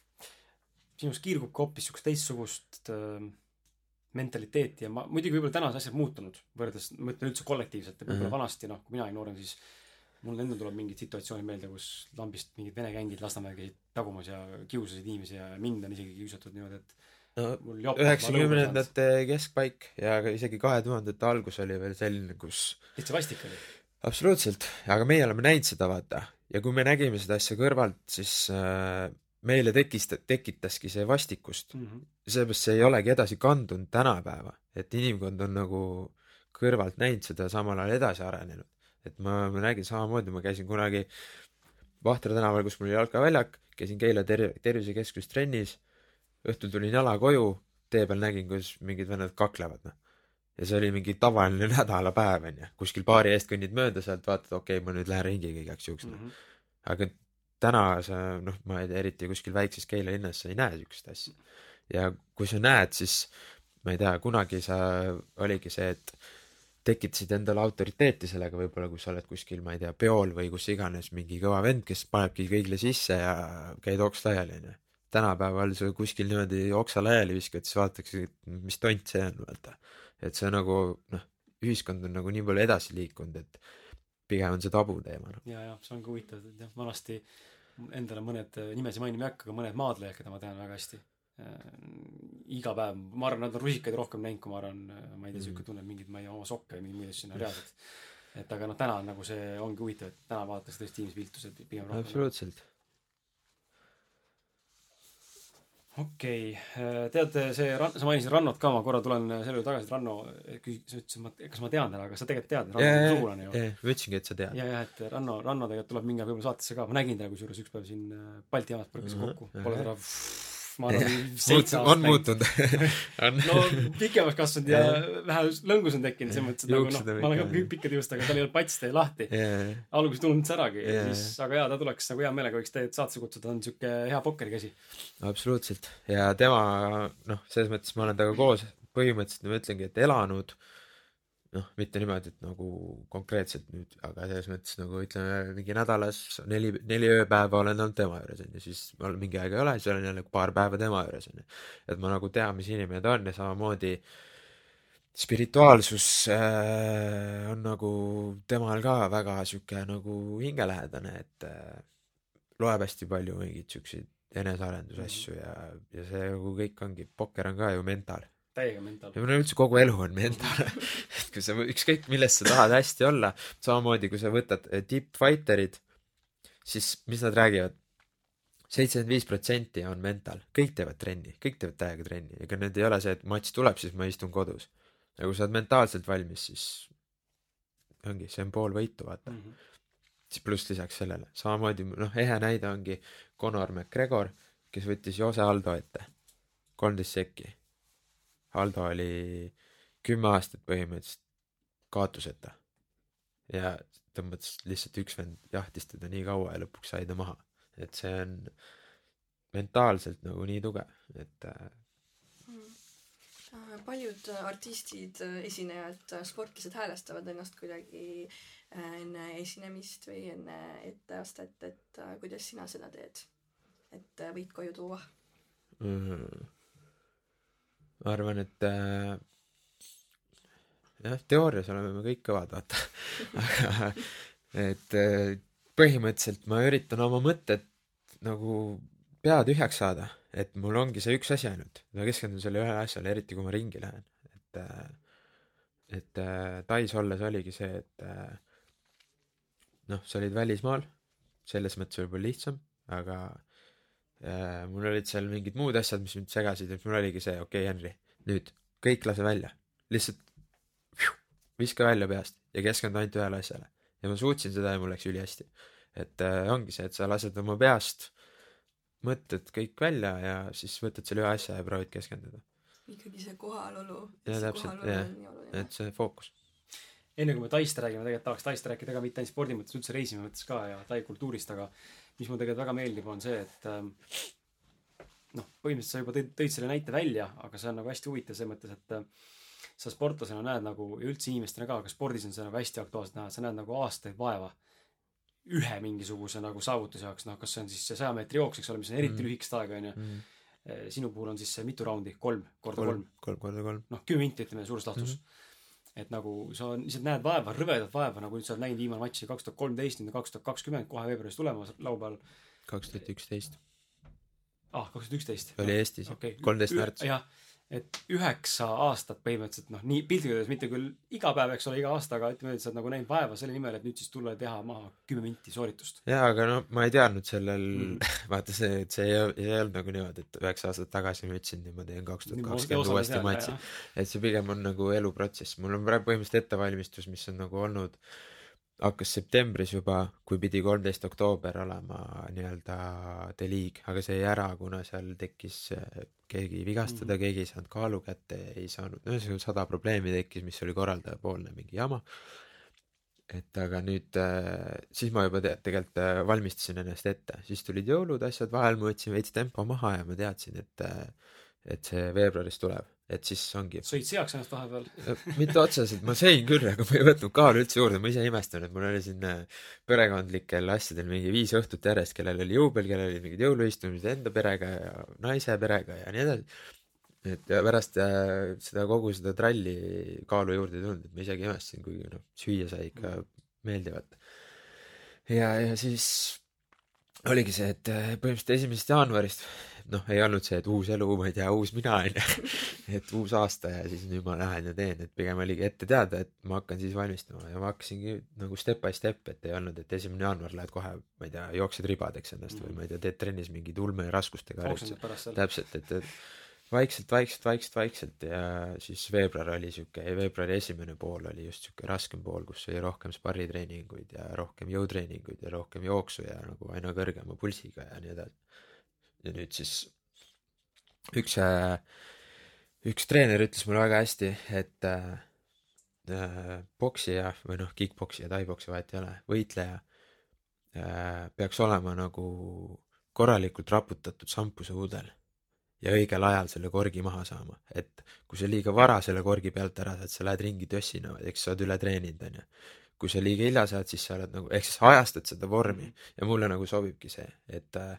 sinus kiirgub ka hoopis niisugust teistsugust äh, mentaliteeti ja ma, muidugi võib-olla täna on asjad muutunud, võrreldes, ma ütlen üldse kollektiivselt, ja võib-olla Mhm. vanasti, noh, kui mina olin noorem, siis mul endal tuleb mingid situatsioonid meelde, kus lambist mingid vene gängid Lasnamäel käisid tagumas ja kiusasid inimesi ja mind on isegi kiusatud niimoodi, et no üheksakümnendate keskpaik ja ka isegi kahe tuhandete algus oli veel selline, kus täitsa vastik oli. absoluutselt, aga meie oleme näinud seda, vaata, ja kui me nägime seda asja kõrvalt, siis äh, meile tekkis, tekitaski see vastikust mm. -hmm. seepärast see ei olegi edasi kandunud tänapäeva, et inimkond on nagu kõrvalt näinud seda, samal ajal edasi arenenud. Et ma, ma nägin samamoodi, ma käisin kunagi Vahtra tänaval, kus mul oli jalkaväljak, käisin Keila ter-, tervisekeskuses trennis, õhtul tulin jala koju, tee peal nägin, kuidas mingid vennad kaklevad, noh. ja see oli mingi tavaline nädalapäev, onju, kuskil baari eest kõnnid mööda sealt, vaatad, okei okay,, ma nüüd lähen ringiga igaks juhuks, Mm -hmm. aga täna sa noh, ma ei tea, eriti kuskil väikses Keila linnas sa ei näe siukest asja. ja kui sa näed, siis ma ei tea, kunagi sa, oligi see, et tekitasid endale autoriteeti sellega võib-olla, kui sa oled kuskil, ma ei tea, peol või kus iganes mingi kõva vend, kes panebki kõigile sisse ja käid oks laiali, onju. tänapäeval sa kuskil niimoodi oksa laiali viskad, siis vaadatakse, et mis tont see on, vaata. et see nagu noh, ühiskond on nagu nii palju edasi liikunud, et pigem on see tabuteema, noh. ja, ja see on ka huvitav, et jah, vanasti endale mõned nimesid mainima ei hakka, aga mõned maadlejad, keda ma tean väga hästi äh,. iga päev, ma arvan, nad on rusikaid rohkem näinud, kui ma arvan, ma ei tea, sihuke tunne, et mingid, ma ei tea, oma sokke või mingeid muid asju, no reaalselt. et aga noh, täna on nagu see ongi huvitav, et täna vaadatakse tõesti inimesi viltused pigem rohkem. absoluutselt. okei okay., tead, see sa mainisid Rannot ka, ma korra tulen selle juurde tagasi, et Ranno küsis, sa ütlesid, ma, kas ma tean teda, aga sa tegelikult tead, Ranno on sugulane ju. ma ütlesingi, et sa tead. ja, ja et Ranno, Ranno tegelikult tuleb mingi aeg võib-olla saatesse ka, ma nägin teda kusjuures üks päev siin äh, Balti jaamas põrkas Mhm, kokku, jah. pole teda ma arvan seitse aastat on muutunud. No pikemaks kasvanud ja vähe lõngus on tekkinud selles mõttes et nagu noh ma olen ka ikka- pi- pikkade juustega tal ei ole pats tee lahti. Yeah. alguses tulnud säragi Jaa, siis aga jaa ta tuleks nagu hea meelega võiks teid saatesse kutsuda on siuke hea pokkerikäsi. Absoluutselt. Ja tema noh selles mõttes ma olen temaga koos põhimõtteliselt ma ütlengi et elanud noh mitte niimoodi et nagu konkreetselt nüüd aga selles mõttes nagu ütleme mingi nädalas neli neli ööpäeva olen olnud tema juures onju siis ma mingi aeg ei ole siis olen jälle paar päeva tema juures onju et ma nagu tean mis inimene ta on ja samamoodi spirituaalsus äh, on nagu temal ka väga sihuke nagu hingelähedane et äh, loeb hästi palju mingeid siukseid enesearendusasju ja ja see nagu kõik ongi pokker on ka ju mental täiega mental. Ja mul üldse kogu elu on mental. Et kui sa ükskõik milles sa tahad hästi olla samamoodi kui sa võtad eh, tippfighterid siis mis nad räägivad? seitsekümmend viis protsenti on mental. Kõik teevad trenni kõik teevad täiega trenni. Ega need ei ole see et matš tuleb siis ma istun kodus. Ja kui sa oled mentaalselt valmis siis ongi see on pool võitu vaata. Mm. -hmm. siis pluss lisaks sellele. Samamoodi noh ehe näide ongi Conor McGregor kes võttis Jose Aldo ette. kolmteist sekki Aldo oli kümme aastat põhimõtteliselt kaotuseta ja tõmbas lihtsalt üks vend jahtis teda nii kaua ja lõpuks sai ta maha et see on mentaalselt nagu nii tugev et äh, Äh, paljud äh, artistid, esinejad, sportlased häälestavad ennast kuidagi enne esinemist või enne etteastet, et kuidas sina seda teed? et võid koju tuua? mm, ma arvan et äh, jah teoorias oleme me kõik kõvad vaata. Aga et äh, põhimõtteliselt ma üritan oma mõtted nagu pea tühjaks saada et mul ongi see üks asi ainult. Ma keskendun selle ühele asjale eriti kui ma ringi lähen. Et äh, et äh, Tais olles oligi see et äh, noh sa olid välismaal selles mõttes võib-olla lihtsam aga mul olid seal mingid muud asjad mis mind segasid et mul oligi see okei okay, Henri nüüd kõik lase välja. Lihtsalt viska välja peast ja keskendu ainult ühele asjale. Ja ma suutsin seda ja mul läks ülihästi. Et äh, ongi see et sa lased oma peast mõtted kõik välja ja siis võtad selle ühe asja ja proovid keskenduda. Ikkagi see kohalolu see täpselt, kohalolu jah. et see fookus. Enne kui me Taist räägime, tegelikult tahaks Taist rääkida ka mitte ainult spordi mõttes, üldse reisimise mõttes ka ja Tai kultuurist, aga mis mulle tegelikult väga meeldib, on see, et ähm, noh, põhimõtteliselt sa juba tõid, tõid selle näite välja, aga see on nagu hästi huvitav selles mõttes, et äh, sa sportlasena näed nagu ja üldse inimestena ka, aga spordis on see nagu hästi aktuaalselt näha, sa näed nagu aastaid vaeva ühe mingisuguse nagu saavutuse jaoks, noh, kas see on siis see saja meetri jooks, eks ole, mis on eriti Mm. lühikest aega, onju. mm.. sinu puhul on siis see mitu raundi, kolm korda kolm, kolm, kolm korda kolm. noh, kümme minti ütleme suures laastus mm. -hmm. Et nagu sa lihtsalt näed vaeva, rõvedat vaeva, nagu nüüd sa oled näinud viimane matš kaks tuhat kolmteist, nüüd on kaks tuhat kakskümmend, kohe veebruaris tulemas laupäeval. kaks tuhat üksteist ah, kaks tuhat üksteist. oli Eestis okei. kolmteist märts. jah, et üheksa aastat põhimõtteliselt noh, nii piltlikult öeldes mitte küll iga päev, eks ole, iga aasta, aga ütleme, et sa oled nagu näinud vaeva selle nimel, et nüüd siis tulla ja teha maha kümme minti sooritust. jaa, aga no ma ei teadnud sellel Mm. vaata see, et see ei, ei olnud nagu niimoodi, et üheksa aastat tagasi ma ütlesin, et ma teen kaks tuhat kakskümmend uuesti matši. et see pigem on nagu eluprotsess, mul on praegu põhimõtteliselt ettevalmistus, mis on nagu olnud, hakkas septembris juba, kui pidi kolmteist oktoober olema nii-öelda The League, aga see jäi ära, kuna seal tekkis keegi vigastada mm, -hmm. keegi ei saanud kaalu kätte, ei saanud, ühesõnaga sada probleemi tekkis, mis oli korraldajapoolne mingi jama. et aga nüüd äh, siis ma juba te tegelikult äh, valmistasin ennast ette, siis tulid jõulud, asjad vahel, ma võtsin veits tempo maha ja ma teadsin, et äh, et see veebruaris tuleb, et siis ongi sõid seaks ennast vahepeal. mitte otseselt, ma sõin küll, aga ma ei võtnud kaalu üldse juurde, ma ise imestan, et mul oli siin äh, perekondlikel asjadel mingi viis õhtut järjest, kellel oli jõubel, kellel olid mingid jõuluistumised enda perega ja naise perega ja nii edasi. et ja pärast äh, seda kogu seda tralli kaalu juurde ei tulnud, et ma isegi imestasin, kuigi noh, süüa sai ikka meeldivalt. ja, ja siis oligi see, et äh, põhimõtteliselt esimesest jaanuarist noh, ei olnud see, et uus elu, ma ei tea, uus mina onju, et uus aasta ja siis nüüd ma lähen ja teen, et pigem oligi ette teada, et ma hakkan siis valmistuma. Ja ma hakkasingi nagu step by step, et ei olnud, et esimene jaanuar lähed kohe, ma ei tea, jooksed ribadeks ennast või ma ei tea, teed trennis mingeid ulmeraskustega harjutusi. täpselt, et, et vaikselt, vaikselt, vaikselt, vaikselt. Ja siis veebruar oli sihuke, veebruari esimene pool oli just sihuke raskem pool, kus oli rohkem sparritreeninguid ja rohkem jõutreeninguid ja rohkem jooksu ja nagu aina kõrgema pulsiga ja nii edasi. Ja nüüd siis üks, üks treener ütles mulle väga hästi, et äh, äh, poksija või noh, kick-poksija, tai-poksija, vahet ei ole, võitleja äh, peaks olema nagu korralikult raputatud šampusuudel ja õigel ajal selle korgi maha saama, et kui sa liiga vara selle korgi pealt ära saad, sa lähed ringi tössina, eks sa oled üle treeninud, onju. kui sa liiga hilja saad, siis sa oled nagu, ehk siis ajastad seda vormi ja mulle nagu sobibki see, et äh,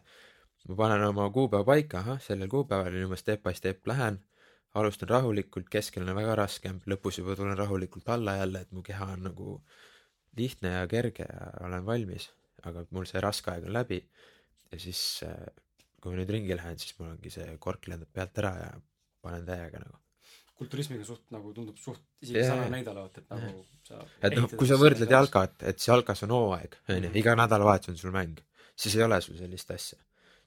ma panen oma kuupäeva paika, ahah, sellel kuupäeval nüüd ma step by step lähen, alustan rahulikult, keskel on väga raske, lõpus juba tulen rahulikult alla jälle, et mu keha on nagu lihtne ja kerge ja olen valmis, aga mul see raske aeg on läbi ja siis äh, kui ma nüüd ringi lähen, siis mul ongi see kork lendab pealt ära ja panen täiega nagu. kulturismiga suht nagu tundub suht isegi Jaa. sarnane näide olevat, et nagu sa et noh, kui sa võrdled jalkat, et see jalkas on hooaeg, onju Mhm., iga nädalavahetus on sul mäng, siis ei ole sul sellist asja.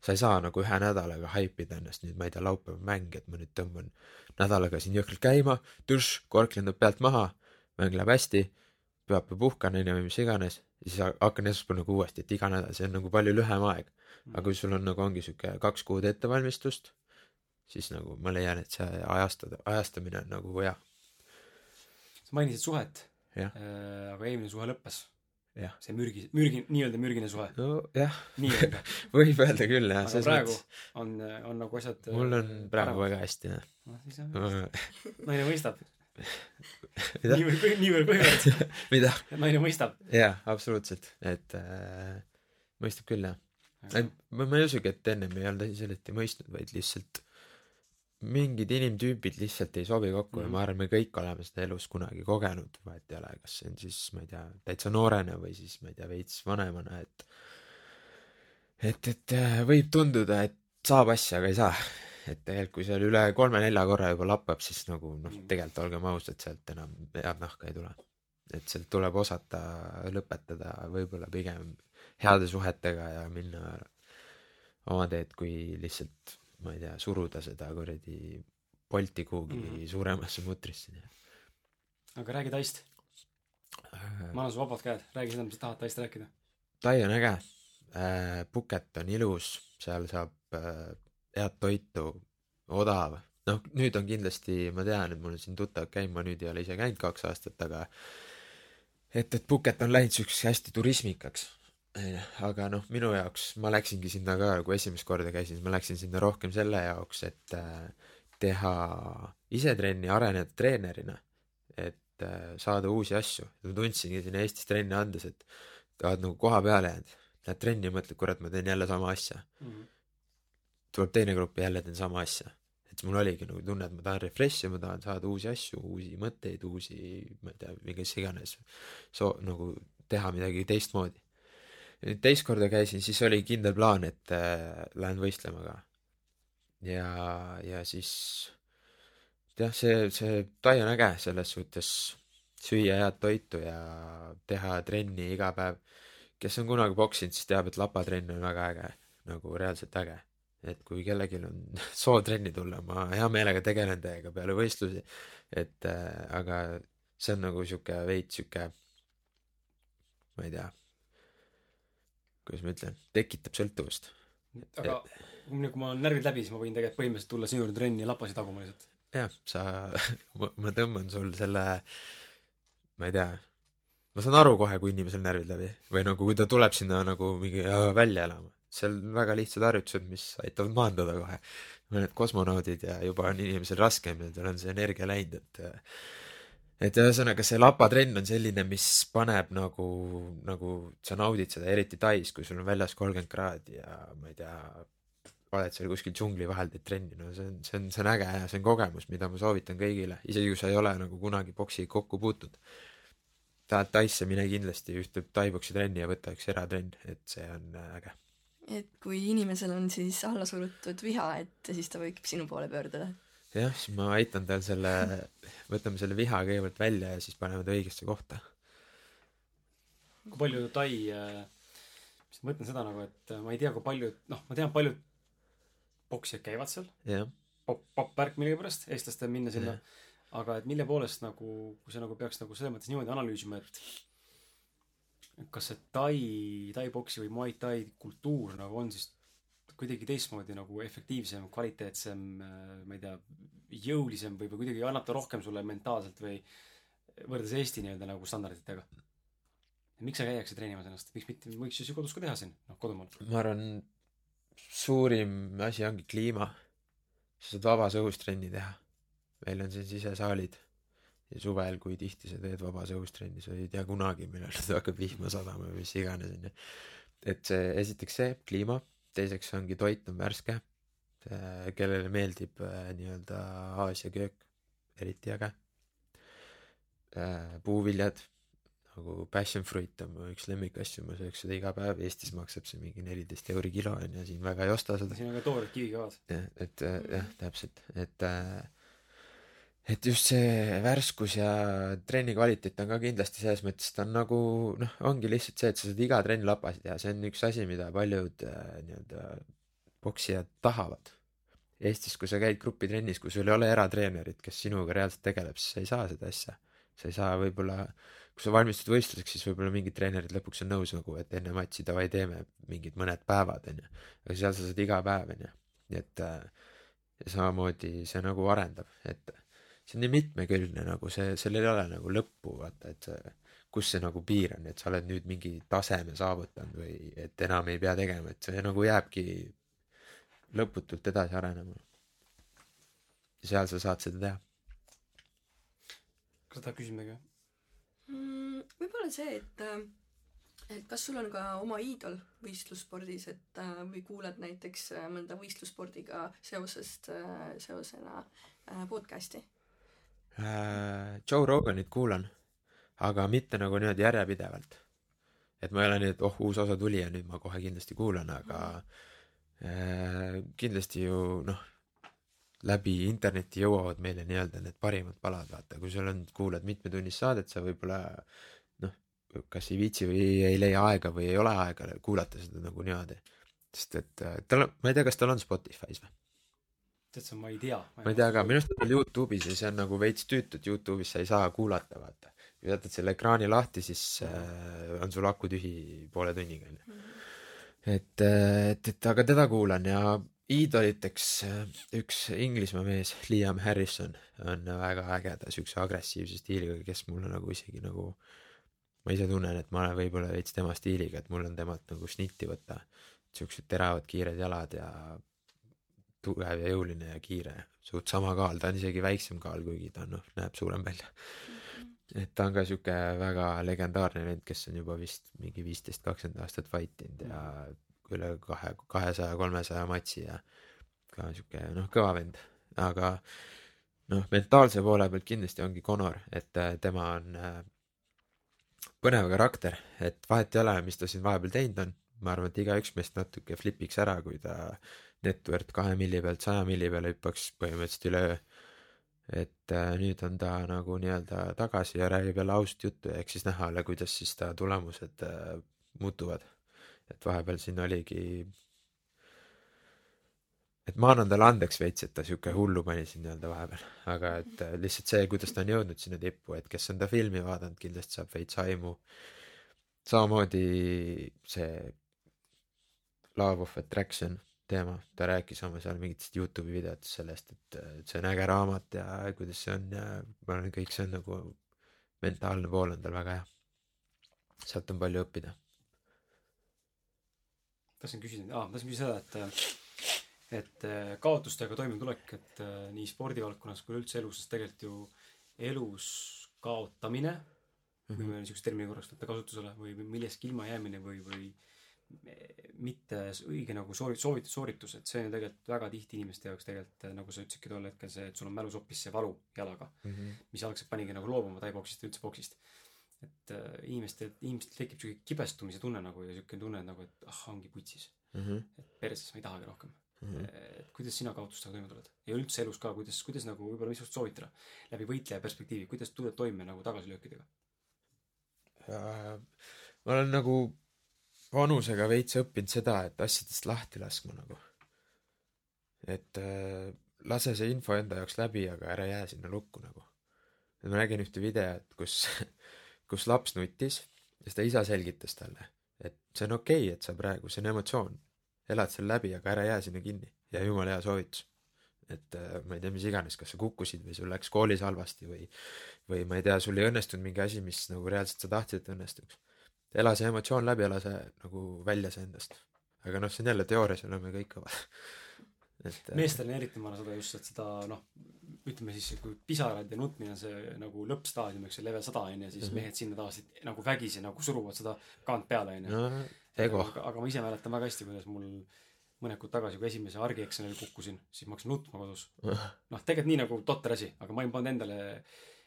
Sa ei saa nagu ühe nädalaga haipida ennast nüüd, ma ei tea, laupäev mäng, et ma nüüd tõmban nädalaga siin jõhkralt käima, tuš, kork lendab pealt maha, mäng läheb hästi, pühapäev puhkan onju või mis iganes, siis ha- hakkan esmaspäeval nagu uuesti, et iga nädal, see on nagu palju lühem aeg. aga kui sul on nagu ongi sihuke kaks kuud ettevalmistust, siis nagu ma leian, et see ajastada, ajastamine on nagu hea. sa mainisid suhet, Jah. aga eelmine suhe lõppes. Jah. see mürgi, mürgi, nii-öelda mürgine suhe, nojah, võib öelda küll jah, aga praegu mõttes. on, on nagu asjad mul on praegu väga hästi jah. noh, siis on, naine mõistab. niivõrd, niivõrd kuivõrd, mida? naine mõistab. jaa, absoluutselt, et äh, mõistab küll jah. ma, ma ei usugi, et ennem ei olnud asi selles, et ei mõistnud, vaid lihtsalt mingid inimtüübid lihtsalt ei sobi kokku mm ja Mhm. ma arvan, me kõik oleme seda elus kunagi kogenud, vahet ei ole, kas see on siis, ma ei tea, täitsa noorena või siis ma ei tea, veits vanemana, et et, et äh, võib tunduda, et saab asja, aga ei saa. et tegelikult, kui seal üle kolme-nelja korra juba lappab, siis nagu noh, Mhm. tegelikult olgem ausad, sealt enam head nahka ei tule. et sealt tuleb osata lõpetada võib-olla pigem heade suhetega ja minna oma teed, kui lihtsalt ma ei tea, suruda seda kuradi Bolti kuhugi mm. -hmm. suuremasse mutrisse. aga räägi Taist, ma annan sulle vabad käed, räägi seda, mis sa tahad Taist rääkida. Tai on äge. äh, Phuket on ilus, seal saab äh, head toitu, odav, noh, nüüd on kindlasti, ma tean, et mul on siin tuttavad käinud, ma nüüd ei ole ise käinud kaks aastat, aga et, et Phuket on läinud siukseks hästi turismikaks. Aga noh, minu jaoks, ma läksingi sinna ka, kui esimest korda käisin, siis ma läksin sinna rohkem selle jaoks, et äh, teha ise trenni, areneda treenerina, et äh, saada uusi asju. ma tundsingi siin Eestis trenni andes, et oled nagu koha peale jäänud, lähed trenni ja mõtled, kurat, ma teen jälle sama asja. tuleb teine grupp ja jälle teen sama asja. et siis mul oligi nagu tunne, et ma tahan refresh ida, ma tahan saada uusi asju, uusi mõtteid, uusi, ma ei tea, mis iganes, soo-, nagu teha midagi teistmoodi. Teist korda käisin, siis oli kindel plaan, et äh, lähen võistlema ka. ja, ja siis jah, see, see Tai on äge selles suhtes, süüa head toitu ja teha trenni iga päev. kes on kunagi poksinud, siis teab, et lapatrenn on väga äge, nagu reaalselt äge et kui kellelgi on soov trenni tulla, ma hea meelega tegelen teiega peale võistlusi, et äh, aga see on nagu sihuke veits sihuke, ma ei tea, kuidas ma ütlen, tekitab sõltuvust. aga nüüd, kui ma olen närvid läbi, siis ma võin tegelikult põhimõtteliselt tulla sinu juurde trenni ja lapasid taguma lihtsalt. jah, sa, ma, ma tõmban sul selle, ma ei tea, ma saan aru kohe, kui inimesel närvid läbi või nagu kui ta tuleb sinna nagu mingi äh, välja elama. seal on väga lihtsad harjutused, mis aitavad maandada kohe. mõned kosmonaudid ja juba on inimesel raskem ja tal on see energia läinud, et et ühesõnaga see lapatrenn on selline, mis paneb nagu, nagu sa naudid seda, eriti Tais, kui sul on väljas kolmkümmend kraadi ja ma ei tea, oled seal kuskil džungli vahel, teed trenni, no see on, see on, see on äge ja see on kogemus, mida ma soovitan kõigile, isegi kui sa ei ole nagu kunagi poksiga kokku puutunud. tahad Taisse, mine kindlasti ühte tai-poksi trenni ja võta üks eratrenn, et see on äh, äge. et kui inimesel on siis alla surutud viha, et siis ta võib sinu poole pöörduda. jah, siis ma aitan tal selle, võtame selle viha kõigepealt välja ja siis paneme ta õigesse kohta. kui palju Tai äh,, ma mõtlen seda nagu, et äh, ma ei tea, kui paljud, noh, ma tean, paljud poksijad käivad seal, jah, popp, popp-värk millegipärast, eestlastel minna sinna Jah.. aga et mille poolest nagu, kui sa nagu peaks nagu selles mõttes niimoodi analüüsima, et kas see Tai, tai-poksi või muay thai kultuur nagu on siis kuidagi teistmoodi nagu efektiivsem, kvaliteetsem, ma ei tea, jõulisem või, või kuidagi annab ta rohkem sulle mentaalselt või võrreldes Eesti nii-öelda nagu standarditega? miks sa käiakse treenimas ennast, miks mitte, võiks ju kodus ka teha siin, noh kodumaal. ma arvan, suurim asi ongi kliima. sa saad vabas õhus trenni teha. meil on siin sisesaalid ja suvel, kui tihti sa teed vabas õhus trenni, sa ei tea kunagi, millal hakkab vihma sadama või mis iganes onju. et see, esiteks see kliima, teiseks ongi toit on värske. kellele meeldib äh, nii-öelda Aasia köök, eriti äge. puuviljad nagu passion fruit on mu üks lemmikasju, ma sööks seda iga päev, Eestis maksab see mingi neliteist euri kilo onju, siin väga ei osta seda. siin on ka toored kivikavad. jah, et äh, jah, täpselt, et äh, et just see värskus ja trenni kvaliteet on ka kindlasti selles mõttes, ta on nagu noh, ongi lihtsalt see, et sa saad iga trenn lapasid teha, see on üks asi, mida paljud äh, nii-öelda poksijad tahavad. Eestis, kui sa käid grupitrennis, kui sul ei ole eratreenerit, kes sinuga reaalselt tegeleb, siis sa ei saa seda asja. sa ei saa võib-olla, kui sa valmistud võistluseks, siis võib-olla mingid treenerid lõpuks on nõus nagu, et enne matši davai teeme mingid mõned päevad onju. aga seal sa saad iga päev onju, nii et äh, ja samamoodi see nagu arendab, et see on nii mitmekülgne nagu see, sellel ei ole nagu lõppu, vaata, et see, kus see nagu piir on, et sa oled nüüd mingi taseme saavutanud või et enam ei pea tegema, et see nagu jääbki lõputult edasi arenema. seal sa saad seda teha. kas sa tahad küsida midagi mm,. võib-olla see, et äh, et kas sul on ka oma iidol võistlusspordis, et äh, või kuulad näiteks äh, mõnda võistlusspordiga seosest äh,, seosena podcast'i? Äh, Joe Roganit kuulan, aga mitte nagu niimoodi järjepidevalt. et ma ei ole et oh, uus osa tuli ja nüüd ma kohe kindlasti kuulan, aga äh, kindlasti ju noh, läbi interneti jõuavad meile nii-öelda need parimad palad, vaata, kui sul on, kuulad mitmetunnist saadet, sa võib-olla noh, kas ei viitsi või ei leia aega või ei ole aega kuulata seda nagu niimoodi. sest et äh, tal on, ma ei tea, kas tal on Spotify's või? Tead sa, ma ei tea. ma ei tea ka, minu arust on tal Youtube'is ja see on nagu veits tüütu, et Youtube'is sa ei saa kuulata, vaata. kui jätad selle ekraani lahti, siis äh, on sul aku tühi poole tunniga onju. et, et, et aga teda kuulan ja iidoliteks äh, üks Inglismaa mees, Liam Harrison on väga ägeda siukse agressiivse stiiliga, kes mulle nagu isegi nagu ma ise tunnen, et ma olen võib-olla veits tema stiiliga, et mul on temalt nagu snitti võtta. siuksed teravad kiired jalad ja tugev ja jõuline ja kiire, suht sama kaal, ta on isegi väiksem kaal, kuigi ta noh, näeb suurem välja. et ta on ka siuke väga legendaarne vend, kes on juba vist mingi viisteist, kakskümmend aastat fight inud ja üle kahe, kahesaja, kolmesaja matši ja ka siuke noh, kõva vend, aga noh, mentaalse poole pealt kindlasti ongi Conor, et äh, tema on äh, põnev karakter, et vahet ei ole, mis ta siin vahepeal teinud on, ma arvan, et igaüks meist natuke flipiks ära, kui ta net worth kahe milli pealt saja milli peale hüppaks põhimõtteliselt üleöö. et äh, nüüd on ta nagu nii-öelda tagasi ja räägib jälle ausat juttu ja eks siis näha ole, kuidas siis ta tulemused äh, muutuvad. et vahepeal siin oligi, et ma annan talle andeks veits, et ta sihuke hullu pani siin nii-öelda vahepeal, aga et äh, lihtsalt see, kuidas ta on jõudnud sinna tippu, et kes on ta filmi vaadanud, kindlasti saab veits aimu. samamoodi see Love of Attraction teema, ta rääkis oma seal mingitest Youtube'i videotes sellest, et see on äge raamat ja kuidas see on ja ma arvan, kõik see on nagu mentaalne pool on tal väga hea. sealt on palju õppida. tahtsin küsida, aa, tahtsin küsida seda, et et äh, kaotustega toimetulek, et äh, nii spordivaldkonnas kui üldse elus, sest tegelikult ju elus kaotamine mm, -hmm. kui me niisugust termini korraks võtta kasutusele või millestki ilmajäämine või, või mitte õige nagu soori-, soovitud sooritus, et see on tegelikult väga tihti inimeste jaoks tegelikult äh, nagu sa ütlesidki tol hetkel see, et sul on mälus hoopis see valu jalaga, mis algselt panigi nagu loobuma tai-poksist ja üldse poksist. et äh, inimeste, inimestel tekib siuke kibestumise tunne nagu ja siuke tunne nagu, et ah, ongi putsis. et perses ma ei tahagi rohkem. et kuidas sina kaotustega toime tuled ja üldse elus ka, kuidas, kuidas nagu võib-olla missugust soovitada läbi võitleja perspektiivi, kuidas tuled toime nagu tagasilöökidega? ma olen nagu vanusega veits õppinud seda, et asjadest lahti laskma nagu. et äh, lase see info enda jaoks läbi, aga ära jää sinna lukku nagu. et ma nägin ühte videot, kus, kus laps nuttis ja siis ta isa selgitas talle, et see on okei okay,, et sa praegu, see on emotsioon, elad seal läbi, aga ära jää sinna kinni ja jumala hea soovitus. et äh, ma ei tea, mis iganes, kas sa kukkusid või sul läks koolis halvasti või, või ma ei tea, sul ei õnnestunud mingi asi, mis nagu reaalselt sa tahtsid, et õnnestuks. Ela see emotsioon läbi, ela see nagu välja see endast. aga noh, see on jälle teoorias oleme kõik kõvad. et äh, meestel on eriti, ma arvan seda just, et seda noh, ütleme siis, kui pisarad ja nutmine on see nagu lõppstaadium, eks see level sada on ju, siis Mhm. mehed sinna tavaliselt nagu vägisi nagu suruvad seda kaant peale on ju. aga, aga ma ise mäletan väga hästi, kuidas mul mõned kuud tagasi, kui esimese argieksamil kukkusin, siis ma hakkasin nutma kodus. noh, tegelikult nii nagu totter asi, aga ma olin pannud endale,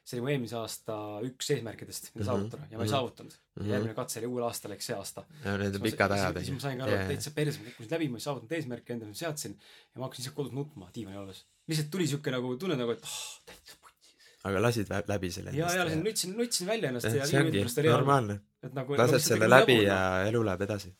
see oli mu eelmise aasta üks eesmärkidest, mida Mhm, saavutada ja ma ei mhm. saavutanud. Mhm. järgmine katse oli uuel aastal ehk see aasta. ja need on pikad ajad siis ma sain ka aru, et täitsa perse, ma kukkusin läbi, ma ei saavutanud eesmärki endale, seadsin ja ma hakkasin lihtsalt kodus nutma diivani olles. lihtsalt tuli siuke nagu tunne nagu, et ah, täitsa putsi. aga lasid läbi selle ja, ja lasin, nutsin, nutsin välja ennast ja see ongi minuti pärast oli hea. normaalne. nagu. lased selle läbi ja elu läheb edasi.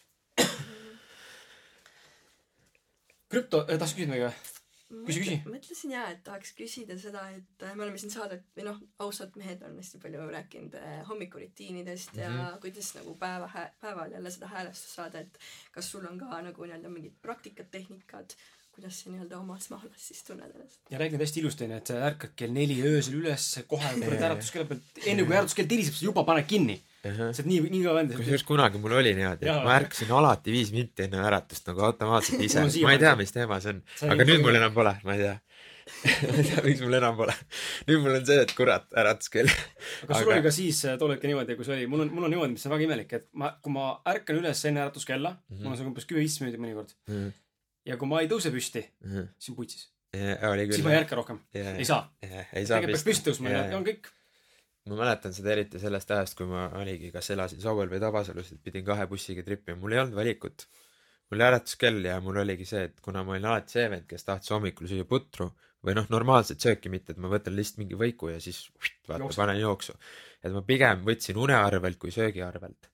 krüpto, tahtsid küsida midagi või? Küsi, küsi. mõtlesin jaa, et tahaks küsida seda, et äh, me oleme siin saadet või noh, ausad mehed on hästi palju rääkinud äh, hommikurutiinidest mm -hmm. ja Mhm. kuidas nagu päeva, päeval jälle seda häälestust saada, et kas sul on ka nagu nii-öelda mingid praktikad, tehnikad, kuidas sa nii-öelda omas maalas siis tunned ennast? ja räägin hästi ilusti onju, et sa ärkad kell neli öösel üles, kohe tuled Jaa. äratuskella pealt, enne kui äratuskell tiriseb, sa juba paned kinni. sa oled nii, nii kõva vend. kusjuures kunagi mul oli niimoodi, et ma ärkasin alati viis minti enne äratust nagu automaatselt ise siiamaani ma ei tea, mis teema see on, aga nüüd mul enam pole, ma ei tea. ma ei tea, miks mul enam pole. nüüd mul on see, et kurat, äratuskell. aga kas sul oli ka siis äh, tol hetkel niimoodi, kui see oli, mul on, mul on niimoodi, mis on väga imelik, et ma, kui ma ärkan üles enne äratuskella mm, Mhm. -hmm. mul on see umbes kümme-viisteist minutit mõnikord, ja kui ma ei tõuse püsti, siis on putsis. siis ma ei. ärka rohkem, ei saa. ei saa tegelikult peaks püsti tõusma ja ja on kõik. ma mäletan seda eriti sellest ajast, kui ma oligi, kas elasin Sauel või Tabasalus, et pidin kahe bussiga tripima, mul ei olnud valikut. mul oli äratuskell ja mul oligi see, et kuna ma olin alati see vend, kes tahtis hommikul süüa putru või noh, normaalset sööki, mitte et ma võtan lihtsalt mingi võiku ja siis vaata Jooksu. panen jooksu. et ma pigem võtsin une arvelt kui söögi arvelt.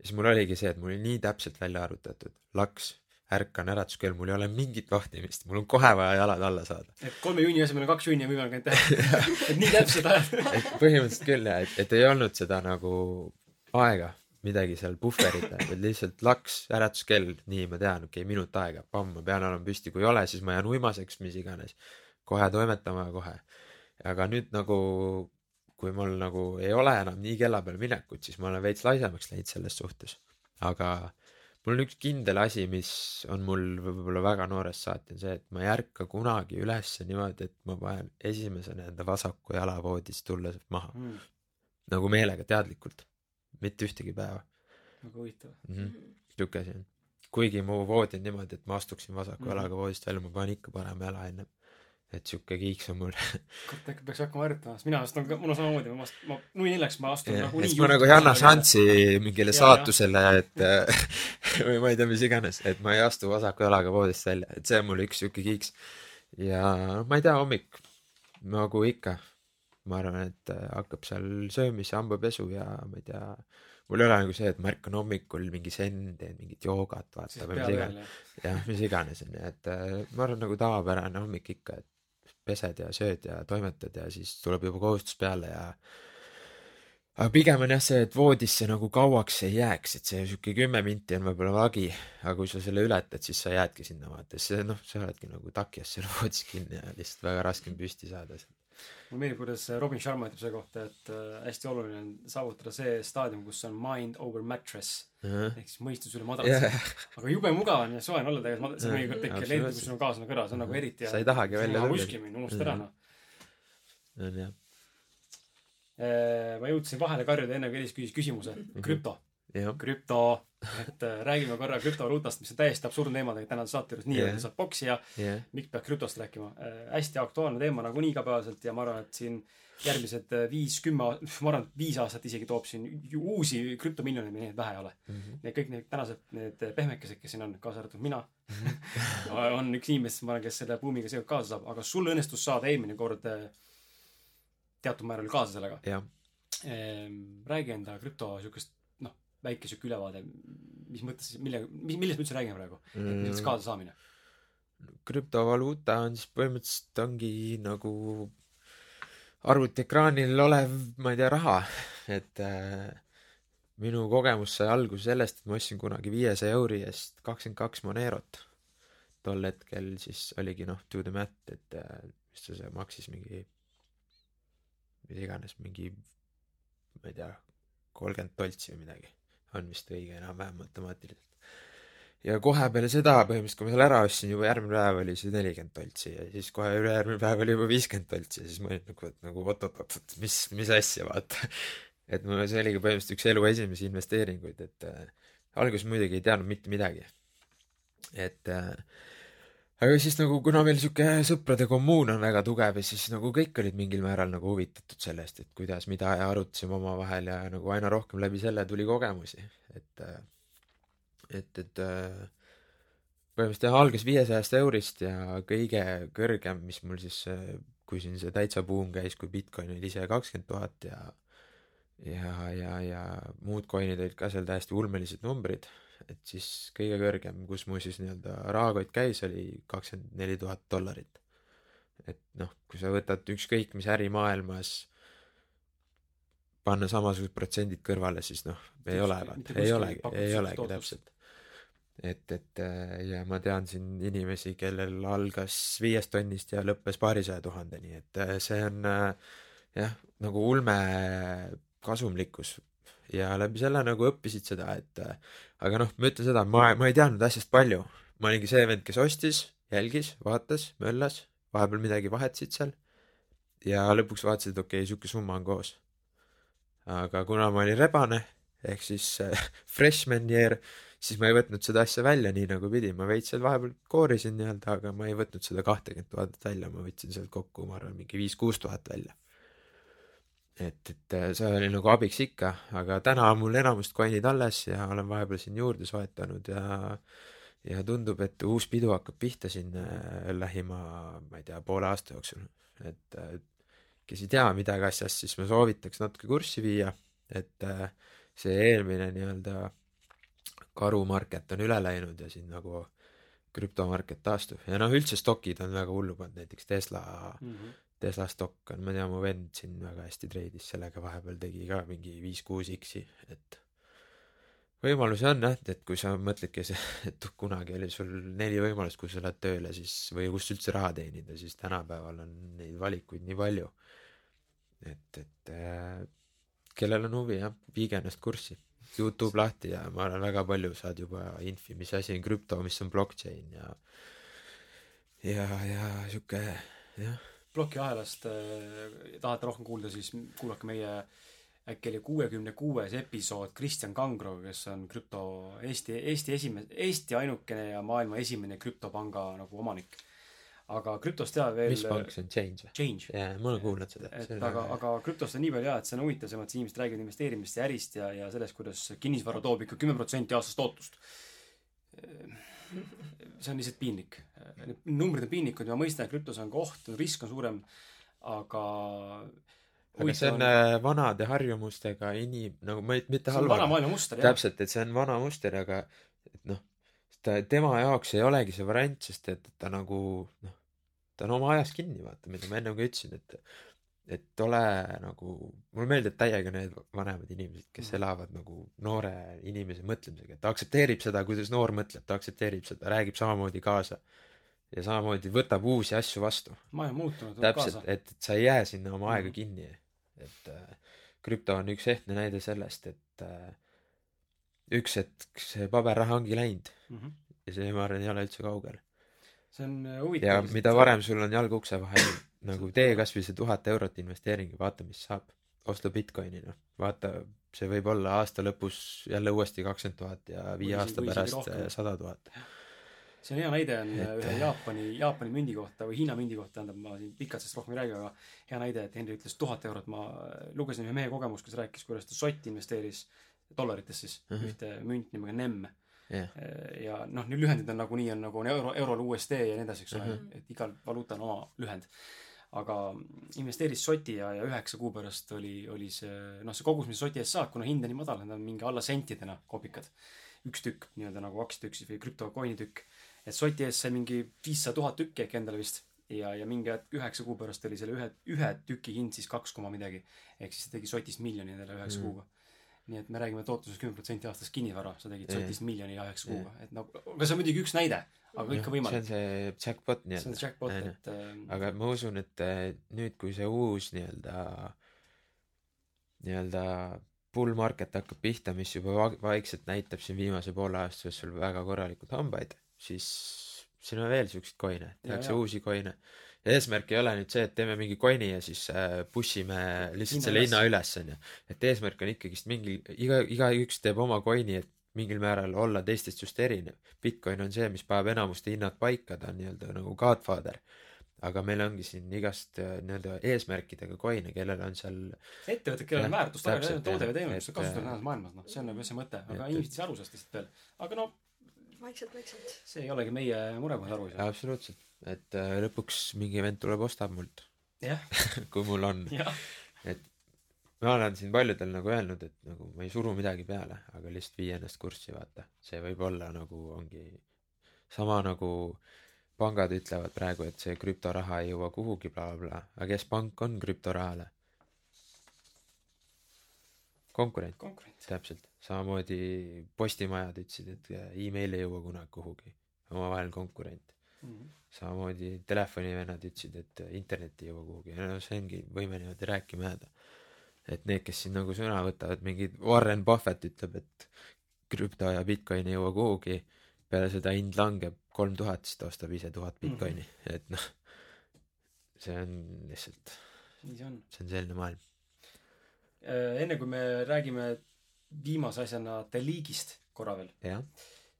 siis mul oligi see, et mul oli nii täpselt välja arvutatud, laks, ärkan äratuskell, mul ei ole mingit vahtimist, mul on kohe vaja jalad alla saada. et kolme juuni asemel on kaks juuni on võimalik ainult teha. et nii täpselt ajad. et põhimõtteliselt küll jah, et, et ei olnud seda nagu aega midagi seal puhverida, vaid lihtsalt laks, äratuskell, nii ma tean, okei okay,, minut aega, pamm, ma pean olema püsti, kui ei ole, siis ma jään uimaseks, mis iganes. kohe toimetama kohe. aga nüüd nagu, kui mul nagu ei ole enam nii kella peale minekut, siis ma olen veits laisemaks läinud selles suhtes. aga mul on üks kindel asi, mis on mul võib-olla väga noorest saati, on see, et ma ei ärka kunagi üles niimoodi, et ma panen esimesena enda vasaku jala voodist tulles maha. mm,. nagu meelega, teadlikult. mitte ühtegi päeva väga huvitav. mm. -hmm. sihuke asi on. kuigi mu voodi on niimoodi, et ma astuksin vasaku Mhm. jalaga voodist välja, ma panen ikka parema jala ennem. Et sihuke kiiks on mul. kurat, äkki peaks hakkama harjutama, sest mina astun ka, mul on samamoodi, ma ma nui neljaks ma astun et nagunii ma nagu ei anna. šanssi mingile Jaa, saatusele, et või ma ei tea, mis iganes, et ma ei astu vasaku jalaga voodist välja, et see on mul üks sihuke kiiks. ja ma ei tea, hommik nagu ikka, ma arvan, et äh, hakkab seal söömis, hambapesu ja ma ei tea, mul ei ole nagu see, et ma ärkan hommikul mingi sen, teen mingit joogat, vaata või mis iganes. jah, mis iganes onju, et äh, ma arvan nagu tavapärane hommik ikka, et pesed ja sööd ja toimetad ja siis tuleb juba kohustus peale ja aga pigem on jah see, et voodisse nagu kauaks ei jääks, et see sihuke kümme minti on võib-olla vagi, aga kui sa selle ületad, siis sa jäädki sinna vaata, siis noh, sa oledki nagu takjas seal voodis kinni ja lihtsalt väga raske on püsti saada sealt. Mulle meeldib, kuidas Robin Sharma ütleb selle kohta, et äh, hästi oluline on saavutada see staadium, kus on mind over mattress ehk siis mõistus üle madratsi jah, aga jube mugav on ja soe on olla tegelikult madratsi, Jah, mõnikord tekib lendi, kus sul on kaaslane kõrval, see on nagu eriti sa ei tahagi välja tulla. kuskil mind, unustad ära Mhm. noh. on jah, ma jõudsin vahele karjuda enne, kui Elis küsis küsimuse. krüpto, jah, krüpto, et äh, räägime korra krüptovaluutast, mis on täiesti absurdne teema tegelikult tänase saate juures, nii-öelda Jah. saab boksija, jah, miks peaks krüptost rääkima äh,? hästi aktuaalne teema nagunii igapäevaselt ja ma arvan, et siin järgmised äh, viis-kümme, ma arvan, et viis aastat isegi toob siin uusi krüptomiljoneid, nii et vähe ei ole. Need kõik need tänased, need pehmekesed, kes siin on, kaasa arvatud mina, on üks inimestest, ma arvan, kes selle buumiga seekord kaasa saab, aga sul õnnestus saada eelmine kord äh, teatud määral kaasa sellega. jah. räägi enda krüpto noh, väike siuke ülevaade, mis mõttes, mille, mis, millest me üldse räägime praegu? Mm. millest kaasasaamine? krüptovaluuta on siis põhimõtteliselt ongi nagu arvutiekraanil olev, ma ei tea, raha, et äh, minu kogemus sai alguse sellest, et ma ostsin kunagi viiesaja euri eest kakskümmend kaks Monerot. tol hetkel siis oligi noh, do the math, et äh, mis ta see maksis mingi, mis iganes, mingi, ma ei tea, kolmkümmend toltsi või midagi. On vist õige enam-vähem matemaatiliselt ja kohe peale seda põhimõtteliselt, kui ma selle ära ostsin, juba järgmine päev oli see nelikümmend toltsi ja siis kohe ülejärgmine päev oli juba viiskümmend toltsi ja siis ma olin nagu, et nagu oot-oot-oot, mis, mis asja, vaata. et mul see oligi põhimõtteliselt üks elu esimesi investeeringuid, et äh, alguses muidugi ei teadnud mitte midagi. et äh, aga siis nagu, kuna meil sihuke sõprade kommuun on väga tugev ja siis nagu kõik olid mingil määral nagu huvitatud sellest, et kuidas, mida ja arutasime omavahel ja nagu aina rohkem läbi selle tuli kogemusi, et äh, et, et äh, põhimõtteliselt algas viiesajast eurist ja kõige kõrgem, mis mul siis, kui siin see täitsa buum käis, kui Bitcoin oli ise kakskümmend tuhat ja ja, ja, ja muud coin'id olid ka seal täiesti ulmelised numbrid, et siis kõige kõrgem, kus mu siis nii-öelda rahakott käis, oli kakskümmend neli tuhat dollarit. et noh, kui sa võtad ükskõik mis äri maailmas, panna samasugused protsendid kõrvale, siis noh, ei ole ei olegi ei, olegi täpselt. et, et äh, ja ma tean siin inimesi, kellel algas viiest tonnist ja lõppes paarisaja tuhandeni, et äh, see on äh, jah, nagu ulme kasumlikkus ja läbi selle nagu õppisid seda, et äh, aga noh, ma ütlen seda, ma, ma ei teadnud asjast palju. ma olingi see vend, kes ostis, jälgis, vaatas, möllas, vahepeal midagi vahetasid seal ja lõpuks vaatasid, et okei okay,, sihuke summa on koos. aga kuna ma olin rebane ehk siis äh, freshman year, siis ma ei võtnud seda asja välja nii nagu pidi, ma veits seal vahepeal koorisin nii-öelda, aga ma ei võtnud seda kahtekümmet tuhat välja, ma võtsin sealt kokku, ma arvan, mingi viis-kuus tuhat välja. et, et äh, see oli nagu abiks ikka, aga täna on mul enamust coin'id alles ja olen vahepeal siin juurde soetanud ja ja tundub, et uus pidu hakkab pihta siin äh, lähima, ma ei tea, poole aasta jooksul, et äh, kes ei tea midagi asjast, siis ma soovitaks natuke kurssi viia, et see eelmine nii-öelda karumarket on üle läinud ja siin nagu krüptomarket taastub ja noh, üldse stokid on väga hullu pannud, näiteks Tesla, Mhm. Tesla stokk on, ma tean, mu vend siin väga hästi treidis sellega vahepeal tegi ka mingi viis-kuus X-i, et võimalusi on jah, et kui sa mõtledki et kunagi oli sul neli võimalust, kus sa lähed tööle siis või kust üldse raha teenida, siis tänapäeval on neid valikuid nii palju. et, et äh, kellel on huvi jah, viige ennast kurssi. Youtube lahti ja ma olen väga palju saad juba infi, mis asi on krüpto, mis on blockchain ja ja, ja sihuke jah, plokiahelast äh, tahate rohkem kuulda, siis kuulake meie äkki oli kuuekümne kuues episood Kristjan Kangroga, kes on krüpto Eesti, Eesti esimene, Eesti ainukene ja maailma esimene krüptopanga nagu omanik. aga krüptost teab veel mis pank see on, Change või? Change. jaa, ma olen kuulnud seda. et aga, aga krüptost on nii palju hea, et see on huvitav, selles mõttes inimesed räägivad investeerimisest ja ärist ja, ja sellest, kuidas kinnisvara toob ikka kümme protsenti aastast tootlust. See on lihtsalt piinlik. Need numbrid on piinlikud ja ma mõistan, et krüptos on ka oht, risk on suurem, aga aga see on äh, vanade harjumustega inim-, nagu ma ei, mitte see on vana halva, maailma muster, jah. täpselt, et see on vana muster, aga et noh, ta, tema jaoks ei olegi see variant, sest et ta nagu noh, ta on oma ajas kinni, vaata, mida ma ennem ka ütlesin, et et ole nagu, mulle meeldivad täiega need vanemad inimesed, kes Mhm. elavad nagu noore inimese mõtlemisega, ta aktsepteerib seda, kuidas noor mõtleb, ta aktsepteerib seda, räägib samamoodi kaasa ja samamoodi võtab uusi asju vastu. maailm muutunud, täpselt et, et sa ei jää sinna oma aega Mhm. kinni. et äh, krüpto on üks ehtne näide sellest, et äh, üks hetk see paberraha ongi läinud Mhm. ja see, ma arvan, ei ole üldse kaugel. see on äh, ja huvitav. mida varem sul on jalg ukse vahel, nagu tee kasvõi see tuhat eurot investeering ja vaata, mis saab. osta Bitcoini, noh, vaata, see võib olla aasta lõpus jälle uuesti kakskümmend tuhat ja viie aasta pärast rohkem. sada tuhat. see on hea näide on Et- et... ühe Jaapani, Jaapani mündi kohta või Hiina mündi kohta, tähendab, ma siin pikalt sellest rohkem ei räägi, aga hea näide, et Henri ütles tuhat eurot, ma lugesin ühe mehe kogemust, kes rääkis, kuidas ta sotti investeeris dollarites siis Mhm. -huh. ühte münti nimega NEM. jah, ja noh, need lühendid on nagunii on nagu on euro, eurol USD ja nii edasi, eks ole Mhm. -huh. et igal valuutal on oma lühend. Aga investeeris soti ja, ja üheksa kuu pärast oli, oli see, noh, see kogus, mis soti eest saad, kuna hind on nii madal, need on mingi alla sentidena kopikad. üks tükk nii-öelda nagu kaks tükk siis või krüptokoini tükk. et soti eest sai mingi viissada tuhat tükki äkki endale vist ja, ja mingi hetk üheksa kuu pärast oli selle ühe, ühe tüki hind siis kaks koma midagi. ehk siis ta tegi sotist miljoni endale üheksa mm. kuuga. Nii et me räägime tootlusest kümme protsenti aastas kinnisvara, sa tegid sotist miljoni ja üheksa kuuga, et nagu, aga see on muidugi üks näide, aga ikka see on võimalik. see jackpot see on nii-öelda. jackpot, et ähm, aga ma usun, et äh, nüüd, kui see uus nii-öelda, nii-öelda bull market hakkab pihta, mis juba va- vaikselt näitab siin viimase poole aasta jooksul väga korralikult hambaid, siis siin on veel siukseid coin'e, tehakse uusi coin'e. Eesmärk ei ole nüüd see, et teeme mingi coin'i ja siis äh, push ime lihtsalt selle hinna üles, onju. et eesmärk on ikkagist mingi, iga, igaüks teeb oma coin'i, et mingil määral olla teistest just erinev. Bitcoin on see, mis paneb enamuste hinnad paika, ta on nii-öelda nagu godfather aga meil ongi siin igast äh, nii-öelda eesmärkidega coin'e, kellel on seal ettevõtted, kellel on Jah, väärtust taga, toode või teenus, mis sa Et, kasutad äh, tänases maailmas, noh, see on nagu see mõte, aga et- inimesed ei saa aru sellest lihtsalt veel. aga no vaikselt, vaikselt. see ei olegi meie mure, kui nad aru ei saa. absoluutselt, et äh, lõpuks mingi vend tuleb, ostab mult, jah, kui mul on. jah, et ma olen siin paljudel nagu öelnud, et nagu ma ei suru midagi peale, aga lihtsalt vii ennast kurssi, vaata. see võib olla nagu ongi sama nagu pangad ütlevad praegu, et see krüptoraha ei jõua kuhugi bla,, blablabla, aga kes pank on krüptorahale? konkurent, konkurent. täpselt. samamoodi postimajad ütlesid, et äh, email ei jõua kunagi kuhugi, omavahel konkurent. Samamoodi telefonivennad ütlesid, et internet ei jõua kuhugi ja no see ongi, võime niimoodi rääkima jääda. et need, kes siin nagu sõna võtavad, mingi Warren Buffett ütleb, et krüpto ja Bitcoin ei jõua kuhugi, peale seda hind langeb kolm tuhat, siis ta ostab ise tuhat Bitcoini mm, -hmm. et noh, see on lihtsalt, see on. see on selline maailm. enne kui me räägime viimase asjana Deliigist korra veel, jah,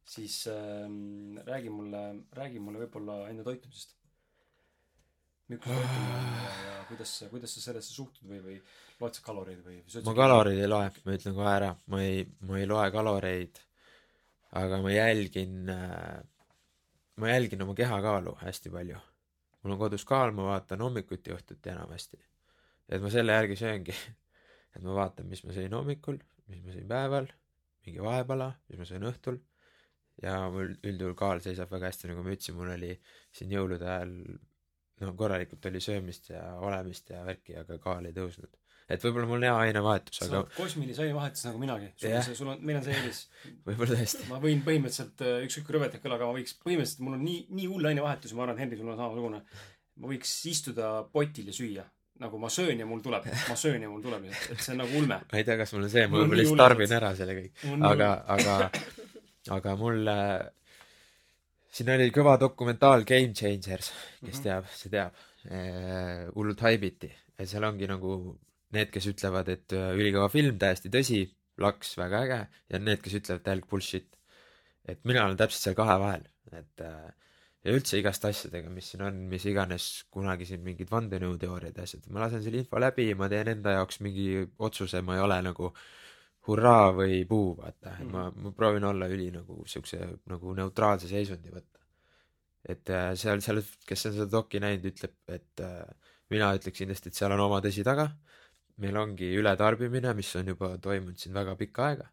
siis ähm, räägi mulle, räägi mulle võib-olla enda toitumisest. milline toitumine on ja, kuidas kuidas sa sellesse suhtud või, või loed sa kaloreid või? ma kaloreid ei loe, ma ütlen kohe ära, ma ei, ma ei loe kaloreid, aga ma jälgin äh,, ma jälgin oma kehakaalu hästi palju. mul on kodus kaal, ma vaatan hommikuti õhtuti enamasti. et ma selle järgi sööngi. et ma vaatan, mis ma sõin hommikul, mis ma sõin päeval, mingi vahepala, mis ma sõin õhtul. Ja mul üldjuhul kaal seisab väga hästi, nagu ma ütlesin, mul oli siin jõulude ajal no korralikult oli söömist ja olemist ja värki, aga kaal ei tõusnud. et võib-olla mul hea ainevahetus, aga kosmilise ainevahetus nagu minagi. sul on see, sul on, meil on see eelis. võib-olla tõesti. ma võin põhimõtteliselt, ükskõik kui rõvedalt kõla, aga ma võiks, põhimõtteliselt mul on nii, nii hull ainevahetus ja ma arvan, Henri, sul on samasugune. ma võiks istuda potil ja süüa. nagu ma söön ja mul tuleb, ma söön ja mul tuleb, et see on nagu ulme. ma ei tea, kas mul on see, ma võib-olla lihtsalt tarbin ära selle kõik. aga, aga, aga mul äh, siin oli kõva dokumentaal Game Changers, kes Mhm. teab, see teab. hullult haibiti ja seal ongi nagu need, kes ütlevad, et äh, ülikõva film, täiesti tõsi, laks väga äge ja need, kes ütlevad täielik bullshit. et mina olen täpselt seal kahe vahel, et äh, ja üldse igast asjadega, mis siin on, mis iganes kunagi siin mingid vandenõuteooriad ja asjad, ma lasen selle info läbi, ma teen enda jaoks mingi otsuse, ma ei ole nagu hurraa või puu, vaata, et ma, ma proovin olla üli nagu siukse nagu neutraalse seisundi võtta. et äh, seal, seal, kes on seda doki näinud, ütleb, et äh, mina ütleks kindlasti, et seal on oma tõsi taga. meil ongi ületarbimine, mis on juba toimunud siin väga pikka aega.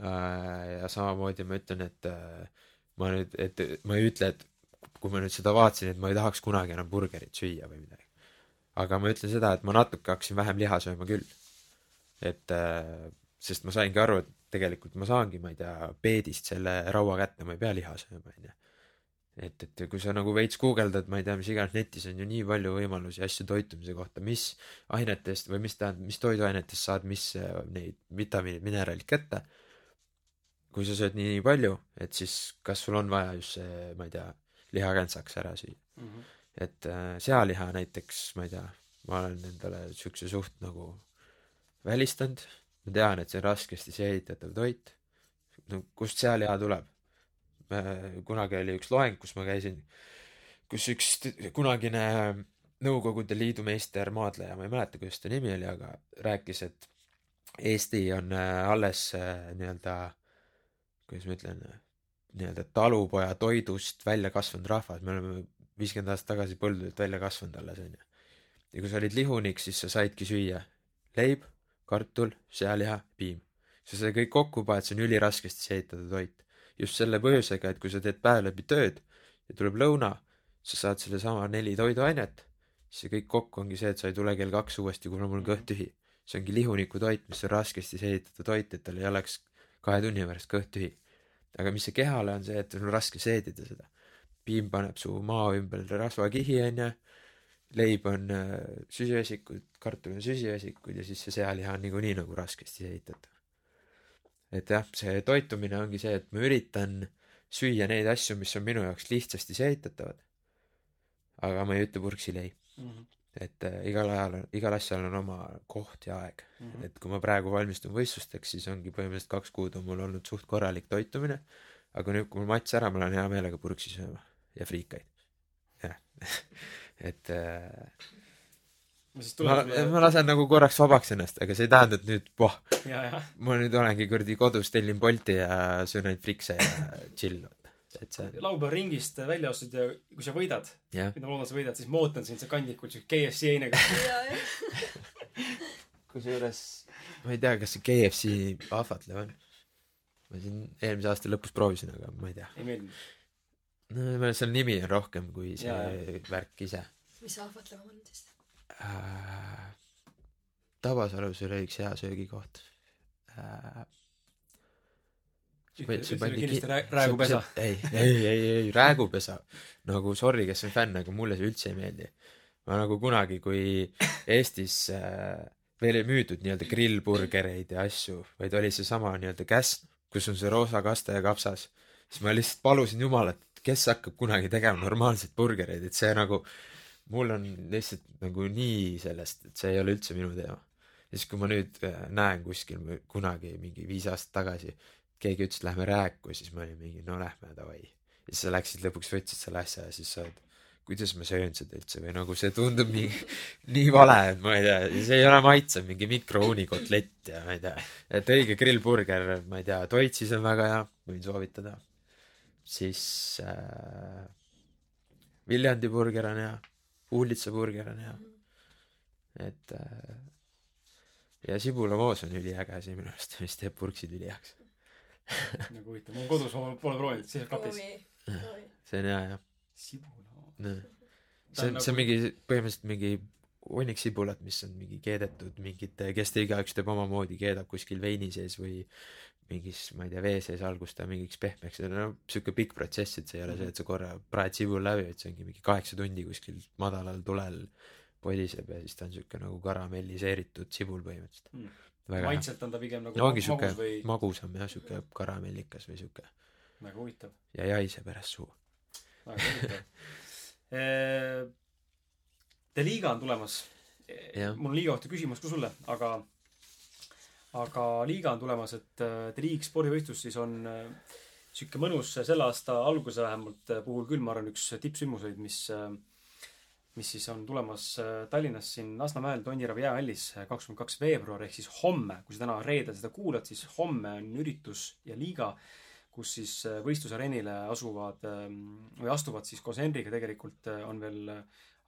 ja samamoodi ma ütlen, et äh, ma nüüd, et ma ei ütle, et kui ma nüüd seda vaatasin, et ma ei tahaks kunagi enam burgerit süüa või midagi. aga ma ütlen seda, et ma natuke hakkasin vähem liha sööma küll. Et äh, sest ma saingi aru, et tegelikult ma saangi, ma ei tea, peedist selle raua kätte, ma ei pea liha sööma, onju. et, et kui sa nagu veits guugeldad, ma ei tea, mis iganes netis on ju nii palju võimalusi asju toitumise kohta, mis ainetest või mis tähendab, mis toiduainetest saad mis äh, neid vitamiinid, mineraalid kätte. kui sa sööd nii palju, et siis kas sul on vaja just see, ma ei tea, lihakentsaks ära süüa. Mhm. et äh, sealiha näiteks, ma ei tea, ma olen endale siukse suht nagu välistanud. ma tean, et see on raskesti seeditatav toit. no kust sealiha tuleb? kunagi oli üks loeng, kus ma käisin, kus üks kunagine Nõukogude Liidu meister maadleja, ma ei mäleta, kuidas ta nimi oli, aga rääkis, et Eesti on äh, alles äh, nii-öelda, kuidas ma ütlen, nii-öelda talupoja toidust välja kasvanud rahvas, me oleme viiskümmend aastat tagasi põldudelt välja kasvanud alles onju. ja kui sa olid lihunik, siis sa saidki süüa leib, kartul, sealiha, piim. sa seda kõik kokku paned, see on üliraskesti seeditada toit. just selle põhjusega, et kui sa teed päev läbi tööd ja tuleb lõuna, sa saad sellesama neli toiduainet, siis see kõik kokku ongi see, et sa ei tule kell kaks uuesti, kuna mul on kõht tühi. see ongi lihuniku toit, mis on raskesti seeditada toit, et tal ei oleks kahe tunni pärast kõht tühi. aga mis see kehale on see, et sul on raske seedida seda. piim paneb su maa ümber rasvakihi onju, leib on äh, süsivesikud, kartul on süsivesikud ja siis see sealiha on niikuinii nagu raskesti seeditatav. et jah, see toitumine ongi see, et ma üritan süüa neid asju, mis on minu jaoks lihtsasti seeditatavad. aga ma ei ütle purksi leib, Mhm. et äh, igal ajal on, igal asjal on oma koht ja aeg. Mhm. et kui ma praegu valmistun võistlusteks, siis ongi põhimõtteliselt kaks kuud on mul olnud suht korralik toitumine. aga nüüd, kui mul matš ära, ma lähen hea meelega purksi sööma ja friikaid. jah, et äh, ma siis ma, lasen nagu korraks vabaks ennast, aga see ei tähenda, et nüüd, voh, ja, ja ma nüüd olengi kuradi kodus, tellin Bolti ja söön ainult frikse ja chill. et see, laupäeval ringist välja astud ja kui sa võidad, mida ma loodan, sa võidad, siis ma ootan sind seal kandikul siuke KFC heine kusjuures ma ei tea, kas see KFC ahvatlev on. ma siin eelmise aasta lõpus proovisin, aga ma ei tea. ei meeldinud. No arvan, et seal nimi on rohkem kui see Jaa, värk ise mis ahvatlevam on siis? äh,. Tabasalus oli üks hea söögikoht äh,. kindlasti rää- räägupesa. ei, ei, ei, ei räägupesa. nagu sorry, kes on fänn, aga mulle see üldse ei meeldi. ma nagu kunagi, kui Eestis äh, veel ei müüdud nii-öelda grillburgereid ja asju, vaid oli seesama nii-öelda käsn, kus on see roosa kaste ja kapsas, siis ma lihtsalt palusin Jumalat, kes hakkab kunagi tegema normaalseid burgereid, et see nagu, mul on lihtsalt nagu nii sellest, et see ei ole üldse minu teema. ja siis, kui ma nüüd äh, näen kuskil kunagi mingi viis aastat tagasi, keegi ütles, et lähme rääku, siis ma olin mingi, no lähme davai. ja siis sa läksid lõpuks võtsid selle asja ja siis sa oled, kuidas ma söön seda üldse või nagu see tundub nii, nii vale, et ma ei tea, see ei ole maitsev, mingi mikrouunikotlett ja ma ei tea, et õige grillburger, ma ei tea, Toitsis on väga hea, võin soovitada. Siis äh, Viljandi burger on hea, Uulitsa burger on hea, et äh, ja sibulamoos on üliäge asi minu arust, mis teeb purksid üliheaks. nagu huvitav, mul kodus ma pole proovinud, siis kapis. see on hea jah, sibula. see on, see on mingi põhimõtteliselt mingi hunnik sibulat, mis on mingi keedetud mingite, kes ta igaüks teeb omamoodi, keedab kuskil veini sees või mingis, ma ei tea, vee sees algust ta mingiks pehmeks, see on no siuke pikk protsess, et see ei ole see, et sa korra praed sibula läbi, vaid see ongi mingi kaheksa tundi kuskil madalal tulel podiseb ja siis ta on siuke nagu karamelliseeritud sibul põhimõtteliselt. Mm. maitselt on ta pigem nagu no ongi magus siuke või magusam jah siuke karamellikas või siuke väga huvitav, ja jaiseb järjest suu. Väga huvitav The Liiga on tulemas. Mul on liiga kohta küsimus ka sulle aga aga liiga on tulemas et äh, The League spordivõistlus siis on äh, sihuke mõnus selle aasta alguse vähemalt äh, puhul küll. Ma arvan üks tippsündmuseid mis mis siis on tulemas Tallinnas siin Lasnamäel Tonjärve jäähallis äh, kakskümmend kaks veebruar ehk siis homme. Kui sa täna reedel seda kuulad siis homme on üritus ja liiga kus siis võistlusareenile asuvad ähm, või astuvad siis koos Henriga tegelikult on veel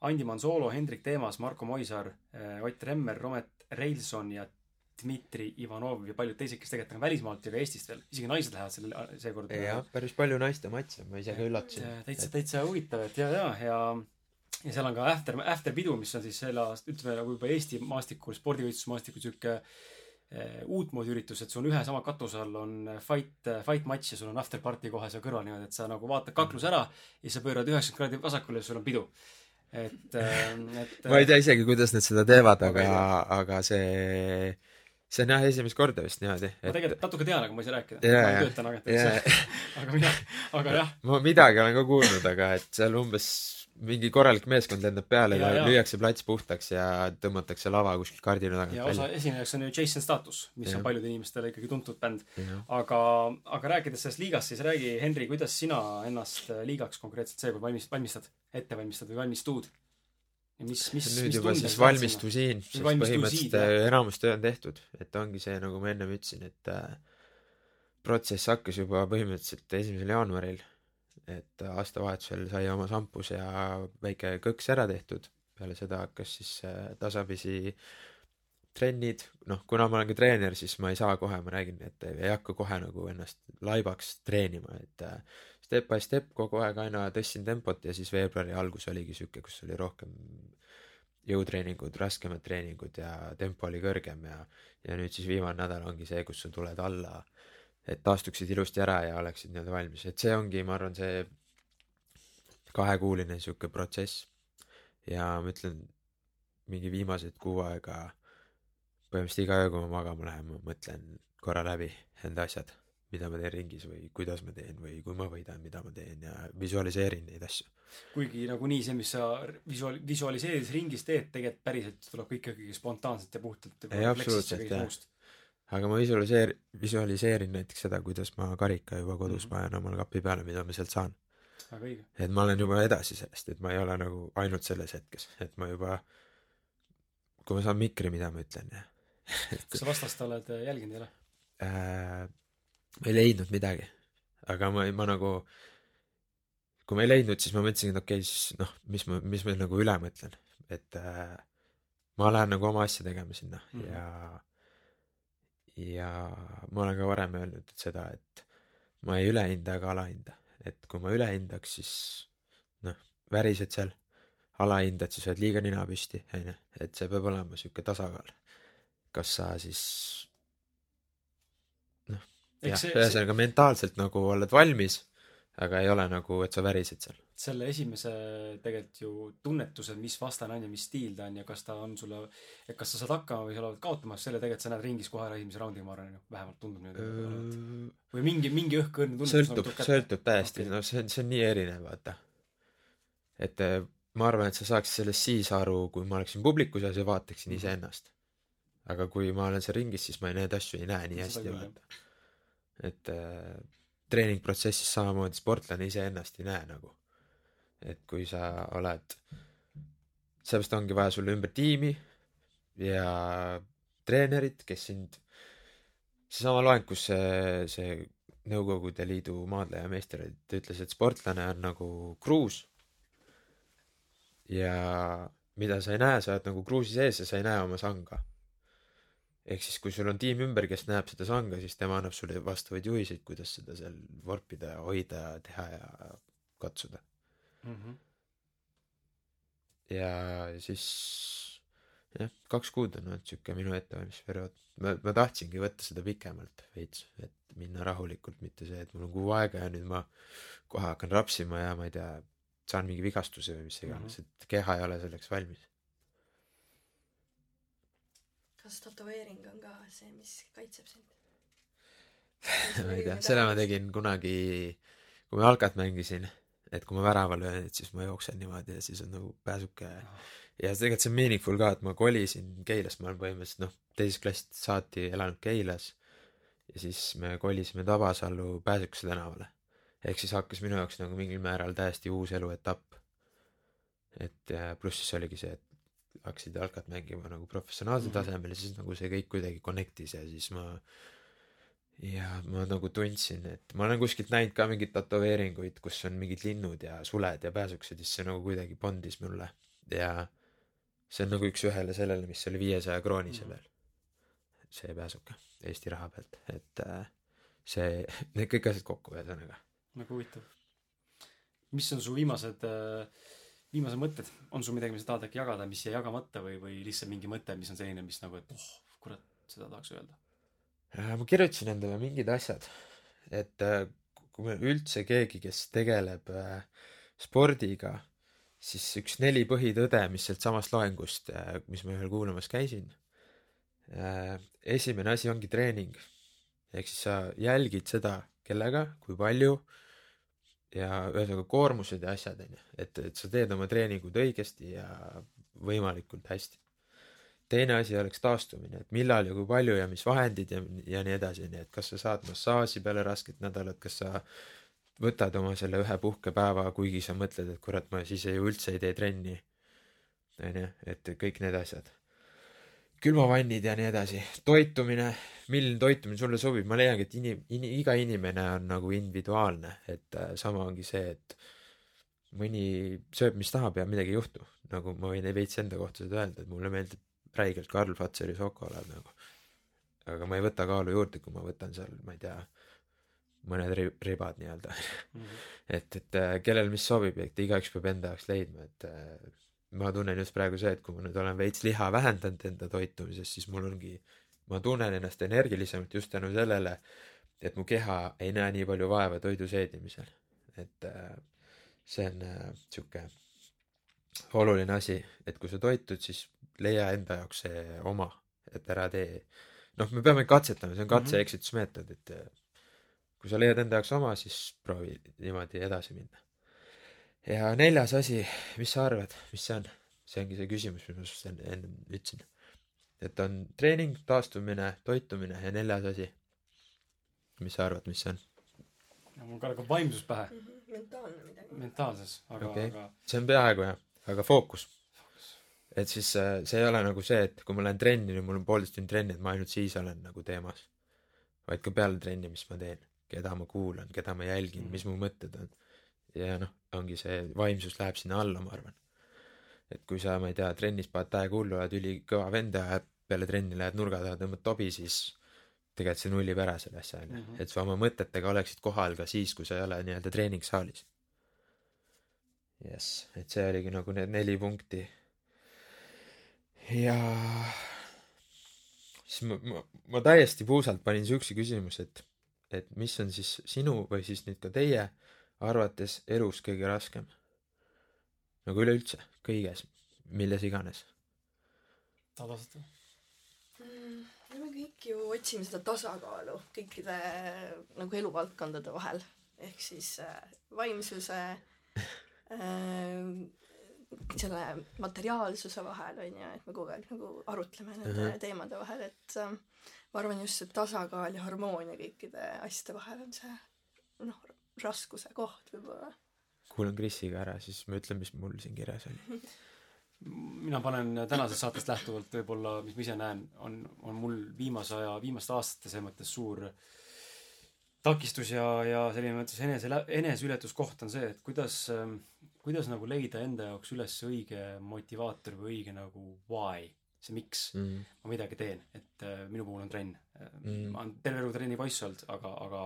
Andi Manzolo, Hendrik Teemas, Marko Moisar, Ott Remmer, Romet Reilson ja Dmitri Ivanov ja paljud teised, kes tegelikult on välismaalt ja ka Eestist veel, isegi naised lähevad selle seekord. jah päris palju naiste matše ma ise ka üllatusin täitsa, täitsa huvitav, et ja, ja, ja ja seal on ka after, after pidu, mis on siis selle aasta, ütleme nagu juba Eesti maastikul, spordivõistlusmaastikul sihuke eh, uutmoodi üritus, et sul on ühe sama katuse all on fight, fight matš ja sul on after party kohe seal kõrval niimoodi, et sa nagu vaatad kakluse ära ja sa pöörad üheksakümmend kraadi vasakule ja sul on pidu. et, et ma ei tea isegi kuidas nad seda teevad aga aga see see on jah esimest korda vist niimoodi ma tegelikult natuke tean, aga ma ei saa rääkida. Jaa, ma ei jaa. tööta nagu, Jaa. et aga mina, aga jah, ma midagi olen ka kuulnud aga et seal umbes mingi korralik meeskond lendab peale ja jaa. lüüakse plats puhtaks ja tõmmatakse lava kuskilt kardina tagant ja osa välja esinejaks on ju Jason Status, mis Jah. on paljudele inimestele ikkagi tuntud bänd. Aga, aga rääkides sellest liigast, siis räägi, Henri, kuidas sina ennast liigaks konkreetselt seekord valmis-, valmistad, ette valmistad või valmistud? ja mis, mis, mis juba tunded siis valmistusin sest põhimõtteliselt äh, enamus töö on tehtud et ongi see nagu ma ennem ütlesin et äh, protsess hakkas juba põhimõtteliselt esimesel jaanuaril et aastavahetusel sai oma šampus ja väike kõks ära tehtud. Peale seda hakkas siis äh, tasapisi trennid. Noh kuna ma olen ka treener siis ma ei saa kohe ma räägin et ei hakka kohe nagu ennast laibaks treenima et äh, step by step kogu aeg aina tõstsin tempot ja siis veebruari algus oligi siuke kus oli rohkem jõutreeningud raskemad treeningud ja tempo oli kõrgem ja ja nüüd siis viimane nädal ongi see kus sa tuled alla et taastuksid ilusti ära ja oleksid nii-öelda valmis. Et see ongi ma arvan see kahekuuline siuke protsess. Ja ma ütlen mingi viimased kuu aega põhimõtteliselt iga öö kui ma magama lähen ma mõtlen korra läbi enda asjad. Mida ma teen ringis või kuidas ma teen või kui ma võidan mida ma teen ja visualiseerin neid asju. Kuigi nagunii see, mis sa visuaal-, visualiseerides ringis teed, tegelikult päriselt tuleb kõik ikkagi spontaanselt ja puhtalt Ei, absoluutselt, jah. Aga ma visualiseer- visualiseerin näiteks seda kuidas ma karika juba kodus Mhm. panen omale kapi peale mida ma sealt saan et ma olen juba edasi sellest et ma ei ole nagu ainult selles hetkes et ma juba kui ma saan mikri mida ma ütlen ja kas sa vastast oled äh, jälginud, ei ole? äh, ma ei leidnud midagi aga ma, ma nagu kui ma ei leidnud siis ma mõtlesin et okei okay, siis noh mis ma mis ma nagu üle mõtlen et äh, ma lähen nagu oma asja tegema sinna mm. -hmm. ja ja ma olen ka varem öelnud et seda et ma ei ülehinda ega alahinda. Et kui ma ülehindaks siis noh värised seal. Alahindad siis oled liiga nina püsti onju et see peab olema siuke tasakaal. Kas sa siis jah see, see, ühesõnaga mentaalselt nagu oled valmis aga ei ole nagu et sa värised seal selle esimese tegelikult ju tunnetuse, mis vastane on ja mis stiil ta on ja kas ta on sulle, et kas sa saad hakkama või sa oled kaotamas, selle tegelikult sa näed ringis kohe ära esimese raundiga, ma arvan, vähemalt tundub niimoodi. või mingi, mingi õhkõrn tunnetus sõltub sõltub täiesti Okei. noh see on see on nii erinev vaata et eh, ma arvan et sa saaksid sellest siis aru kui ma oleksin publiku seas ja vaataksin Mhm. iseennast aga kui ma olen seal ringis siis ma ei neid asju ei näe nii hästi vaata et äh, treeningprotsessis samamoodi sportlane iseennast ei näe nagu. Et kui sa oled sellepärast ongi vaja sulle ümber tiimi ja treenerit kes sind seesama loeng kus see see Nõukogude Liidu maadleja meister ütles et sportlane on nagu kruus. Ja mida sa ei näe sa oled nagu kruusi sees ja sa ei näe oma sanga ehk siis kui sul on tiim ümber kes näeb seda sanga siis tema annab sulle vastavaid juhiseid kuidas seda seal vorpida ja hoida ja teha ja katsuda Mhm. ja siis jah, kaks kuud on olnud siuke minu ettevalmistusperiood. ma, ma tahtsingi võtta seda pikemalt veits, et minna rahulikult, mitte see, et mul on kuu aega ja nüüd ma kohe hakkan rapsima ja ma ei tea, saan mingi vigastuse või mis iganes, et keha ei ole selleks valmis. Kas tätoveering on ka see, mis kaitseb sind? ma ei tea, seda ma tegin kunagi, kui ma jalkat mängisin, et kui ma värava löön, et siis ma jooksen niimoodi ja siis on nagu pääsuke ja tegelikult see on meaningful ka, et ma kolisin Keilast, ma olen põhimõtteliselt noh, teisest klassist saati elanud Keilas ja siis me kolisime Tabasalu Pääsukese tänavale. ehk siis hakkas minu jaoks nagu mingil määral täiesti uus eluetapp. et pluss siis oligi see, et hakkasid jalkat mängima nagu professionaalsel Mhm. tasemel ja siis nagu see kõik kuidagi connect'is ja siis ma ja ma nagu tundsin, et ma olen kuskilt näinud ka mingeid tätoveeringuid, kus on mingid linnud ja suled ja pääsukesed ja siis see nagu kuidagi bondis mulle ja see on nagu üks-ühele sellele, mis oli viiesaja kroonisel veel. see pääsuke Eesti raha pealt, et äh, see, need kõik asjad kokku ühesõnaga. väga huvitav. mis on su viimased, viimased mõtted, on sul midagi, mis sa tahad äkki jagada, mis jäi jagamata või, või lihtsalt mingi mõte, mis on selline, mis nagu, et oh, kurat, seda tahaks öelda. Äh, ma kirjutasin endale mingid asjad, et äh, kui me üldse keegi, kes tegeleb äh, spordiga, siis üks neli põhitõde, mis sealtsamast loengust, mis ma ühel kuulamas käisin. esimene asi ongi treening. ehk siis sa jälgid seda, kellega, kui palju ja ühesõnaga koormused ja asjad onju, et, et sa teed oma treeningud õigesti ja võimalikult hästi teine asi oleks taastumine, et millal ja kui palju ja mis vahendid ja, ja nii edasi, nii et kas sa saad massaaži peale rasket nädalat, kas sa võtad oma selle ühe puhkepäeva, kuigi sa mõtled, et kurat, ma siis ei, üldse ei tee trenni. onju, et kõik need asjad. Külmavannid ja nii edasi, toitumine, milline toitumine sulle sobib, ma leiangi, et inim-, in, iga inimene on nagu individuaalne, et äh, sama ongi see, et mõni sööb, mis tahab ja midagi ei juhtu. nagu ma võin veits enda kohta seda öelda, et mulle meeldib räigelt Karl Fatseri šokolaad nagu. aga ma ei võta kaalu juurde, kui ma võtan seal, ma ei tea, mõned ri- ribad nii-öelda. et, et äh, kellel mis sobib, et igaüks peab enda jaoks leidma, et äh, ma tunnen just praegu see, et kui ma nüüd olen veits liha vähendanud enda toitumises, siis mul ongi, ma tunnen ennast energilisemalt just tänu sellele, et mu keha ei näe nii palju vaeva toidu seedimisel. et äh, see on äh, sihuke oluline asi, et kui sa toitud, siis leia enda jaoks see oma, et ära tee, noh, me peame katsetama, see on katse-eksitusmeetod, et äh, kui sa leiad enda jaoks oma, siis proovi niimoodi edasi minna. Ja neljas asi, mis sa arvad, mis see on? see ongi see küsimus, mis ma sinust enne, ütlesin. et on treening, taastumine, toitumine ja neljas asi. mis sa arvad, mis see on? mul kargab vaimsus pähe, mentaalne midagi. mentaalses, aga Okei. okay., aga see on peaaegu jah, aga fookus. et siis äh, see ei ole nagu see, et kui ma lähen trenni, mul on poolteist tundi trenni, et ma ainult siis olen nagu teemas. vaid ka peale trenni, mis ma teen, keda ma kuulan, keda ma jälgin, mis mu mõtted on. Ja noh, ongi see vaimsus läheb sinna alla, ma arvan. et kui sa, ma ei tea, trennis paned täiega hullu, oled ülikõva vend ja peale trenni lähed nurga taha, tõmbad tobi, siis tegelikult see nullib ära selle asja, onju Mhm.. et sa oma mõtetega oleksid kohal ka siis, kui sa ei ole nii-öelda treeningsaalis. jess, et see oligi nagu need neli punkti. ja siis ma, ma, ma täiesti puusalt panin siukse küsimuse, et, et mis on siis sinu või siis nüüd ka teie arvates elus kõige raskem? nagu üleüldse, kõiges, milles iganes. vastata? Mm, me kõik ju otsime seda tasakaalu kõikide nagu eluvaldkondade vahel ehk siis äh, vaimsuse äh, selle materiaalsuse vahel on ju, et me kogu aeg nagu arutleme nende Mhm. teemade vahel, et äh, ma arvan just see tasakaal ja harmoonia kõikide asjade vahel on see noh, raskuse koht võib-olla. kuulan Krisiga ära, siis ma ütlen, mis mul siin kirjas oli. mina panen tänasest saatest lähtuvalt võib-olla, mis ma ise näen, on, on mul viimase aja, viimaste aastate selles mõttes suur takistus ja, ja selline mõttes enese, eneseületuskoht on see, et kuidas, kuidas nagu leida enda jaoks üles õige motivaator või õige nagu why, see miks Mm. ma midagi teen, et äh, minu puhul on trenn Mm. ma olen terve elu trenni poiss olnud, aga, aga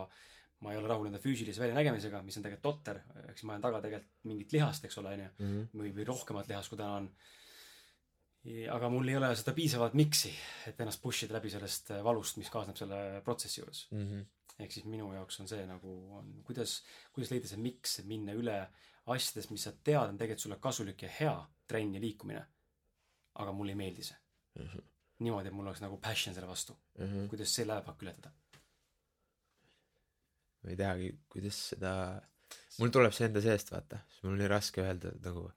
ma ei ole rahul enda füüsilise väljanägemisega, mis on tegelikult totter, eks ma ajan taga tegelikult mingit lihast, eks ole, onju Mm. või, või rohkemat lihast, kui täna on. aga mul ei ole seda piisavat miksi, et ennast push ida läbi sellest äh, valust, mis kaasneb selle protsessi juures mm. -hmm. ehk siis minu jaoks on see nagu on, kuidas, kuidas leida see miks, et minna üle asjadest, mis sa tead, on tegelikult sulle kasulik ja hea trenn ja liikumine. aga mulle ei meeldi see Mm -hmm. niimoodi, et mul oleks nagu passion selle vastu. Mm -hmm. kuidas see lävepakk ületada? Ma ei teagi, kuidas seda, mul tuleb see enda seest, vaata, siis mul on nii raske öelda nagu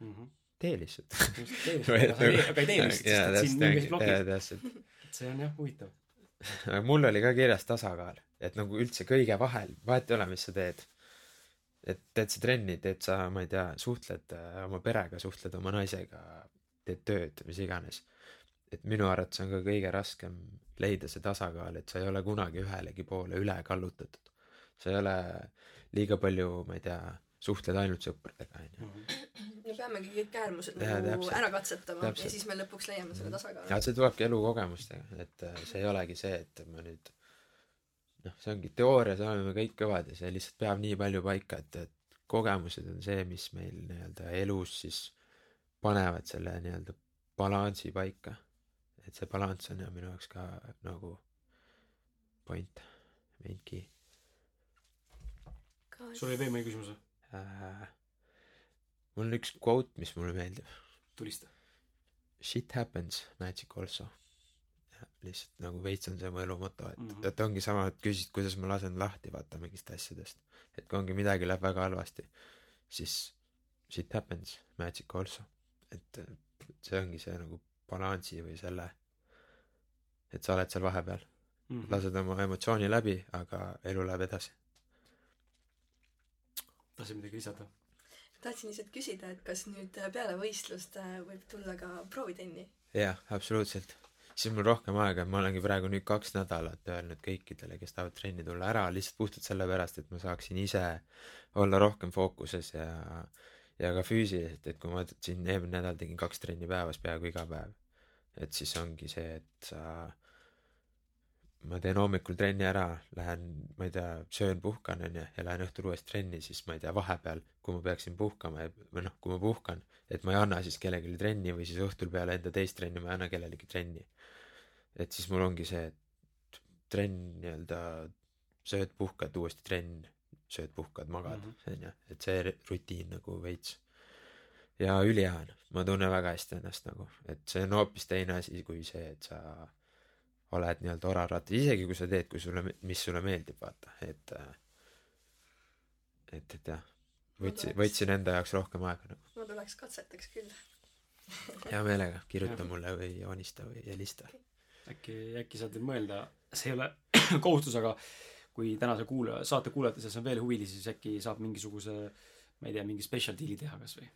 tee lihtsalt. aga ei tee vist, sest et siin nii plokis. täpselt. see on jah huvitav. aga mul oli ka kirjas tasakaal, et nagu üldse kõige vahel, vahet ei ole, mis sa teed. et teed sa trenni, teed sa, ma ei tea, suhtled äh, oma perega, suhtled oma naisega, teed tööd, mis iganes. et minu arvates on ka kõige raskem leida see tasakaal, et sa ei ole kunagi ühelegi poole üle kallutatud. Sa ei ole liiga palju, ma ei tea, suhtled ainult sõpradega, onju. me peamegi kõik äärmused nagu ära katsetama Täpselt. ja siis me lõpuks leiame selle tasakaalu ja. see tulebki elukogemustega, et äh, see ei olegi see, et ma nüüd noh, see ongi teoorias oleme me kõik kõvad ja see lihtsalt peab nii palju paika, et, et kogemused on see, mis meil nii-öelda elus siis panevad selle nii-öelda balansi paika. et see balanss on minu jaoks ka nagu point, main key sul oli veel mõni küsimus või? äh,. mul on üks quote, mis mulle meeldib. tulista. Shit happens, magic also. lihtsalt nagu veits on see mu elu moto, et mm. -hmm. et ongi sama, et küsid, kuidas ma lasen lahti vaata mingist asjadest. et kui ongi midagi läheb väga halvasti, siis shit happens, magic also. et see ongi see nagu balansi või selle, et sa oled seal vahepeal, Mhm. lased oma emotsiooni läbi, aga elu läheb edasi. Tahtsid midagi lisada? tahtsin lihtsalt küsida, et kas nüüd peale võistlust äh, võib tulla ka proovitenni? jah, absoluutselt. siis mul rohkem aega, ma olengi praegu nüüd kaks nädalat öelnud kõikidele, kes tahavad trenni tulla ära, lihtsalt puhtalt sellepärast, et ma saaksin ise olla rohkem fookuses ja ja ka füüsiliselt, et kui ma siin eelmine nädal tegin kaks trenni päevas peaaegu iga päev, et siis ongi see, et sa ma teen hommikul trenni ära, lähen, ma ei tea, söön, puhkan onju ja lähen õhtul uuesti trenni, siis ma ei tea, vahepeal, kui ma peaksin puhkama või noh, kui ma puhkan, et ma ei anna siis kellelegi trenni või siis õhtul peale enda teist trenni ma ei anna kellelegi trenni. et siis mul ongi see, et trenn nii-öelda sööd, puhkad, uuesti trenn, sööd, puhkad, magad Mhm. onju, et see rutiin nagu veits. ja ülihea on, ma tunnen väga hästi ennast nagu, et see on hoopis teine asi kui see, et sa oled nii-öelda orarattas, isegi kui sa teed, kui sulle, mis sulle meeldib, vaata, et äh, et, et jah, võtsin, võtsin enda jaoks rohkem aega nagu. ma tuleks katsetaks küll. hea meelega, kirjuta mulle või joonista või helista. äkki, äkki saad mõelda, see ei ole kohustus, aga kui tänase kuulaja, saate kuulajate seas on veel huvilisi, siis äkki saab mingisuguse ma ei tea, mingi special deal'i teha kasvõi.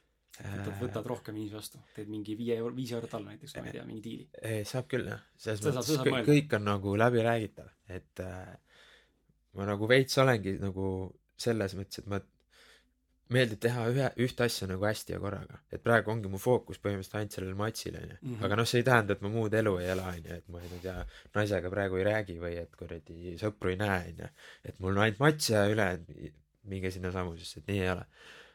võtad, võtad rohkem inimesi vastu, teed mingi viie euro, viis eurot alla näiteks, ma ei tea, mingi diili. ei, saab küll jah, selles saab- mõttes saab kõik, kõik on nagu läbiräägitav, et äh, ma nagu veits olengi nagu selles mõttes, et ma meeldib teha ühe, ühte asja nagu hästi ja korraga, et praegu ongi mu fookus põhimõtteliselt ainult sellel matšil onju mm. -hmm. aga noh, see ei tähenda, et ma muud elu ei ela onju, et ma ei tea, naisega praegu ei räägi või et kuradi sõpru ei näe onju, et mul on ainult matš ja ülejäänud minge sinnasamusesse, et nii ei ole.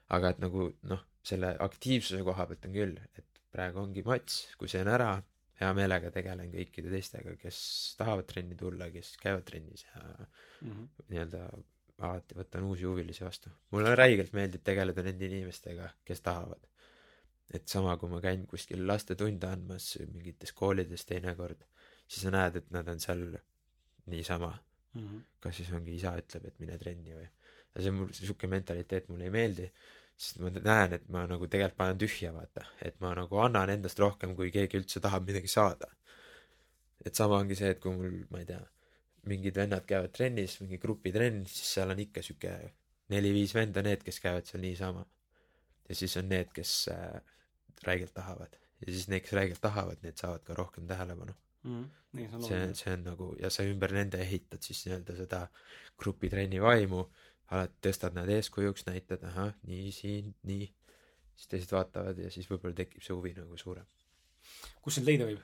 aga et nagu noh, selle aktiivsuse koha pealt on küll, et praegu ongi matš, kui see on ära, hea meelega tegelen kõikide teistega, kes tahavad trenni tulla, kes käivad trennis ja Mhm. nii-öelda alati võtan uusi huvilisi vastu. mulle räigelt meeldib tegeleda nende inimestega, kes tahavad. et sama, kui ma käin kuskil lastetunde andmas mingites koolides teinekord, siis sa näed, et nad on seal niisama, Mhm. kas siis ongi isa ütleb, et mine trenni või. ja see on mul sihuke mentaliteet mulle ei meeldi, sest ma näen, et ma nagu tegelikult panen tühja, vaata, et ma nagu annan endast rohkem, kui keegi üldse tahab midagi saada. et sama ongi see, et kui mul, ma ei tea, mingid vennad käivad trennis, mingi grupitrenn, siis seal on ikka sihuke neli-viis venda, need, kes käivad seal niisama. ja siis on need, kes äh, räigelt tahavad. Ja siis need, kes räigelt tahavad, need saavad ka rohkem tähelepanu. Nii, see see on nagu ja sa ümber nende ehitad siis nii-öelda seda grupitrenni vaimu, alati tõstad nad eeskujuks, näitad, ahah, nii siin, nii, siis teised vaatavad ja siis võib-olla tekib see huvi nagu suurem. kus sind leida võib?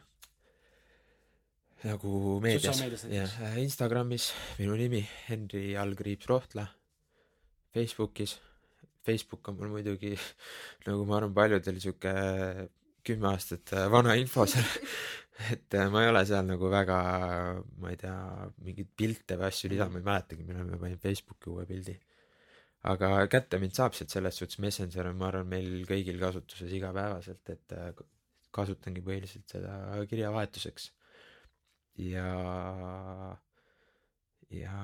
nagu meedias jah näiteks., Instagramis minu nimi Henri Allkriips Rohtla, Facebookis, Facebook on mul muidugi nagu ma arvan, paljudel sihuke kümme aastat äh, vana info seal et äh, ma ei ole seal nagu väga, ma ei tea, mingeid pilte või asju lisanud, ma ei mäletagi, millal ma panin Facebooki uue pildi. aga kätte mind saab sealt selles suhtes, Messenger on, ma arvan, meil kõigil kasutuses igapäevaselt, et äh, kasutangi põhiliselt seda kirjavahetuseks. ja, ja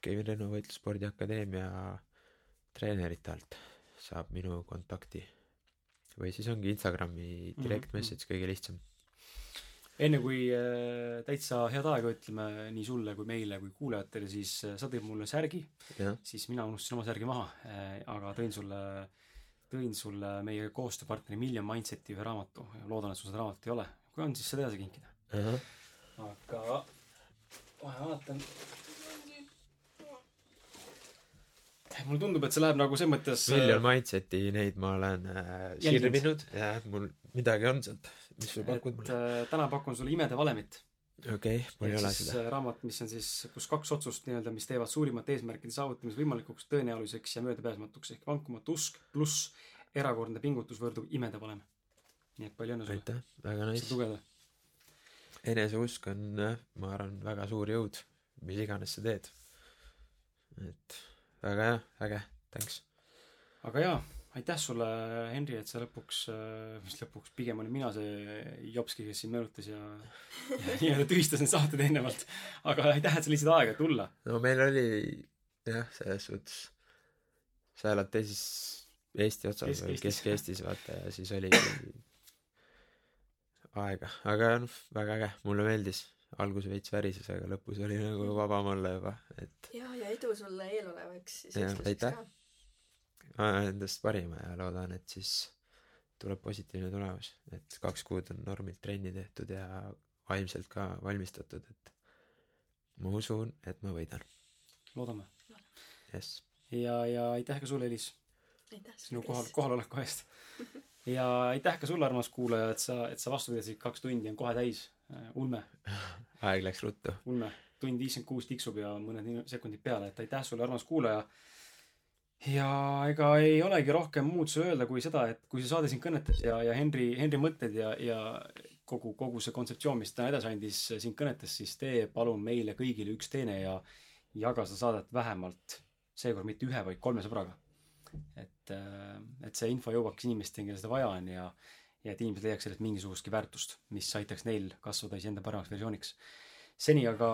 Kevin Renno Võitlusspordiakadeemia treenerite alt saab minu kontakti või siis ongi Instagrami mhm, direct mhm. message kõige lihtsam. enne kui äh, täitsa head aega ütleme nii sulle kui meile kui kuulajatele, siis äh, sa tõid mulle särgi, siis mina unustasin oma särgi maha äh,, aga tõin sulle, tõin sulle meie koostööpartneri Million Mindseti ühe raamatu. loodan, et sul seda raamatut ei ole. kui on, siis seda edasi kinkida uh. -huh. aga kohe vaatan mulle tundub, et see läheb nagu selles mõttes Million äh, Mindseti neid ma olen äh, sirvinud ja mul midagi on sealt, mis sa pakud mulle äh,? täna pakun sulle Imede valemit. okei okay,, mul ei ole seda. Äh, raamat, mis on siis, kus kaks otsust nii-öelda, mis teevad suurimate eesmärkide saavutamise võimalikuks, tõenäoliseks ja möödapääsmatuks ehk vankumatu usk pluss erakordne pingutus võrdub imede valem. nii et palju õnne sulle. aitäh, väga nice. eneseusk on ma arvan, väga suur jõud, mis iganes sa teed. et väga hea, äge, thanks. aga jaa, aitäh sulle, Henri, et sa lõpuks, äh, mis lõpuks, pigem olin mina see jopski, kes siin meenutas ja, ja nii-öelda tühistas need saated eelnevalt. aga aitäh, et sa leidsid aega tulla. no meil oli jah, selles suhtes, sa elad teises Eesti otsas või Kesk-Eestis vaata ja siis oli aega, aga noh, väga äge, mulle meeldis algus veits värises, aga lõpus oli nagu vabam olla juba, et. ja, ja edu sulle eelolevaks siis võistluseks ka. endast parima ja loodan, et siis tuleb positiivne tulemus, et kaks kuud on normilt trenni tehtud ja vaimselt ka valmistatud, et ma usun, et ma võidan. loodame. jess. ja, ja aitäh ka sulle, Elis. sinu kohal, kohaloleku eest ja aitäh ka sulle, armas kuulaja, et sa, et sa vastu pidasid, kaks tundi on kohe täis ulme. aeg läks ruttu. ulme. tund viiskümmend kuus tiksub ja mõned sekundid peale, et aitäh sulle, armas kuulaja. ja ega ei olegi rohkem muud su öelda kui seda, et kui see saade sind kõnetas ja, ja Henri, Henri mõtted ja, ja kogu, kogu see kontseptsioon, mis täna edasi andis, sind kõnetas, siis tee palun meile kõigile üks teene ja jaga seda saadet vähemalt seekord mitte ühe, vaid kolme sõbraga. et, äh, et see info jõuaks inimesteni, kellel seda vaja on ja ja et inimesed leiaks sellest mingisugustki väärtust, mis aitaks neil kasvada iseenda paremaks versiooniks. seni aga,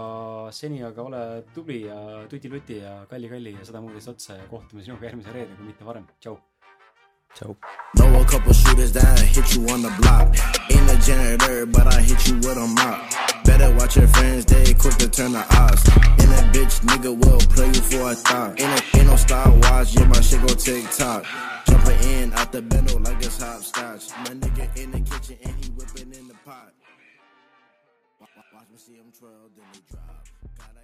seni aga ole tubli ja tuti-luti ja kalli-kalli ja seda muud eest otsa ja kohtume sinuga järgmise reede, kui mitte varem. tšau. Ciao. Know a couple shooters that hit you on the block. Ain't a janitor, but I hit you with a mop. Better watch your friends, they quick to turn the odds. And that bitch nigga will play you for a thought. Ain't, ain't no style watch, yeah, my shit go tick tock. Jumping in out the bendo like it's hopscotch. My nigga in the kitchen and he whipping in the pot. Watch me see him twirl, then he drop. Gotta